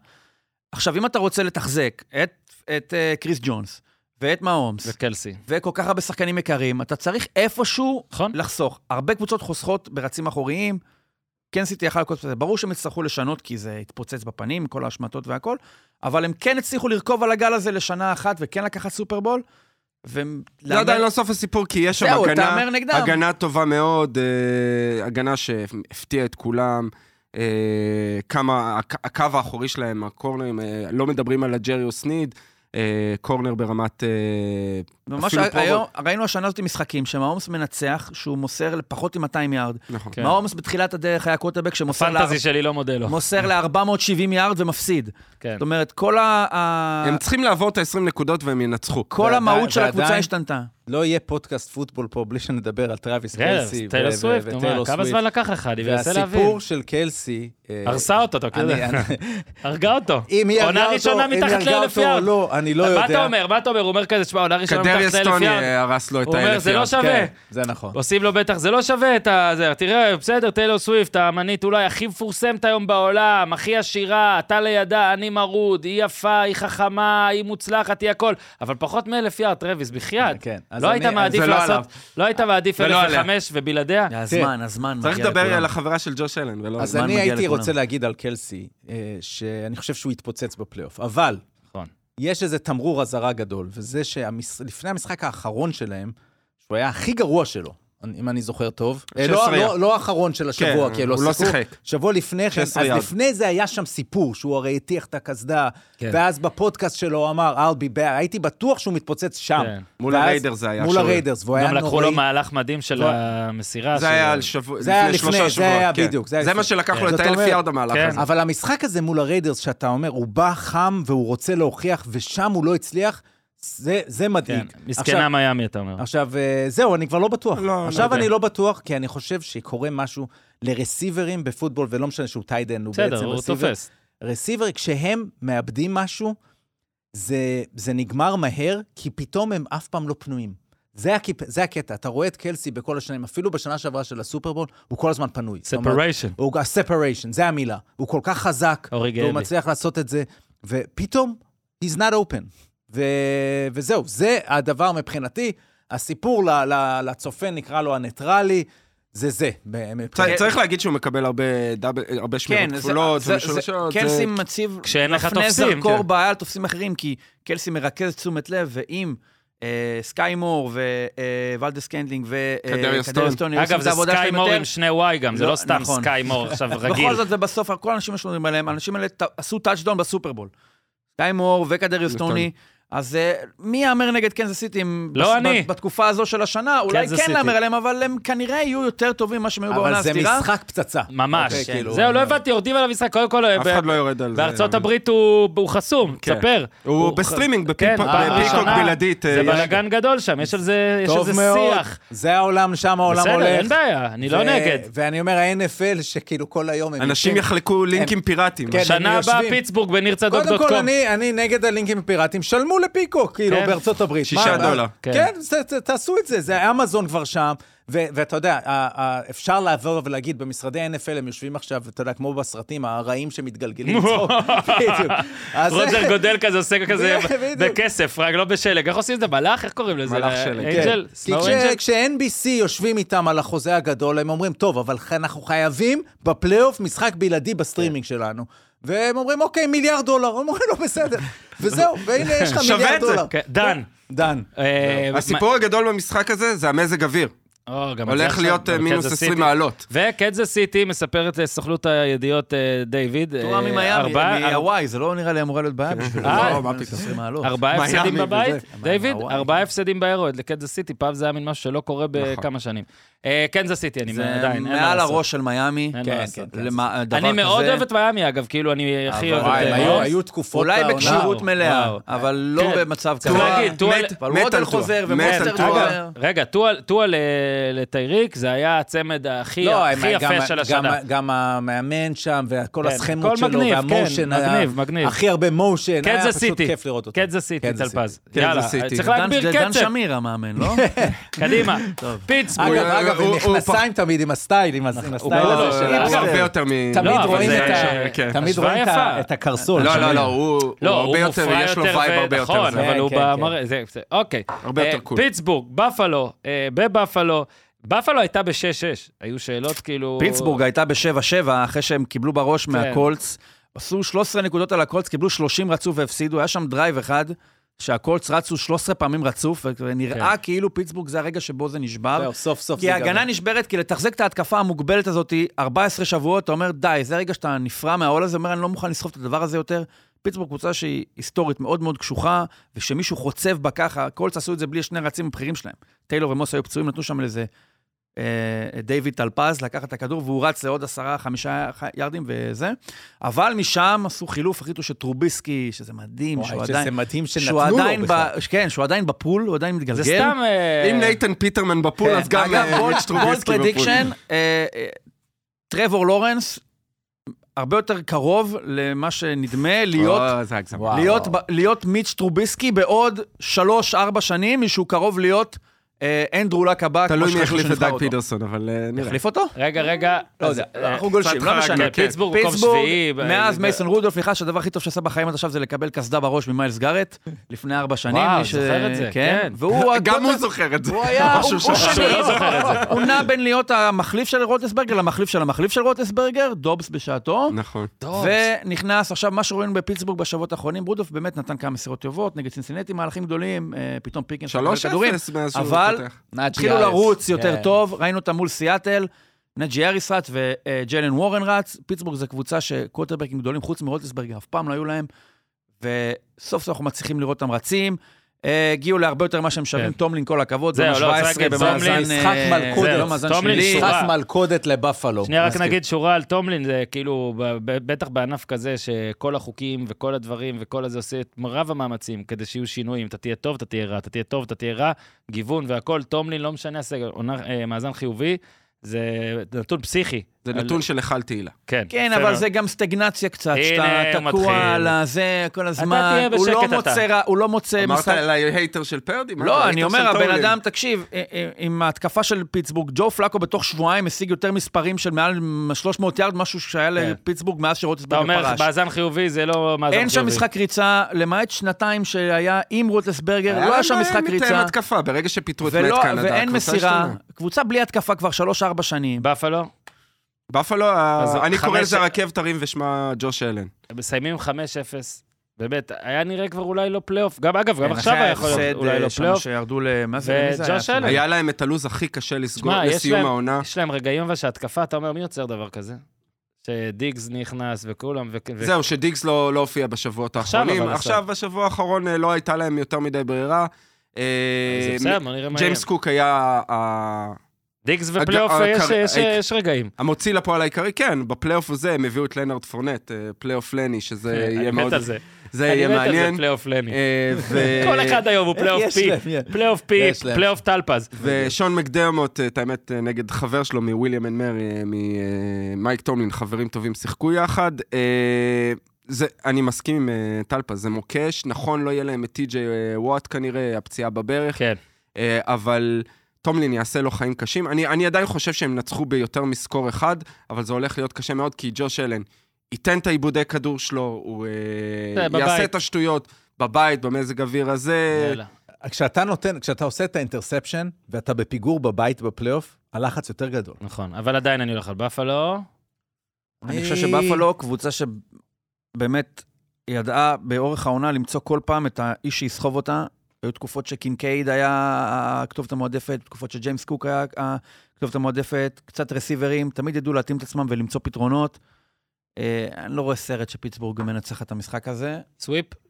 עכשיו, אם אתה רוצה לתחזק את, את uh, קריס ג'ונס ואת מאומס, וקלסי. וכל כך הרבה שחקנים יקרים, אתה צריך איפשהו נכון. לחסוך. הרבה קבוצות חוסכות ברצים אחוריים, כן סיטי יכל לקרות את זה. ברור שהם יצטרכו לשנות, כי זה התפוצץ בפנים, כל ההשמטות והכל, אבל הם כן הצליחו לרכוב על הגל הזה לשנה אחת, וכן לקחת סופרבול. והם... זה עדיין לא סוף הסיפור, כי יש שם הגנה. הגנה טובה מאוד, אה, הגנה שהפתיעה את כולם. אה, כמה, הק- הקו האחורי שלהם, הקורנרים, אה, לא מדברים על לג'ריוס סניד, קורנר ברמת... אה, ממש היום, ראינו השנה הזאת משחקים שמהומס מנצח, שהוא מוסר לפחות מ-200 יארד. נכון. כן. מהומס בתחילת הדרך היה קוורטרבק שמוסר fantasy שלי לא מודה לו. מוסר ל-470 יארד ומפסיד. כן. זאת אומרת, כל ה-. הם צריכים לעבור את ה-20 נקודות והם ינצחו. כל המהות של הקבוצה השתנתה. לא יהיה פודקאסט פוטבול פה בלי שנדבר על טראוויס כן, קלסי. סוויפט, וטיילור מה, כמה סוויפט. זמן לקח לך? אני מנסה להבין. והסיפור של קלסי... אה, הרסה אותו, אתה יודע. אני- הרגה אותו. אם היא הרגה ראשונה אותו, אם מתחת היא הרגה לאלף אותו או יארד. לא, אני לא יודע. מה אתה אומר? מה אתה אומר? הוא אומר כזה, תשמע, עונה ראשונה מתחת קדריאס לאלף טוני יארד. אה, הרס לו את הוא אומר, האלף זה לא יארד. שווה. כן, זה נכון. עושים לו בטח, זה לא שווה את ה... תראה, בסדר, טיילור סוויפט, האמנית אולי הכי מפורסמת היום בעולם, הכי עשירה, אתה לידה, אני מרוד, היא יפה, היא חכמה, היא מוצלחת, היא הכל. אבל פחות מאלף יארד, טרוויס, בחייאת. כן, לא אני- היית אז מעדיף לא לעשות. לא היית מעדיף אלף לא. וחמש ובלעדיה? הזמן, הזמן צריך לדבר. על החברה של ג'וש אלן, ולא... אז הזמן אני מגיע הייתי לכולם. רוצה להגיד על קלסי, אה, שאני חושב שהוא יתפוצץ בפלייאוף, אבל נכון. יש איזה תמרור אזהרה גדול, וזה שלפני המשחק האחרון שלהם, שהוא היה הכי גרוע שלו, אם אני זוכר טוב, אה, 16 לא-. לא לא האחרון של השבוע, כן, כי הוא לא שיחקו. שיחק. שבוע לפני כן, 16 אז יארד. לפני זה היה שם סיפור, שהוא הרי הטיח את הקסדה, כן. ואז בפודקאסט שלו הוא אמר, I'll be back, הייתי בטוח שהוא מתפוצץ שם. כן. מול הריידרס זה היה מול. הריידרס, והוא היה גם לקחו לו נוראי. מהלך מדהים של המסירה. זה של- היה על שבוע, זה היה לפני שלושה זה. היה כן. בדיוק, זה מה. שלקח לו זאת את האלף יארד המהלך כן. הזה. אבל המשחק הזה מול הריידרס, שאתה אומר, הוא בא חם והוא רוצה להוכיח, ושם הוא לא הצליח, זה, זה כן, מדאיג. מסכנה מיאמי, אתה אומר. עכשיו, אה, זהו, אני כבר לא בטוח. לא, לא עכשיו יודע. אני לא בטוח, כי אני חושב שקורה משהו לרסיברים בפוטבול, ולא משנה שהוא tight end, הוא בסדר, בעצם הוא receiver. תופס. receiver, כשהם מאבדים משהו, זה, זה נגמר מהר, כי פתאום הם אף פעם לא פנויים. זה, הקיפ, זה הקטע, אתה רואה את קלסי בכל השנים, אפילו בשנה שעברה של הסופרבול, הוא כל הזמן פנוי. separation. הוא ה-separation, זה המילה. הוא כל כך חזק, והוא. מצליח לעשות את זה, ופתאום, he's not open. ו... וזהו, זה הדבר מבחינתי. הסיפור ל... ל... לצופה, נקרא לו הניטרלי, זה זה. צריך להגיד שהוא מקבל הרבה double- הרבה שמירות כן, כפולות ומשולשות. קלסי מציב, כשאין לך מפנה תופסים, זרקור כן. בעיה על תופסים אחרים, כי קלסי מרכז תשומת לב, ואם אה, סקיימור וולדס קנדלינג קדריוס וקדריוס טוני. טוני עושים אגב, את זה סקיימור עם שני Y גם, זה לא, לא סתם נכון. סקיימור עכשיו רגיל. בכל זאת, ובסוף, כל האנשים שמדברים עליהם, האנשים האלה עשו טאצ'דאון בסופרבול. סקיימור וקדריוס טוני. אז אה, מי יאמר נגד קנזס סיטי לא בס- אני. בתקופה הזו של השנה? אולי כן סיטי. להמר עליהם, אבל הם כנראה יהיו יותר טובים ממה שהם היו בעונה אבל זה. משחק פצצה. ממש. אוקיי, כן. כאילו, זהו, לא אני- הבנתי, יורדים על המשחק. קודם כל, אף ב- אחד לא יורד על זה. בארצות הברית הוא הוא חסום, כן. תספר. הוא בסטרימינג, בפי- כן, בפיקוק ראשונה. בלעדית. אה, זה יש- בלאגן גדול שם, יש על זה יש על טוב זה מאוד, שיח. זה העולם, שם העולם בסדר, הולך. אין בעיה, אני לא נגד. ואני אומר, ה-NFL, שכאילו כל היום הם... אנשים יחלקו לינקים פיראטיים. כן, שנה הבאה. פיטסבורג בניר צדוק קודם דוט כל. אני, אני נגד הלינקים הפיראטיים, שלמו לפיקוק, כאילו, כן. בארצות הברית. שישה מה- דולר. כן. כן, זה- זה- תעשו את זה, זה אמזון כבר שם, ו- ואתה יודע, אפשר לעבור ולהגיד, במשרדי NFL הם יושבים עכשיו, אתה יודע, כמו בסרטים, הרעים שמתגלגלים לצחוק. בדיוק. אז- רוג'ר גודל כזה עושה כזה. בכסף, רק לא בשלג. איך עושים את זה? מלאך? איך קוראים לזה? מלאך שלג. angel? כי snow כש- angel? כש-NBC יושבים איתם על החוזה הגדול, הם אומרים, טוב, אבל אנחנו חייבים בפלייאוף משחק בלעדי בסטרימינג שלנו. והם אומרים, אוקיי, מיליארד דולר. הם אומרים, לא, בסדר. וזהו, והנה, יש לך שווה מיליארד את זה. דולר. כן, דן. דן. אה, הסיפור הגדול במשחק הזה זה המזג אוויר. או, גם זה הולך להיות אה, מינוס קנזס 20 סיטי. מעלות. וקנזס סיטי מספרת לסוכנות הידיעות אה, דיוויד. תורה אה, ממיאמי, ארבעה- מהוואי, זה לא נראה לי אמורה להיות בעיה בשבילו. לא. 20 מעלות. ארבעה מיאמי הפסדים. בבית, דיוויד. ארבעה הפסדים באירו לקנזס סיטי, פעם זה היה מין משהו שלא קורה בכמה שנים. קנזס סיטי, אני זה עדיין, אין מה מעל לעשות. הראש של מיאמי. כן, כן. כן. אני מאוד אוהב את מיאמי, אגב, כאילו, אני הכי אוהב את אה, היו- תקופות אולי בעונה. בכשירות מלאה. אבל לא כן. במצב צריך כזה. מת- על טועה. חוזר ומוסטר. רגע, טואה- לטייריק, זה היה הצמד הכי לא, הכי הם- גם- יפה של גם- השנה. גם המאמן שם, וכל כן, הסכמות שלו, מגניב, וה motion, כן, היה- מגניב, מגניב. הכי הרבה motion, היה פשוט סיטי. כיף לראות אותו. קנזס סיטי, טלפז. סיטי. יאללה. צריך להגביר זה דן קצב. שמיר המאמן, לא? קדימה. פיטסבורג. אגב, הוא- אגב, הוא- עם מכנסיים תמיד, עם הסטייל, עם הס- עם הסטייל הזה של הוא הרבה יותר מ... תמיד לא, רואים זה- את ה- כן. רואים את יפה. הקרסול. לא, לא. לא, הוא לא, הרבה יותר, יש לו vibe הרבה יותר. נכון. אבל הוא כן, כן, במראה, אוקיי. הרבה יותר אה, cool. פיטסבורג, בפלו, אה, בבפלו, בפלו הייתה ב-6-6, היו שאלות כאילו... פיטסבורג הייתה ב-7-7, אחרי שהם קיבלו בראש כן. מהקולץ. עשו 13 נקודות על הקולץ, קיבלו 30 רצוף והפסידו. היה שם drive אחד, שהקולץ רצו 13 פעמים רצוף, ונראה כאילו פיטסבורג זה הרגע שבו זה נשבר. זהו, סוף סוף כי זה ההגנה גם- נשברת, כי לתחזק את ההתקפה המוגבלת הזאת 14 שבועות, אתה אומר, די, זה הרגע שאתה נפרע מהעול הזה, אומר, אני לא מוכן לסחוב את הדבר הזה יותר. פיטסבורג קבוצה שהיא היסטורית מאוד מאוד קשוחה, ושמישהו חוצב בה ככה, קולץ עשו את זה בלי שני הרצים הבכירים שלהם. טיילור ומוס היו פצועים, נתנו שם לאיזה אה, דיוויד טלפז, לקח את הכדור, והוא רץ לעוד עשרה, חמישה ירדים וזה. אבל משם עשו חילוף, החליטו שטרוביסקי, שזה מדהים, שהוא וואי, עדיין... שזה מדהים שהוא שנתנו לו בכלל. ב... כן, שהוא עדיין ב pool, הוא עדיין מתגלגל. זה סתם... אה, אם נייתן פיטרמן ב pool, כן, אז גם אגב, אה, טרוביסקי ב pool. prediction, אה, טרבור לורנס, הרבה יותר קרוב למה שנדמה להיות. להיות, להיות מיץ' טרוביסקי בעוד שלוש-ארבע שנים, מישהו קרוב להיות אה, אנדרו לק הבא, כמו תלוי מי יחליף את אותו. פידרסון, אבל אה, נראה. יחליף אותו? רגע, רגע. לא אז, יודע, אה, אנחנו גולשים, לא משנה. כן. פיטסבורג מקום פיטסבורג, שביעי. מאז מייסון רודולף נכנס שהדבר הכי טוב שעשה בחיים עד עכשיו זה לקבל קסדה בראש ממיילס גארט, לפני ארבע שנים. וואו, זוכר את זה, כן. והוא... גם הוא זוכר את זה. הוא היה, הוא שני, לא זוכר את זה. הוא נע בין להיות המחליף של רוטסברגר למחליף של המחליף של רוטסברגר, דובס בשעתו. נכון. ונכנס, עכשיו, מה שרואים בפיטסבורג בשבועות האחרונים, רודולף באמת נתן כמה מסירות טובות, נגד סינסינטי, מהלכים גדולים, אה, פתאום פיקינס, מקבל 3-0 כדורים. מאז שהוא אבל- התחילו. לרוץ יותר כן. טוב, ראינו אותם מול סיאטל, נג'י אריס רץ וג'לן וורן רץ. פיטסבורג זו קבוצה שקווטרבקים גדולים, חוץ מרוטסברגר, אף פעם לא היו להם, וסוף סוף אנחנו מצליחים לראות אותם רצים. אה, הגיעו להרבה יותר ממה שהם שווים, כן. טומלין כל הכבוד, זה לא, צריך 17 להגיד, במאזן... אה, משחק מלכודת. שורה. משחק מלכודת לבפלו. שנייה, רק. נגיד שורה על טומלין, זה כאילו, בטח בענף כזה, שכל החוקים וכל הדברים וכל הזה עושה את מרב המאמצים כדי שיהיו שינויים. אתה תהיה טוב, אתה תהיה רע, אתה תהיה טוב, אתה תהיה רע, גיוון והכל. טומלין, לא משנה אה, מאזן חיובי, זה נתון פסיכי. זה על- נתון של היכל תהילה. כן. כן. אבל זה גם סטגנציה קצת, הנה, שאתה תקוע. על הזה כל הזמן. תהיה הוא לא בשקט, מוצא אתה. הוא לא מוצא אמרת עליי הייטר של פרדי? לא, אני אומר, הבן. אדם, תקשיב, אה, אה, עם ההתקפה של פיטסבורג, ג'ו פלאקו בתוך שבועיים השיג יותר מספרים של מעל 300 יארד, משהו שהיה לפיטסבורג מאז אתה שרוטסברגר אומר, פרש. מאזן חיובי זה לא מאזן חיובי. אין שם משחק ריצה, למעט שנתיים שהיה עם רוטסברגר, לא היה שם להם משחק מתאם ריצה, התקפה, ברגע שפיטרו את מאט קנדה, ואין מסירה. קבוצה בלי התקפה כבר 3-4 שנים. בפלו, בפלו, ה- אז אני קורא לזה הרכב תרים ושמה ג'וש אלן. הם מסיימים 5-0. באמת, היה נראה כבר אולי לא פלייאוף. גם, אגב, גם עכשיו אחרי היה יכול להיות אולי אה, לא פלייאוף. שירדו ל... מה זה? מי זה היה? היה להם את הלו"ז הכי קשה לסגור לסיום להם- העונה. יש להם רגעים אבל שהתקפה, אתה אומר, מי יוצר דבר כזה? שדיגס נכנס וכולם, ו... זהו, שדיגס לא לא הופיע בשבועות האחרונים. עכשיו, בשבוע האחרון אה, לא הייתה להם יותר מדי ברירה. אה, זה בסדר, בוא נראה מה יהיה. ג'יימס קוק היה דיגס הג- ופלייאוף, הק- יש- יש- הק- יש רגעים. המוציא לפועל העיקרי, כן, בפלייאוף הזה הם הביאו את לנארד פורנט, אה, פלייאוף לני, שזה אני יהיה מת מאוד... על זה. זה אני יהיה מת על זה, מעניין. פלייאוף לני. אה, כל אחד היום הוא פלייאוף יש פי, יש. פלייאוף פי, יש. פלייאוף טלפז. ושון מקדרמוט, אה, את האמת, אה, נגד חבר שלו מוויליאם אנד מרי, ממייק טומלין, חברים טובים, שיחקו יחד. אה, זה, אני מסכים עם טלפה, זה מוקש, נכון, לא יהיה להם את טי.ג'יי וואט כנראה, הפציעה בברך, כן. אבל טומלין יעשה לו חיים קשים. אני, אני עדיין חושב שהם נצחו ביותר מסקור אחד, אבל זה הולך להיות קשה מאוד, כי ג'וש אלן ייתן את העיבודי כדור שלו, הוא זה, uh, יעשה בבית. את השטויות בבית, במזג אוויר הזה. יאללה. כשאתה נותן, כשאתה עושה את האינטרספשן, ואתה בפיגור בבית בפלייאוף, הלחץ יותר גדול. נכון, אבל עדיין אני הולך על בפלו. אני חושב שבאפלו, קבוצה שבאמת ידעה באורך העונה למצוא כל פעם את האיש שיסחוב אותה. היו תקופות שקינקייד היה הכתובת המועדפת, תקופות שג'יימס קוק היה הכתובת המועדפת, קצת רסיברים, תמיד ידעו להתאים את עצמם ולמצוא פתרונות. אה, אני לא רואה סרט שפיטסבורג מנצח את המשחק הזה. sweep.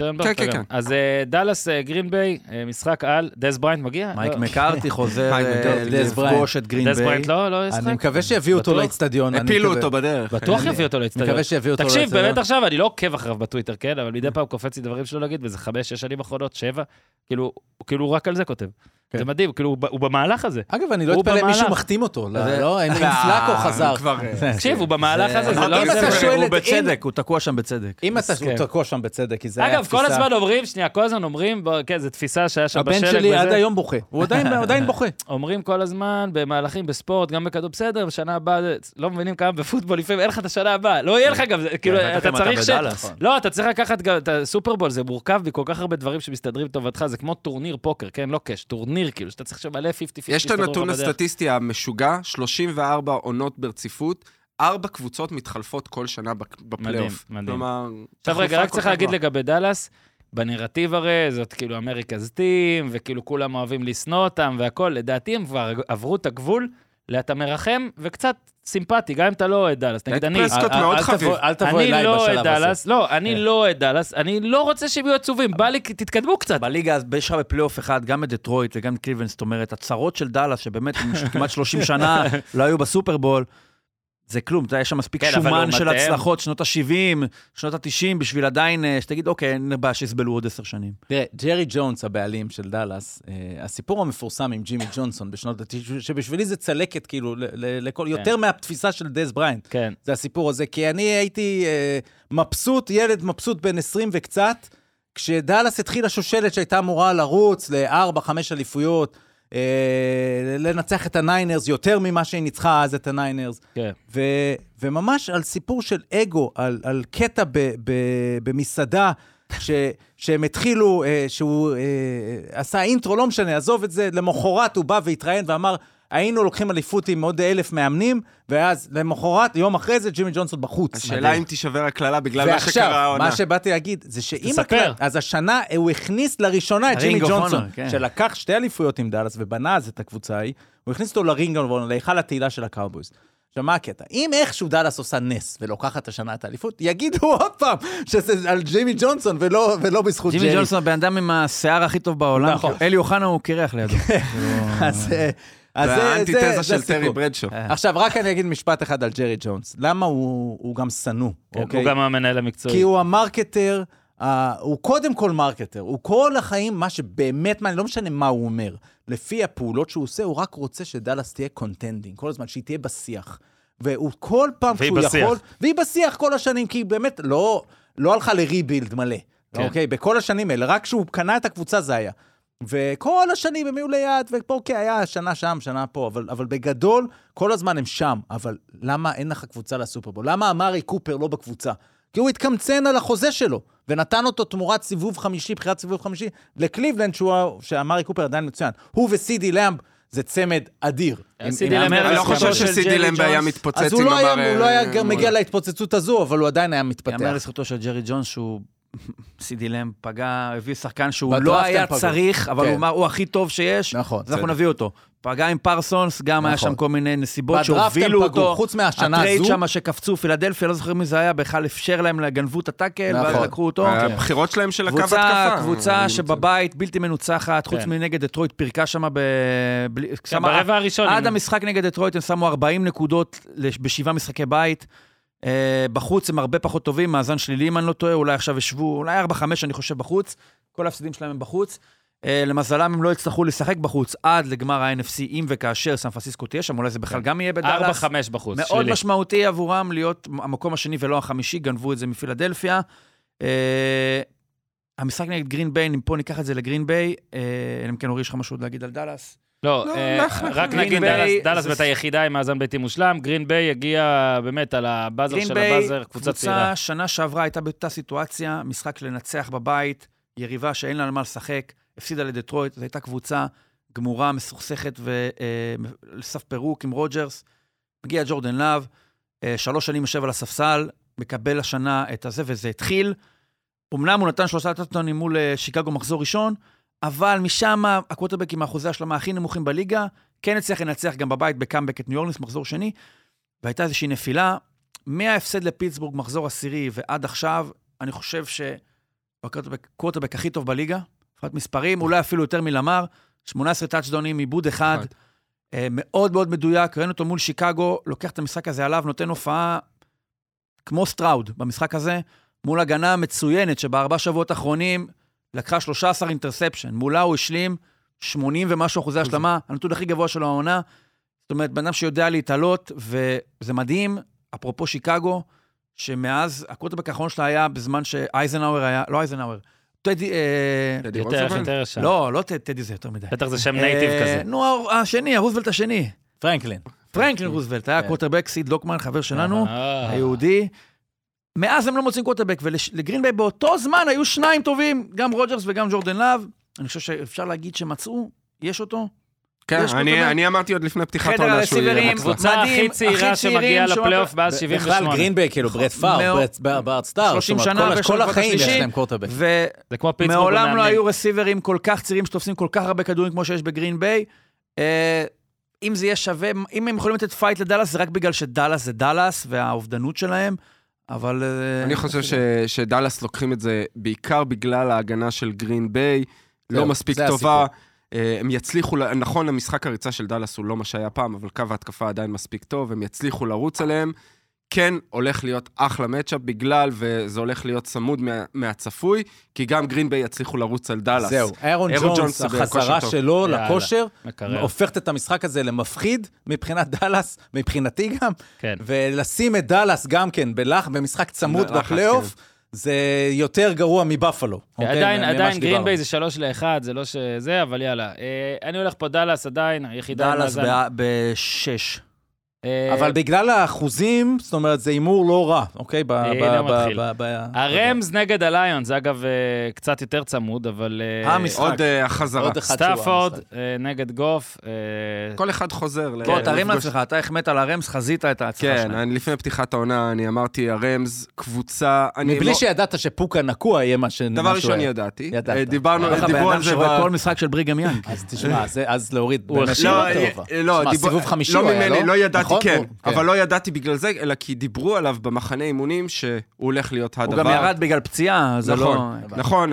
טרנברג, כן, כן. כן. אז אה, דאלאס אה, גרינביי, אה, משחק על, דז בריינט מגיע? מייק לא. מקארתי חוזר דז לפגוש את דז גרינביי. בריינט לא לא ישחק? אני מקווה שיביאו אותו. אני הפילו אותו בדרך. בטוח אני- יביא אותו אני לאצטדיון. מקווה שיביאו אותו תקשיב, לאצטדיון. באמת עכשיו, אני לא עוקב אחריו בטוויטר, כן? אבל מדי פעם קופץ לי דברים שלו להגיד, וזה חמש, שש שנים אחרונות, שבע. כאילו, הוא כאילו הוא רק על זה כותב. כן. זה מדהים, כאילו, הוא הוא במהלך הזה. אגב, אני לא אתפלא אם מישהו. מחתים אותו. לא, זה- לא, אם פלאקו חזר. אה, תקשיב, הוא במהלך הזה, זה לא... אם אתה שואל הוא בצדק, הוא תקוע שם בצדק. אם אתה מסכן. הוא תקוע שם בצדק, כי זה היה אגב, כל תפיסה- הזמן אומרים, שנייה, כל הזמן אומרים, כן, זו תפיסה שהיה שם הבן בשלג שלי וזה. עד היום בוכה. הוא עדיין בוכה. אומרים כל הזמן במהלכים בספורט, גם בכדור בסדר, בשנה הבאה, לא מבינים כמה בפוטבול, לפעמים אין לך את השנה הבאה, לא יהיה לך גם, כאילו, בטח אתה אם צריך ש... לא, אתה צריך לקחת גם את הסופרבול, זה מורכב מכל כך הרבה דברים שמסתדרים לטובתך, זה כמו טורניר פוקר, כן? לא cash, טורניר, כאילו, שאתה צריך שמלא 50-50 יש את הנתון. הסטטיסטי המשוגע, 34 עונות ברציפות, ארבע קבוצות מתחלפות כל שנה בפלייאוף. מדהים. כלומר... עכשיו רגע, רק צריך להגיד. לגבי דאלאס, בנרטיב הרי, זאת כאילו America's Team, וכאילו כולם אוהבים לשנוא אותם והכול, לדעתי הם כבר עברו את הגבול, לאתה מרחם וקצת סימפטי, גם אם אתה לא אוהד דאלאס. נגיד אני, פרסקוט אל- מאוד אל חביב. תבוא- אל תבוא אני אליי לא אוהד בשלב הזה. דאלאס, לא, אני כן. לא אוהד דאלאס, אני לא רוצה שהם יהיו עצובים, בא לי, תתקדמו קצת. בליגה, אז יש לך בפלייאוף אחד, גם בדטרויט וגם בקליבלנד, זאת אומרת, הצרות של דאלאס, שבאמת כמעט 30 שנה לא היו בסופרבול, זה כלום, אתה יודע, יש שם מספיק כן, שומן של לעומתיהם- הצלחות, שנות ה-70, שנות ה-90, בשביל עדיין, אה, שתגיד, אוקיי, אין בעיה שיסבלו עוד עשר שנים. תראה, ג'רי ג'ונס, הבעלים של דאלאס, אה, הסיפור המפורסם עם ג'ימי ג'ונסון בשנות ה-90, שבשבילי זה צלקת, כאילו, לכל, יותר מהתפיסה של דז בריינט. כן. זה הסיפור הזה, כי אני הייתי אה, מבסוט, ילד מבסוט בן 20 וקצת, כשדאלאס התחילה שושלת שהייתה אמורה לרוץ לארבע, חמש אליפויות, לנצח את הניינרס יותר ממה שהיא ניצחה אז את הניינרס. כן. ו, וממש על סיפור של אגו, על, על קטע ב, ב, במסעדה, ש, שהם התחילו, אה, שהוא אה, עשה intro, לא משנה, עזוב את זה, למחרת הוא בא והתראיין ואמר, היינו לוקחים אליפות עם עוד אלף מאמנים, ואז למחרת, יום אחרי זה, ג'ימי ג'ונסון בחוץ. השאלה אם תישבר הקללה בגלל מה שקרה ועכשיו, העונה. מה שבאתי להגיד, זה שאם... תספר. אז השנה הוא הכניס לראשונה את ג'ימי ג'ונסון, כן. שלקח שתי אליפויות עם דאלאס ובנה אז את הקבוצה ההיא, הוא הכניס אותו ל ring להיכל התהילה של הקאובויז. עכשיו, מה הקטע? אם איכשהו דאלאס עושה נס ולוקחת השנה את האליפות, יגידו עוד פעם שזה על ג'ימי ג'ונסון ולא, ולא בזכות. ג'ימי ג'ונסון, הבן אדם עם השיער הכי טוב בעולם, נכון. אלי אוחנה הוא קרח לידו. אז אה, אז זה זה- זה- האנטיתזה זה של טרי. ברדשו. עכשיו, רק אני אגיד משפט אחד על ג'רי ג'ונס. למה הוא הוא גם שנוא, כן, אוקיי? הוא גם המנהל המקצועי. כי הוא ה marketer, אה, הוא קודם כל marketer, הוא כל החיים, מה שבאמת מעניין, לא משנה מה הוא אומר, לפי הפעולות שהוא עושה, הוא רק רוצה שדאלאס תהיה contending, כל הזמן, שהיא תהיה בשיח. והוא כל פעם שהוא בשיח. יכול, והיא בשיח כל השנים, כי היא באמת לא, לא הלכה ל rebuild מלא, כן. אוקיי? בכל השנים האלה, רק כשהוא קנה את הקבוצה זה היה. וכל השנים הם היו ליד, ופה אוקיי, היה שנה שם, שנה פה, אבל, אבל בגדול, כל הזמן הם שם. אבל למה אין לך קבוצה לסופרבול? למה אמרי קופר לא בקבוצה? כי הוא התקמצן על החוזה שלו, ונתן אותו תמורת סיבוב חמישי, בחירת סיבוב חמישי, לקליבלנד, שהוא- שאמרי קופר עדיין מצוין. הוא וסידי למב זה צמד אדיר. עם- אני לא חושב שסידי למבה היה. מתפוצץ אז הוא עם לא היה, לא אה, מגיע להתפוצצות הזו, אבל הוא עדיין היה מתפתח. יאמר לזכותו של ג'רי ג'ונס שהוא... סידי למב פגע, הביא שחקן שהוא לא הם היה פגעו. צריך, אבל כן. הוא אמר, הוא הכי טוב שיש, נכון, אז אנחנו. נביא אותו. פגע עם פרסונס, גם היה נכון. שם כל מיני נסיבות בדראפט הם שהובילו פגעו, אותו. חוץ מהשנה הטרייד הזו. שם שקפצו, פילדלפיה, לא זוכר מי זה היה, בכלל אפשר להם, גנבו את הטאקל, ואז נכון. לקחו אותו. הבחירות שלהם של הקו קבוצה, התקפה. קבוצה שבבית, בלתי מנוצחת, חוץ כן. מנגד דטרויט, פירקה שם ב... בלי- כן, שמה- ברבע הראשון. עד המשחק נגד דטרויט הם שמו 40 נקודות לש- בשבעה משחקי בית. אה, בחוץ הם הרבה פחות טובים, מאזן שלילי אם אני לא טועה, אולי עכשיו ישבו, אולי 4-5 אני חושב בחוץ. כל ההפסדים שלהם הם בחוץ. אה, למזלם הם לא יצטרכו לשחק בחוץ עד לגמר ה-NFC, אם וכאשר סן פרנסיסקו תהיה שם, אולי זה בכלל גם יהיה בדאלאס. 4-5 בחוץ, מאוד שלילי. משמעותי עבורם להיות המקום השני ולא החמישי, גנבו את זה מפילדלפיה. אה, המשחק נגד גרין ביי, אם פה ניקח את זה לגרין ביי, אלא אם כן אורי יש לך משהו עוד להגיד על דאלאס. לא, לא, אה, לך, לך. רק נגיד ביי דאלאס- באמת היחידה עם מאזן ביתי מושלם, גרין ביי הגיע באמת על ה buzzer של ביי, ה buzzer, קבוצה צעירה. קבוצה שנה שעברה הייתה באותה סיטואציה, משחק לנצח בבית, יריבה שאין לה על מה לשחק, הפסידה לדטרויט, זו הייתה קבוצה גמורה, מסוכסכת על סף פירוק עם רוג'רס. מגיע ג'ורדן לאב, אה, שלוש שנים יושב על הספסל, מקבל השנה את הזה, וזה התחיל. אמנם הוא נתן שלושה טאצ'דאונים מול אה, שיקגו מחזור ראשון, אבל משם הקווטרבק עם האחוזי ההשלמה הכי נמוכים בליגה, כן הצליח לנצח גם בבית בקאמבק את ניו אורלינס, מחזור שני, והייתה איזושהי נפילה. מההפסד לפיטסבורג, מחזור עשירי, ועד עכשיו, אני חושב שהקווטרבק הכי טוב בליגה, מבחינת מספרים, אולי אפילו יותר מלאמאר, 18 טאצ'דאונים, איבוד אחד. אה, מאוד מאוד מדויק, ראינו אותו מול שיקגו, לוקח את המשחק הזה עליו, נותן הופעה כמו סטראוד במשחק הזה, מול הגנה מצוינת, שבארבעה שבועות האחרונים לקחה 13 interception, מולה הוא השלים 80 ומשהו אחוזי השלמה, הנתון הכי גבוה שלו העונה. זאת אומרת, בן אדם שיודע להתעלות, וזה מדהים, אפרופו שיקגו, שמאז, הקווטרבק האחרון שלה היה בזמן שאייזנהאואר היה, לא אייזנהאואר, טדי, אה, טדי יותר? יותר ישר. לא, לא טדי זה יותר מדי. בטח זה שם native אה, כזה. נו, השני, הרוזוולט השני. פרנקלין. פרנקלין רוזוולט, היה כן. קווטרבק, סיד לוקמן, חבר שלנו. היהודי. מאז הם לא מוצאים קווטרבק, ולגרינביי באותו זמן היו שניים טובים, גם רוג'רס וגם ג'ורדן לאב. אני חושב שאפשר להגיד שמצאו, יש אותו. כן, יש אני-. אני אמרתי עוד לפני פתיחת חדר העונה שהוא יהיה בקבוצה. הקבוצה הכי מדהים, צעירה הכי צעירים שמגיעה לפלייאוף מאז 78. בכלל, גרינביי, כאילו, ברט פאר, מאוד. ברט- בר- בארט סטאר. 30 זאת אומרת, שנה כל- החיים יש. להם קורטרבק. זה כמו פיטסבורג ומעולם לא. היו רסיברים כל כך צעירים שתופסים כל כך הרבה כדורים כמו שיש בגרין ביי. אה, אם זה יהיה שווה, אם הם יכולים לתת פייט לדאלאס, זה רק בגלל שדאלאס זה דאלאס והאובדנות שלהם, אבל... אה, אני חושב ש- שדאלאס לוקחים את זה בעיקר בגלל ההגנה של גרין ביי, לא מספיק טובה. אה, הם יצליחו, נכון, המשחק הריצה של דאלאס הוא לא מה שהיה פעם, אבל קו ההתקפה עדיין מספיק טוב, הם יצליחו לרוץ עליהם. כן הולך להיות אחלה matchup בגלל, וזה הולך להיות צמוד מה, מהצפוי, כי גם גרינביי יצליחו לרוץ על דאלאס. זהו, אהרון ג'ונס, ג'ונס החזרה שלו יאללה, לכושר, מקרר. הופכת את המשחק הזה למפחיד מבחינת דאלאס, מבחינתי גם, כן. ולשים את דאלאס גם כן בלח, במשחק צמוד בפלייאוף. כן. זה יותר גרוע מבפלו. כן, אוקיי? עדיין, עדיין גרינביי זה שלוש לאחד, זה לא שזה, אבל יאללה. אה, אני הולך פה דאלאס עדיין, היחידה... דאלאס ב- אבל בגלל האחוזים, זאת אומרת, זה הימור לא רע, אוקיי? ב- הנה ב- ב- מתחיל. ב- ב- הרמז נגד הליונס, אגב, אה, קצת יותר צמוד, אבל... אה, המשחק. עוד אה, החזרה. עוד אחד שהוא סטאפורד המשחק. אה, נגד גוף. אה, כל אחד חוזר. ל- בוא, תרים לפגוש- לעצמך, אתה החמאת על הרמס, חזית את ההצלחה כן, שלהם. אני, לפני פתיחת העונה אני אמרתי, הרמז, קבוצה... אני מבלי לא- שידעת שפוקה נקוע יהיה מה ש... דבר מה ראשון היה. ידעתי. ידעת. אה, דיברנו, לך בן דיברו על אדם זה... שרואה ב- כל משחק של בריגם יאנג. אז תשמע, זה- אז להוריד הוא בין החשיב לא, השאר אה, טובה. אה, לא, תשמע, דיבור- סיבוב חמישי לא הוא היה, ממני, לא ידעתי, נכון? כן. הוא- כן. אבל לא ידעתי בגלל זה, אלא כי דיברו עליו במחנה אימונים שהוא הולך להיות הוא הדבר. גם ירד בגלל פציעה, זה לא... נכון, נכון,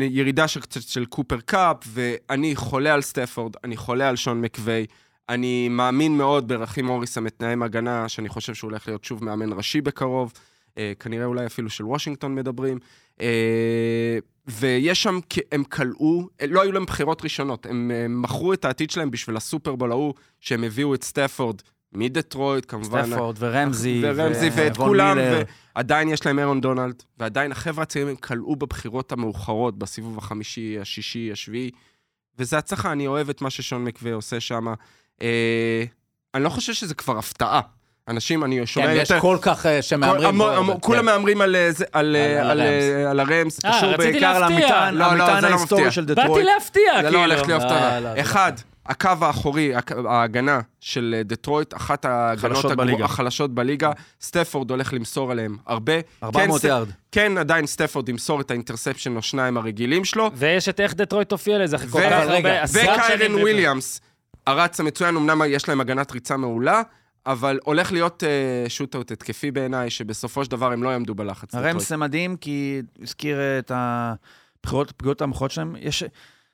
הירידה של, של קופר קאפ, ואני חולה על סטפורד, אני חולה על שון מקווי, אני מאמין מאוד ברהים מוריס המתאם הגנה, שאני חושב שהוא הולך להיות שוב מאמן ראשי בקרוב, אה, כנראה אולי אפילו של וושינגטון מדברים. אה, ויש שם, הם קלעו, אה, לא היו להם בחירות ראשונות, הם אה, מכרו את העתיד שלהם בשביל הסופרבול ההוא, שהם הביאו את סטפורד מדטרויט, כמובן. סטפורד ורמזי. ורמזי ו- ואת כולם, מילר. ועדיין יש להם אהרון דונלד, ועדיין החבר'ה הצעירים הם קלעו בבחירות המאוחרות, בסיבוב החמישי, השישי, השביעי, וזה הצלחה, אני אוהב את מה ששון מקווי עושה שם. אה, אני לא חושב שזה כבר הפתעה. אנשים, אני שומע כן, יש יותר... כל כך אה, כל- שמהמרים. בו, המון- אבל- כולם כן. מהמרים על אה, זה- על, על על, אה, הרמס. על הרמס. קשור בעיקר להפתיע. למטען לא, לא, זה לא ההיסטורי. של באתי דטרויט. להפתיע, זה כאילו. לא הולך להיות לא, הפתעה. לא, זה אחד, הקו האחורי, ההגנה של אה, דטרויט, אחת ההגנות חלשות הגרו- בליגה. החלשות בליגה, סטפורד הולך למסור עליהם הרבה. 400 כן, יארד. כן, עדיין סטפורד ימסור את האינטרספשן או שניים הרגילים שלו. ויש את איך דטרויט תופיע לזה, אחרי כל כך הרבה... וקיירן. וויליאמס, הרץ המצוין, אמנם יש להם הגנת ריצה מעולה, אבל הולך להיות uh, שוטאוט התקפי בעיניי, שבסופו של דבר הם לא יעמדו בלחץ. הרמס. זה מדהים, כי הזכיר את הבחירות, פגיעות המוחות שלהם. יש...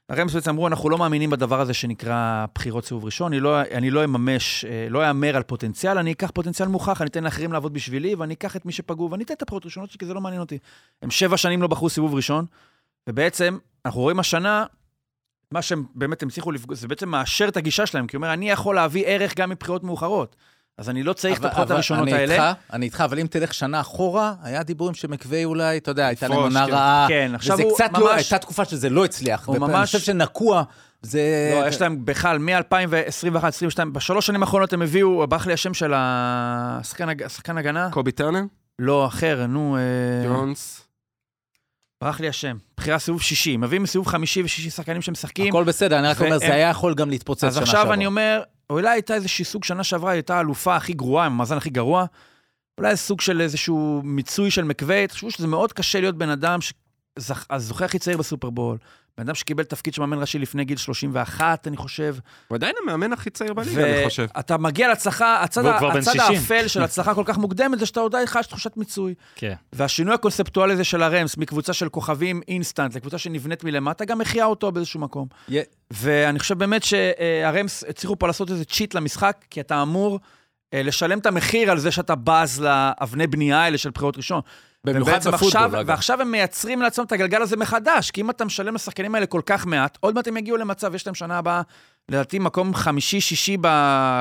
הרמס בעצם אמרו, אנחנו לא מאמינים בדבר הזה שנקרא בחירות סיבוב ראשון, אני לא, אני לא אממש, אה, לא אאמר על פוטנציאל, אני אקח פוטנציאל מוכח, אני אתן לאחרים לעבוד בשבילי, ואני אקח את מי שפגעו, ואני אתן את הבחירות הראשונות שלי, כי זה לא מעניין אותי. הם שבע שנים לא בחרו סיבוב ראשון, ובעצם, אנחנו רואים השנה, מה שהם באמת הצליחו לפגוש, זה בעצם מאשר את הגישה שלהם, כי הוא אומר, אני יכול להביא ערך גם מבחירות מאוחרות. אז אני לא צריך את הבחירות הראשונות אני האלה. איתך, אני איתך, אבל אם תלך שנה אחורה, היה דיבורים שמקווי אולי, אתה יודע, הייתה להם עונה כן. רעה. כן, עכשיו וזה הוא קצת ממש- לא, הייתה תקופה שזה לא הצליח. הוא ממש- חושב שנקוע, זה... לא, יש להם בכלל, מ-2021-2022, בשלוש שנים האחרונות הם הביאו, ברח לי השם של השחקן הג- השחקן הגנה? קובי טרנר? לא, אחר, נו, אה, ג'ונס? ברח לי השם. בחירה סיבוב שישי, מביאים מסיבוב חמישי ושישי שחקנים שמשחקים. הכל בסדר, אני רק אומר, זה היה יכול גם להתפוצץ שנה אז שעברה. עכשיו אני אומר, אולי הייתה איזושהי סוג שנה שעברה, הייתה האלופה הכי גרועה, עם המאזן הכי גרוע. אולי סוג של איזשהו מיצוי של מקווי. תחשבו שזה מאוד קשה להיות בן אדם, שזכ- הזוכה הכי צעיר בסופרבול. בן אדם שקיבל תפקיד של מאמן ראשי לפני גיל 31, אני חושב. הוא עדיין המאמן הכי צעיר בליגה, אני חושב. ואתה מגיע להצלחה, הצד, ה- הצד 60. האפל של הצלחה כל כך מוקדמת, זה שאתה עוד לך יש תחושת מיצוי. כן. והשינוי הקונספטואלי הזה של הרמס, מקבוצה של כוכבים אינסטנט לקבוצה שנבנית מלמטה, גם החיה אותו באיזשהו מקום. יה- ואני חושב באמת שהרמס הצליחו פה לעשות איזה cheat למשחק, כי אתה אמור לשלם את המחיר על זה שאתה בז לאבני בנייה האלה של בחירות ראשון. במיוחד בפוטבול, עכשיו, אגב. ועכשיו הם מייצרים לעצמם את הגלגל הזה מחדש, כי אם אתה משלם לשחקנים האלה כל כך מעט, עוד מעט הם יגיעו למצב, יש להם שנה הבאה, לדעתי מקום חמישי-שישי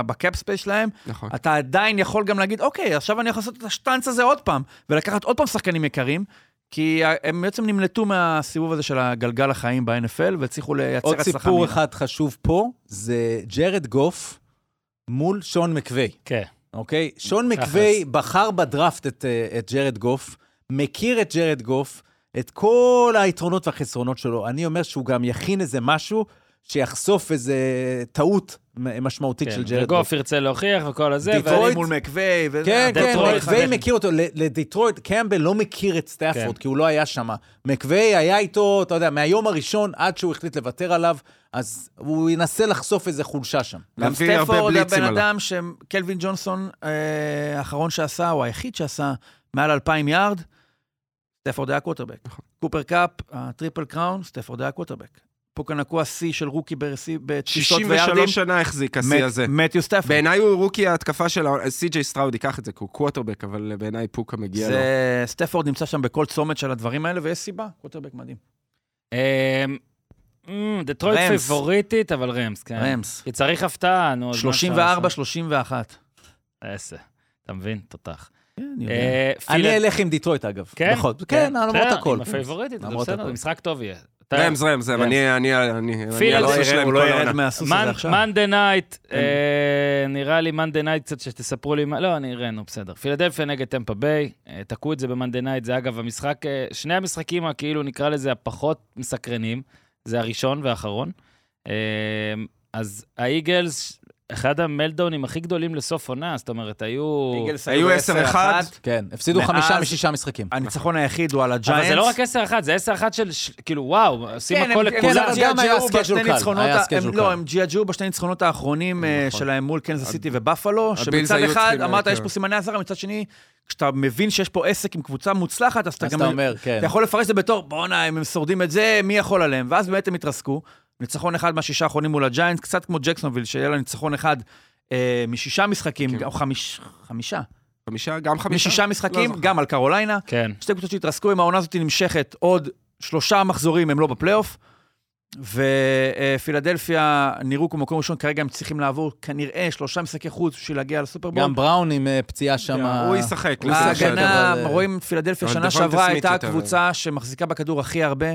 ב cap space שלהם, נכון. אתה עדיין יכול גם להגיד, אוקיי, עכשיו אני יכול לעשות את השטאנץ הזה עוד פעם, ולקחת עוד פעם שחקנים יקרים, כי הם בעצם נמלטו מהסיבוב הזה של הגלגל החיים ב-NFL, והצליחו לייצר עוד הצלחה סיפור מהירה. אחד חשוב פה, זה ג'רד גוף מול שון מקווי. כן. אוקיי? שון מקווי. בחר בדראפט את, אה, את ג'רד גוף, מכיר את ג'רד גוף, את כל היתרונות והחסרונות שלו. אני אומר שהוא גם יכין איזה משהו שיחשוף איזה טעות משמעותית כן. של ג'רד גוף. וגוף ירצה להוכיח וכל הזה. דיטרויט- ואני- מול מקווי, וזה... כן, כן. מקווי מכיר אותו. ל- לדיטרויט, קמבל לא מכיר את סטאפורד, כן. כי הוא לא היה שם. מקווי היה איתו, אתה יודע, מהיום הראשון עד שהוא החליט לוותר עליו, אז הוא ינסה לחשוף איזה חולשה שם. גם בליצים הבן. אדם שקלווין ג'ונסון, אה, האחרון שעשה, הוא היחיד שעשה מעל 2,000 יארד, סטפורד היה קווטרבק. קופר קאפ, ה triple crown, סטפורד היה קווטרבק. פוקה נקוע שיא של רוקי ברסי- בתפיסות ויארדים. 63 שנה החזיק השיא הזה. מתיו סטפורד. בעיניי הוא רוקי ההתקפה של ה... סי.ג'יי סטראוד ייקח את זה, כי הוא קווטרבק, אבל בעיניי פוקה מגיע לו. סטפורד נמצא שם בכל צומת של הדברים האלה, ויש סיבה, קווטרבק מדהים. אמ, אמ, דטרויט רמס. פייבוריטית, אבל רמס, כן. רמס. כי צריך הפתעה, נו. אז מה אפשר 34, לעשות? 31. עשר. אתה מבין? תותח. כן, אני יודע. אה, אני אלך עם דיטרויט, אגב. כן? זאת. כן, למרות בסדר, הכל. עם הפייבוריטית, בסדר, משחק טוב יהיה. רמז, רמז, רמז. אני אני- אני... אני לא ירד, הוא לא. מהסוס מנ- הזה עכשיו. נייט, כן. אה, נראה לי מאנדה נייט קצת שתספרו לי לא, אני אראה, נו, בסדר. פילדלפיה נגד טמפה ביי, אה, תקעו את זה במאנדה נייט, זה אגב המשחק, אה, שני המשחקים הכאילו נקרא לזה הפחות מסקרנים, זה הראשון והאחרון. אה, אז האיגלס, אחד המלדאונים הכי גדולים לסוף עונה, זאת אומרת, היו... היו ב- 10-1. 10-1. כן, הפסידו חמישה משישה משחקים. הניצחון היחיד הוא על הג'יינטס. אבל זה לא רק 10-1, זה 10-1 של, כאילו, וואו, עושים כן, הכל לכולם. גם היה schedule קל. לא, הם ג'יאג'ו בשני ניצחונות האחרונים אה, נכון. שלהם מול קנזס סיטי הבילס שמצד אחד אמרת. יש פה סימני אזהרה, מצד שני, כשאתה מבין שיש פה עסק עם קבוצה מוצלחת, אז אתה אז גם... אתה אומר, כן. אתה יכול לפרש את זה בתור, בואנה, אם הם שורדים את זה, מי יכול עליהם? ואז באמת הם התרסקו. ניצחון אחד מהשישה האחרונים מול הג'יינטס, קצת כמו ג'קסונוויל, שיהיה לה ניצחון אחד אה, משישה משחקים, כן. או חמיש- חמישה. חמישה, גם חמישה? משישה לא משחקים, זוכר. גם על קרוליינה. כן. שתי קבוצות שהתרסקו, אם העונה הזאת נמשכת עוד שלושה מחזורים, הם לא בפלייאוף. ופילדלפיה נראו כמו מקום ראשון, כרגע הם צריכים לעבור כנראה שלושה משחקי חוץ בשביל להגיע לסופרבול. גם בראון עם אה, פציעה שם. הוא ישחק. הוא לסדר. ישחק, ההגנה, אה, רואים פילדלפיה שנה שעברה הייתה הקבוצה שמחזיקה בכדור הכי הרבה,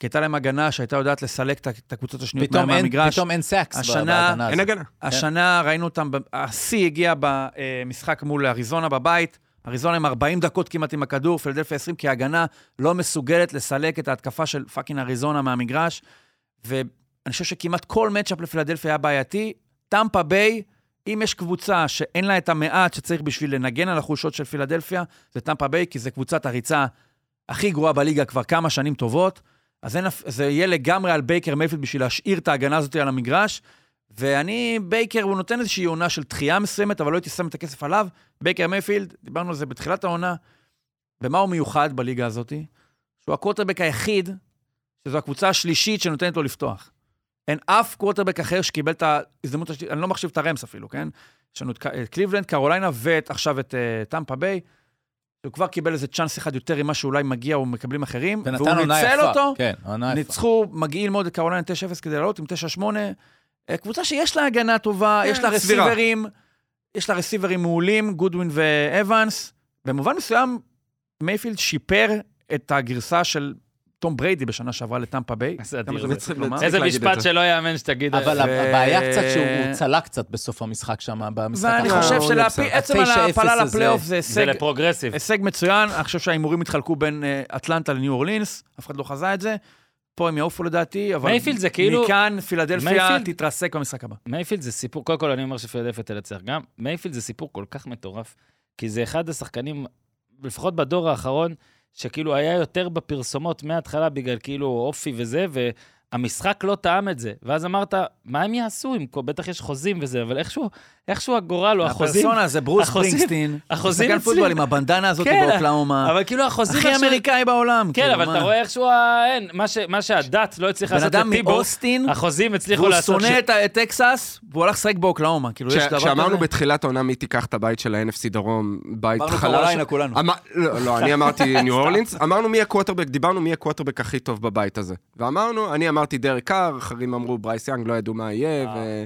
כי הייתה להם הגנה שהייתה יודעת לסלק את הקבוצות השניות פתאום אין- מהמגרש. פתאום אין sacks השנה- בהגנה אין הזאת. הגנה. השנה ראינו אותם, השיא הגיע במשחק מול אריזונה בבית. אריזונה עם 40 דקות כמעט עם הכדור, פילדלפיה 20, כי ההגנה לא מסוגלת לסלק את ההתקפה של fucking אריזונה מהמגרש. ואני חושב שכמעט כל matchup לפילדלפיה היה בעייתי. טמפה ביי, אם יש קבוצה שאין לה את המעט שצריך בשביל לנגן על החולשות של פילדלפיה, זה טמפה ביי, כי זו קבוצת הריצה הכי גרועה בליגה כבר כמה שנים טובות. אז אין, זה יהיה לגמרי על בייקר מייפילד בשביל להשאיר את ההגנה הזאת על המגרש. ואני, בייקר, הוא נותן איזושהי עונה של תחייה מסוימת, אבל לא הייתי שם את הכסף עליו. בייקר מייפילד, דיברנו על זה בתחילת העונה. במה הוא מיוחד בליגה הזאת? שהוא הקווטרבק היחיד, שזו הקבוצה השלישית שנותנת לו לפתוח. אין אף קווטרבק אחר שקיבל את ההזדמנות אני לא מחשיב את הרמס אפילו, כן? יש לנו את קליבלנד, קרוליינה, ואת עכשיו את אה, טמפה ביי. הוא כבר קיבל איזה צ'אנס אחד יותר ממה שאולי מגיע או מקבלים אחרים, והוא ניצל. אותו, כן, עונה יפה. ניצחו, מגיעים ללמוד את קרוליינה 9-0 כדי לעלות עם 9-8. אה, קבוצה שיש לה הגנה טובה, כן, יש לה. רסיברים, יש לה רסיברים מעולים, גודווין ואבנס. במובן מסוים, מייפילד שיפר את הגרסה של תום בריידי בשנה שעברה לטמפה ביי. איזה אדיר זה משפט. שלא יאמן שתגיד. אבל הבעיה קצת שהוא צלק קצת בסוף המשחק שם, במשחק ואני לא, חושב הוא שלעצם בסדר. ההעפלה ה- 9-0 הזה- לפלייאוף זה זה הישג לפרוגרסיב. הישג מצוין, אני חושב שההימורים התחלקו בין אה, אטלנטה לניו אורלינס, אף אחד לא חזה את זה. פה הם יעופו לדעתי, אבל מייפילד זה כאילו- מכאן פילדלפיה תתרסק במשחק הבא. מייפילד זה סיפור, קודם כל אני אומר שפילדלפיה תנצח גם, מייפילד זה סיפור כל כך מטורף, כי זה אחד השחקנים, לפחות בדור האחרון, שכאילו היה יותר בפרסומות מההתחלה בגלל כאילו אופי וזה, והמשחק לא טעם את זה. ואז אמרת, מה הם יעשו? אם כל- בטח יש חוזים וזה, אבל איכשהו, איכשהו הגורל או החוזים, הפרסונה זה ברוס החוזים- ספרינגסטין, החוזים אצלי- פוטבול עם הבנדנה הזאת כן, באוקלהומה, אבל כאילו החוזים... הכי איכשהו- אמריקאי בעולם. כן, כאילו, אבל מה? אתה רואה איכשהו, אין, מה ש- מה שהדת לא הצליחה בן לעשות אדם לטיבו, מאוסטין, החוזים הצליחו והוא לעשות... שונא ש- את טקסס, והוא הלך לשחק באוקלאומה. כאילו, יש כש- דבר כשאמרנו כזה? בתחילת העונה מי תיקח את הבית של ה-NFC דרום, בית אמרנו חלש. קרוליינה כולנו. לא, לא, אני אמרתי ניו אורלינס, אמרנו מי הקווטרבק, דיברנו מי הקווטרבק הכי טוב בבית הזה. ואמרנו, אני אמרתי דרק קאר, אחרים אמרו ברייס יאנג, לא ידעו מה יהיה, ו-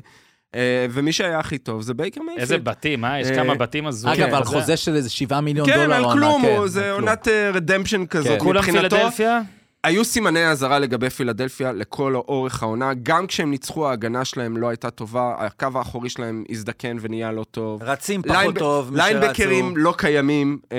אה, ומי שהיה הכי טוב זה בייקר מייפילד. איזה בתים, אה? יש אה, כמה בתים הזויים. אגב, על זה- חוזה של איזה 7 מיליון כן, דולר. על עונה, כלום, כן, על זה כלום. עונת רדמפשן כזאת. כן. כולם פילדלפיה? היו סימני אזהרה לגבי פילדלפיה לכל אורך העונה, גם כשהם ניצחו ההגנה שלהם לא הייתה טובה, הקו האחורי שלהם הזדקן ונהיה לא טוב. רצים פחות ליינב- טוב, מי שרצו. ליינבקרים לא קיימים אה,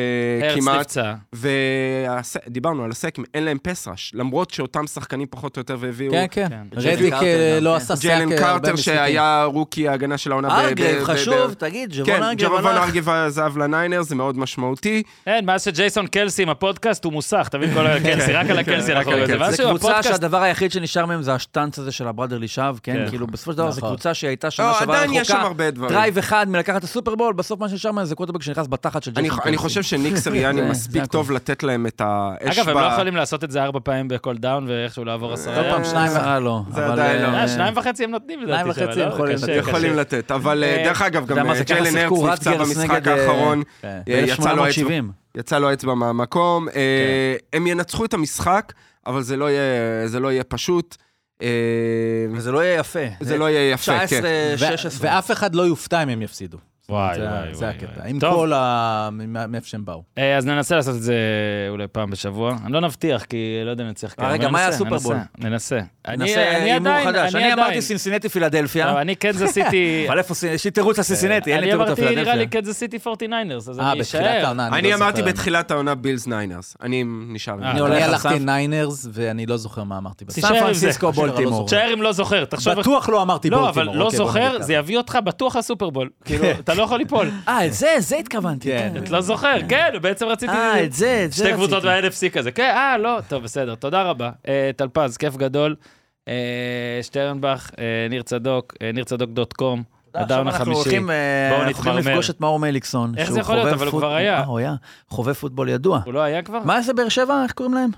הרץ כמעט, נפצע. ודיברנו על הסקים, אין להם פס ראש, למרות שאותם שחקנים פחות או יותר והביאו. כן, כן. כן. רדיק אה, לא כן. עשה אה, הרבה קרטר. שהיה רוקי ההגנה של העונה. ב- ב- ארגרייב, ב- חשוב, תגיד, ג'וון כן, ארגרייב ג'רובון הלך. ארגייב עזב לניינר, זה מאוד משמעותי. אין, מאז שג'ייסון קלסי עם הפודקאסט הוא מוסך, תבין כל הקלסי, רק על הקלסי על רואים את זה. זה קבוצה שהדבר היחיד שנשאר מהם זה השטאנץ הזה של הבראדרלי שווא, כן? כן. כאילו, בסופו של דבר זו נכון. קבוצה שהייתה שנה לא, שעברה עדיין יש שם רחוקה, הרבה דברים. דרייב אחד מלקחת את הסופרבול, בסוף מה שנשאר מהם זה קווטרבק שנכנס בתחת של אני, ג'ייסון אני. חושב שניק סריאני מספיק. טוב לתת להם את האש אגב, הם לא יכולים לעשות את זה ארבע פעמים בכל דאון ואיכשהו לעבור עשרה. כל פעם אה, שניים וחצי לא. זה אבל, עדיין לא. אה, אה, שניים וחצי הם נותנים לדעתי. שניים וחצי שם, הם? יכולים קשה, לתת. קשה. יכולים לתת, אבל אה, אה, דרך אגב, אתה גם יודע מה אה, זה, ככה ג'יילן שיחקו הרץ נפצע רטגרס במשחק נגד, אה, האחרון. אה, יצא לו האצבע- ב-1870. יצא לו אצבע מהמקום. אה, הם ינצחו את המשחק, אבל זה לא יהיה- זה לא יהיה פשוט. אה, וזה לא יהיה יפה. זה לא יהיה יפה, כן. 19, ו- 16. ואף אחד לא יופתע אם הם יפסידו. וואי, זה- וואי, זה וואי, הקטע. וואי. עם טוב. כל ה... מאיפה שהם באו. אה, אז ננסה לעשות את זה אולי פעם בשבוע. אני לא נבטיח, כי לא יודע אם נצליח. אה, רגע, אבל מה היה ננסה, הסופרבול? ננסה, ננסה. אני אני הימור עדיין, חדש. אני אני עדיין. אמרתי סינסינטי פילדלפיה. לא, אני קנזס סיטי... אבל איפה, יש לי תירוץ לסינסינטי, אין לי אני תירוץ אמרתי, נראה לי לפילדלפיה. קנזס סיטי 49ers, אז אה, אני אשאר. אני לא אמרתי. בתחילת העונה בילס ניינרס. אני נשאר אה, אני הלכתי ניינרס, ואני לא זוכר מה אמרתי. תישאר סן עם פרנסיסקו זה. בולטימור. תשאר אם לא זוכר, תחשוב... בטוח לא אמרתי לא, בולטימור. אבל לא אוקיי, בוא זוכר, זה יביא אותך בטוח לסופרבול. כאילו, אתה לא יכול ליפול. אה, את זה, זה התכוונתי. כן. כן. אתה לא זוכר, כן, בעצם רציתי... אה, את זה, את זה שתי קבוצות. ב-NFC כזה. כן, אה, לא, טוב, בסדר, תודה רבה. אה, טלפז, כיף גדול. אה, שטרנבך, אה, ניר צדוק, ניר צדוק דוט קום. אנחנו החמישי. הולכים, בואו אנחנו הולכים נתמרמר. לפגוש את מאור מליקסון. איך זה יכול להיות? אבל הוא כבר היה. הוא היה. חובב פוטבול ידוע. הוא לא היה כבר? מה זה באר שבע? איך קוראים להם?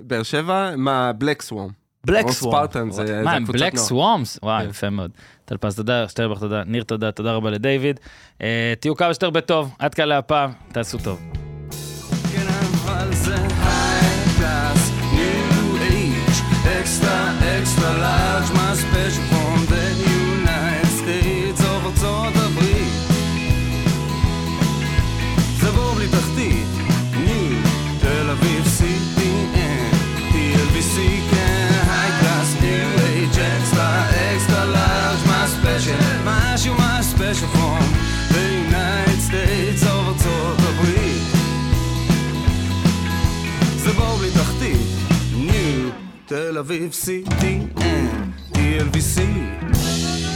באר שבע, מה, בלק סוורם. בלק זה מה, הם בלק. סוואמס? וואי, כן. יפה מאוד. טלפז, תודה, שטרנבך, תודה, ניר, תודה, תודה רבה לדיוויד. אה, תהיו כמה שיותר בטוב, עד כאן להפעם, תעשו טוב. extra, extra large, my special visi, det är er vi ser.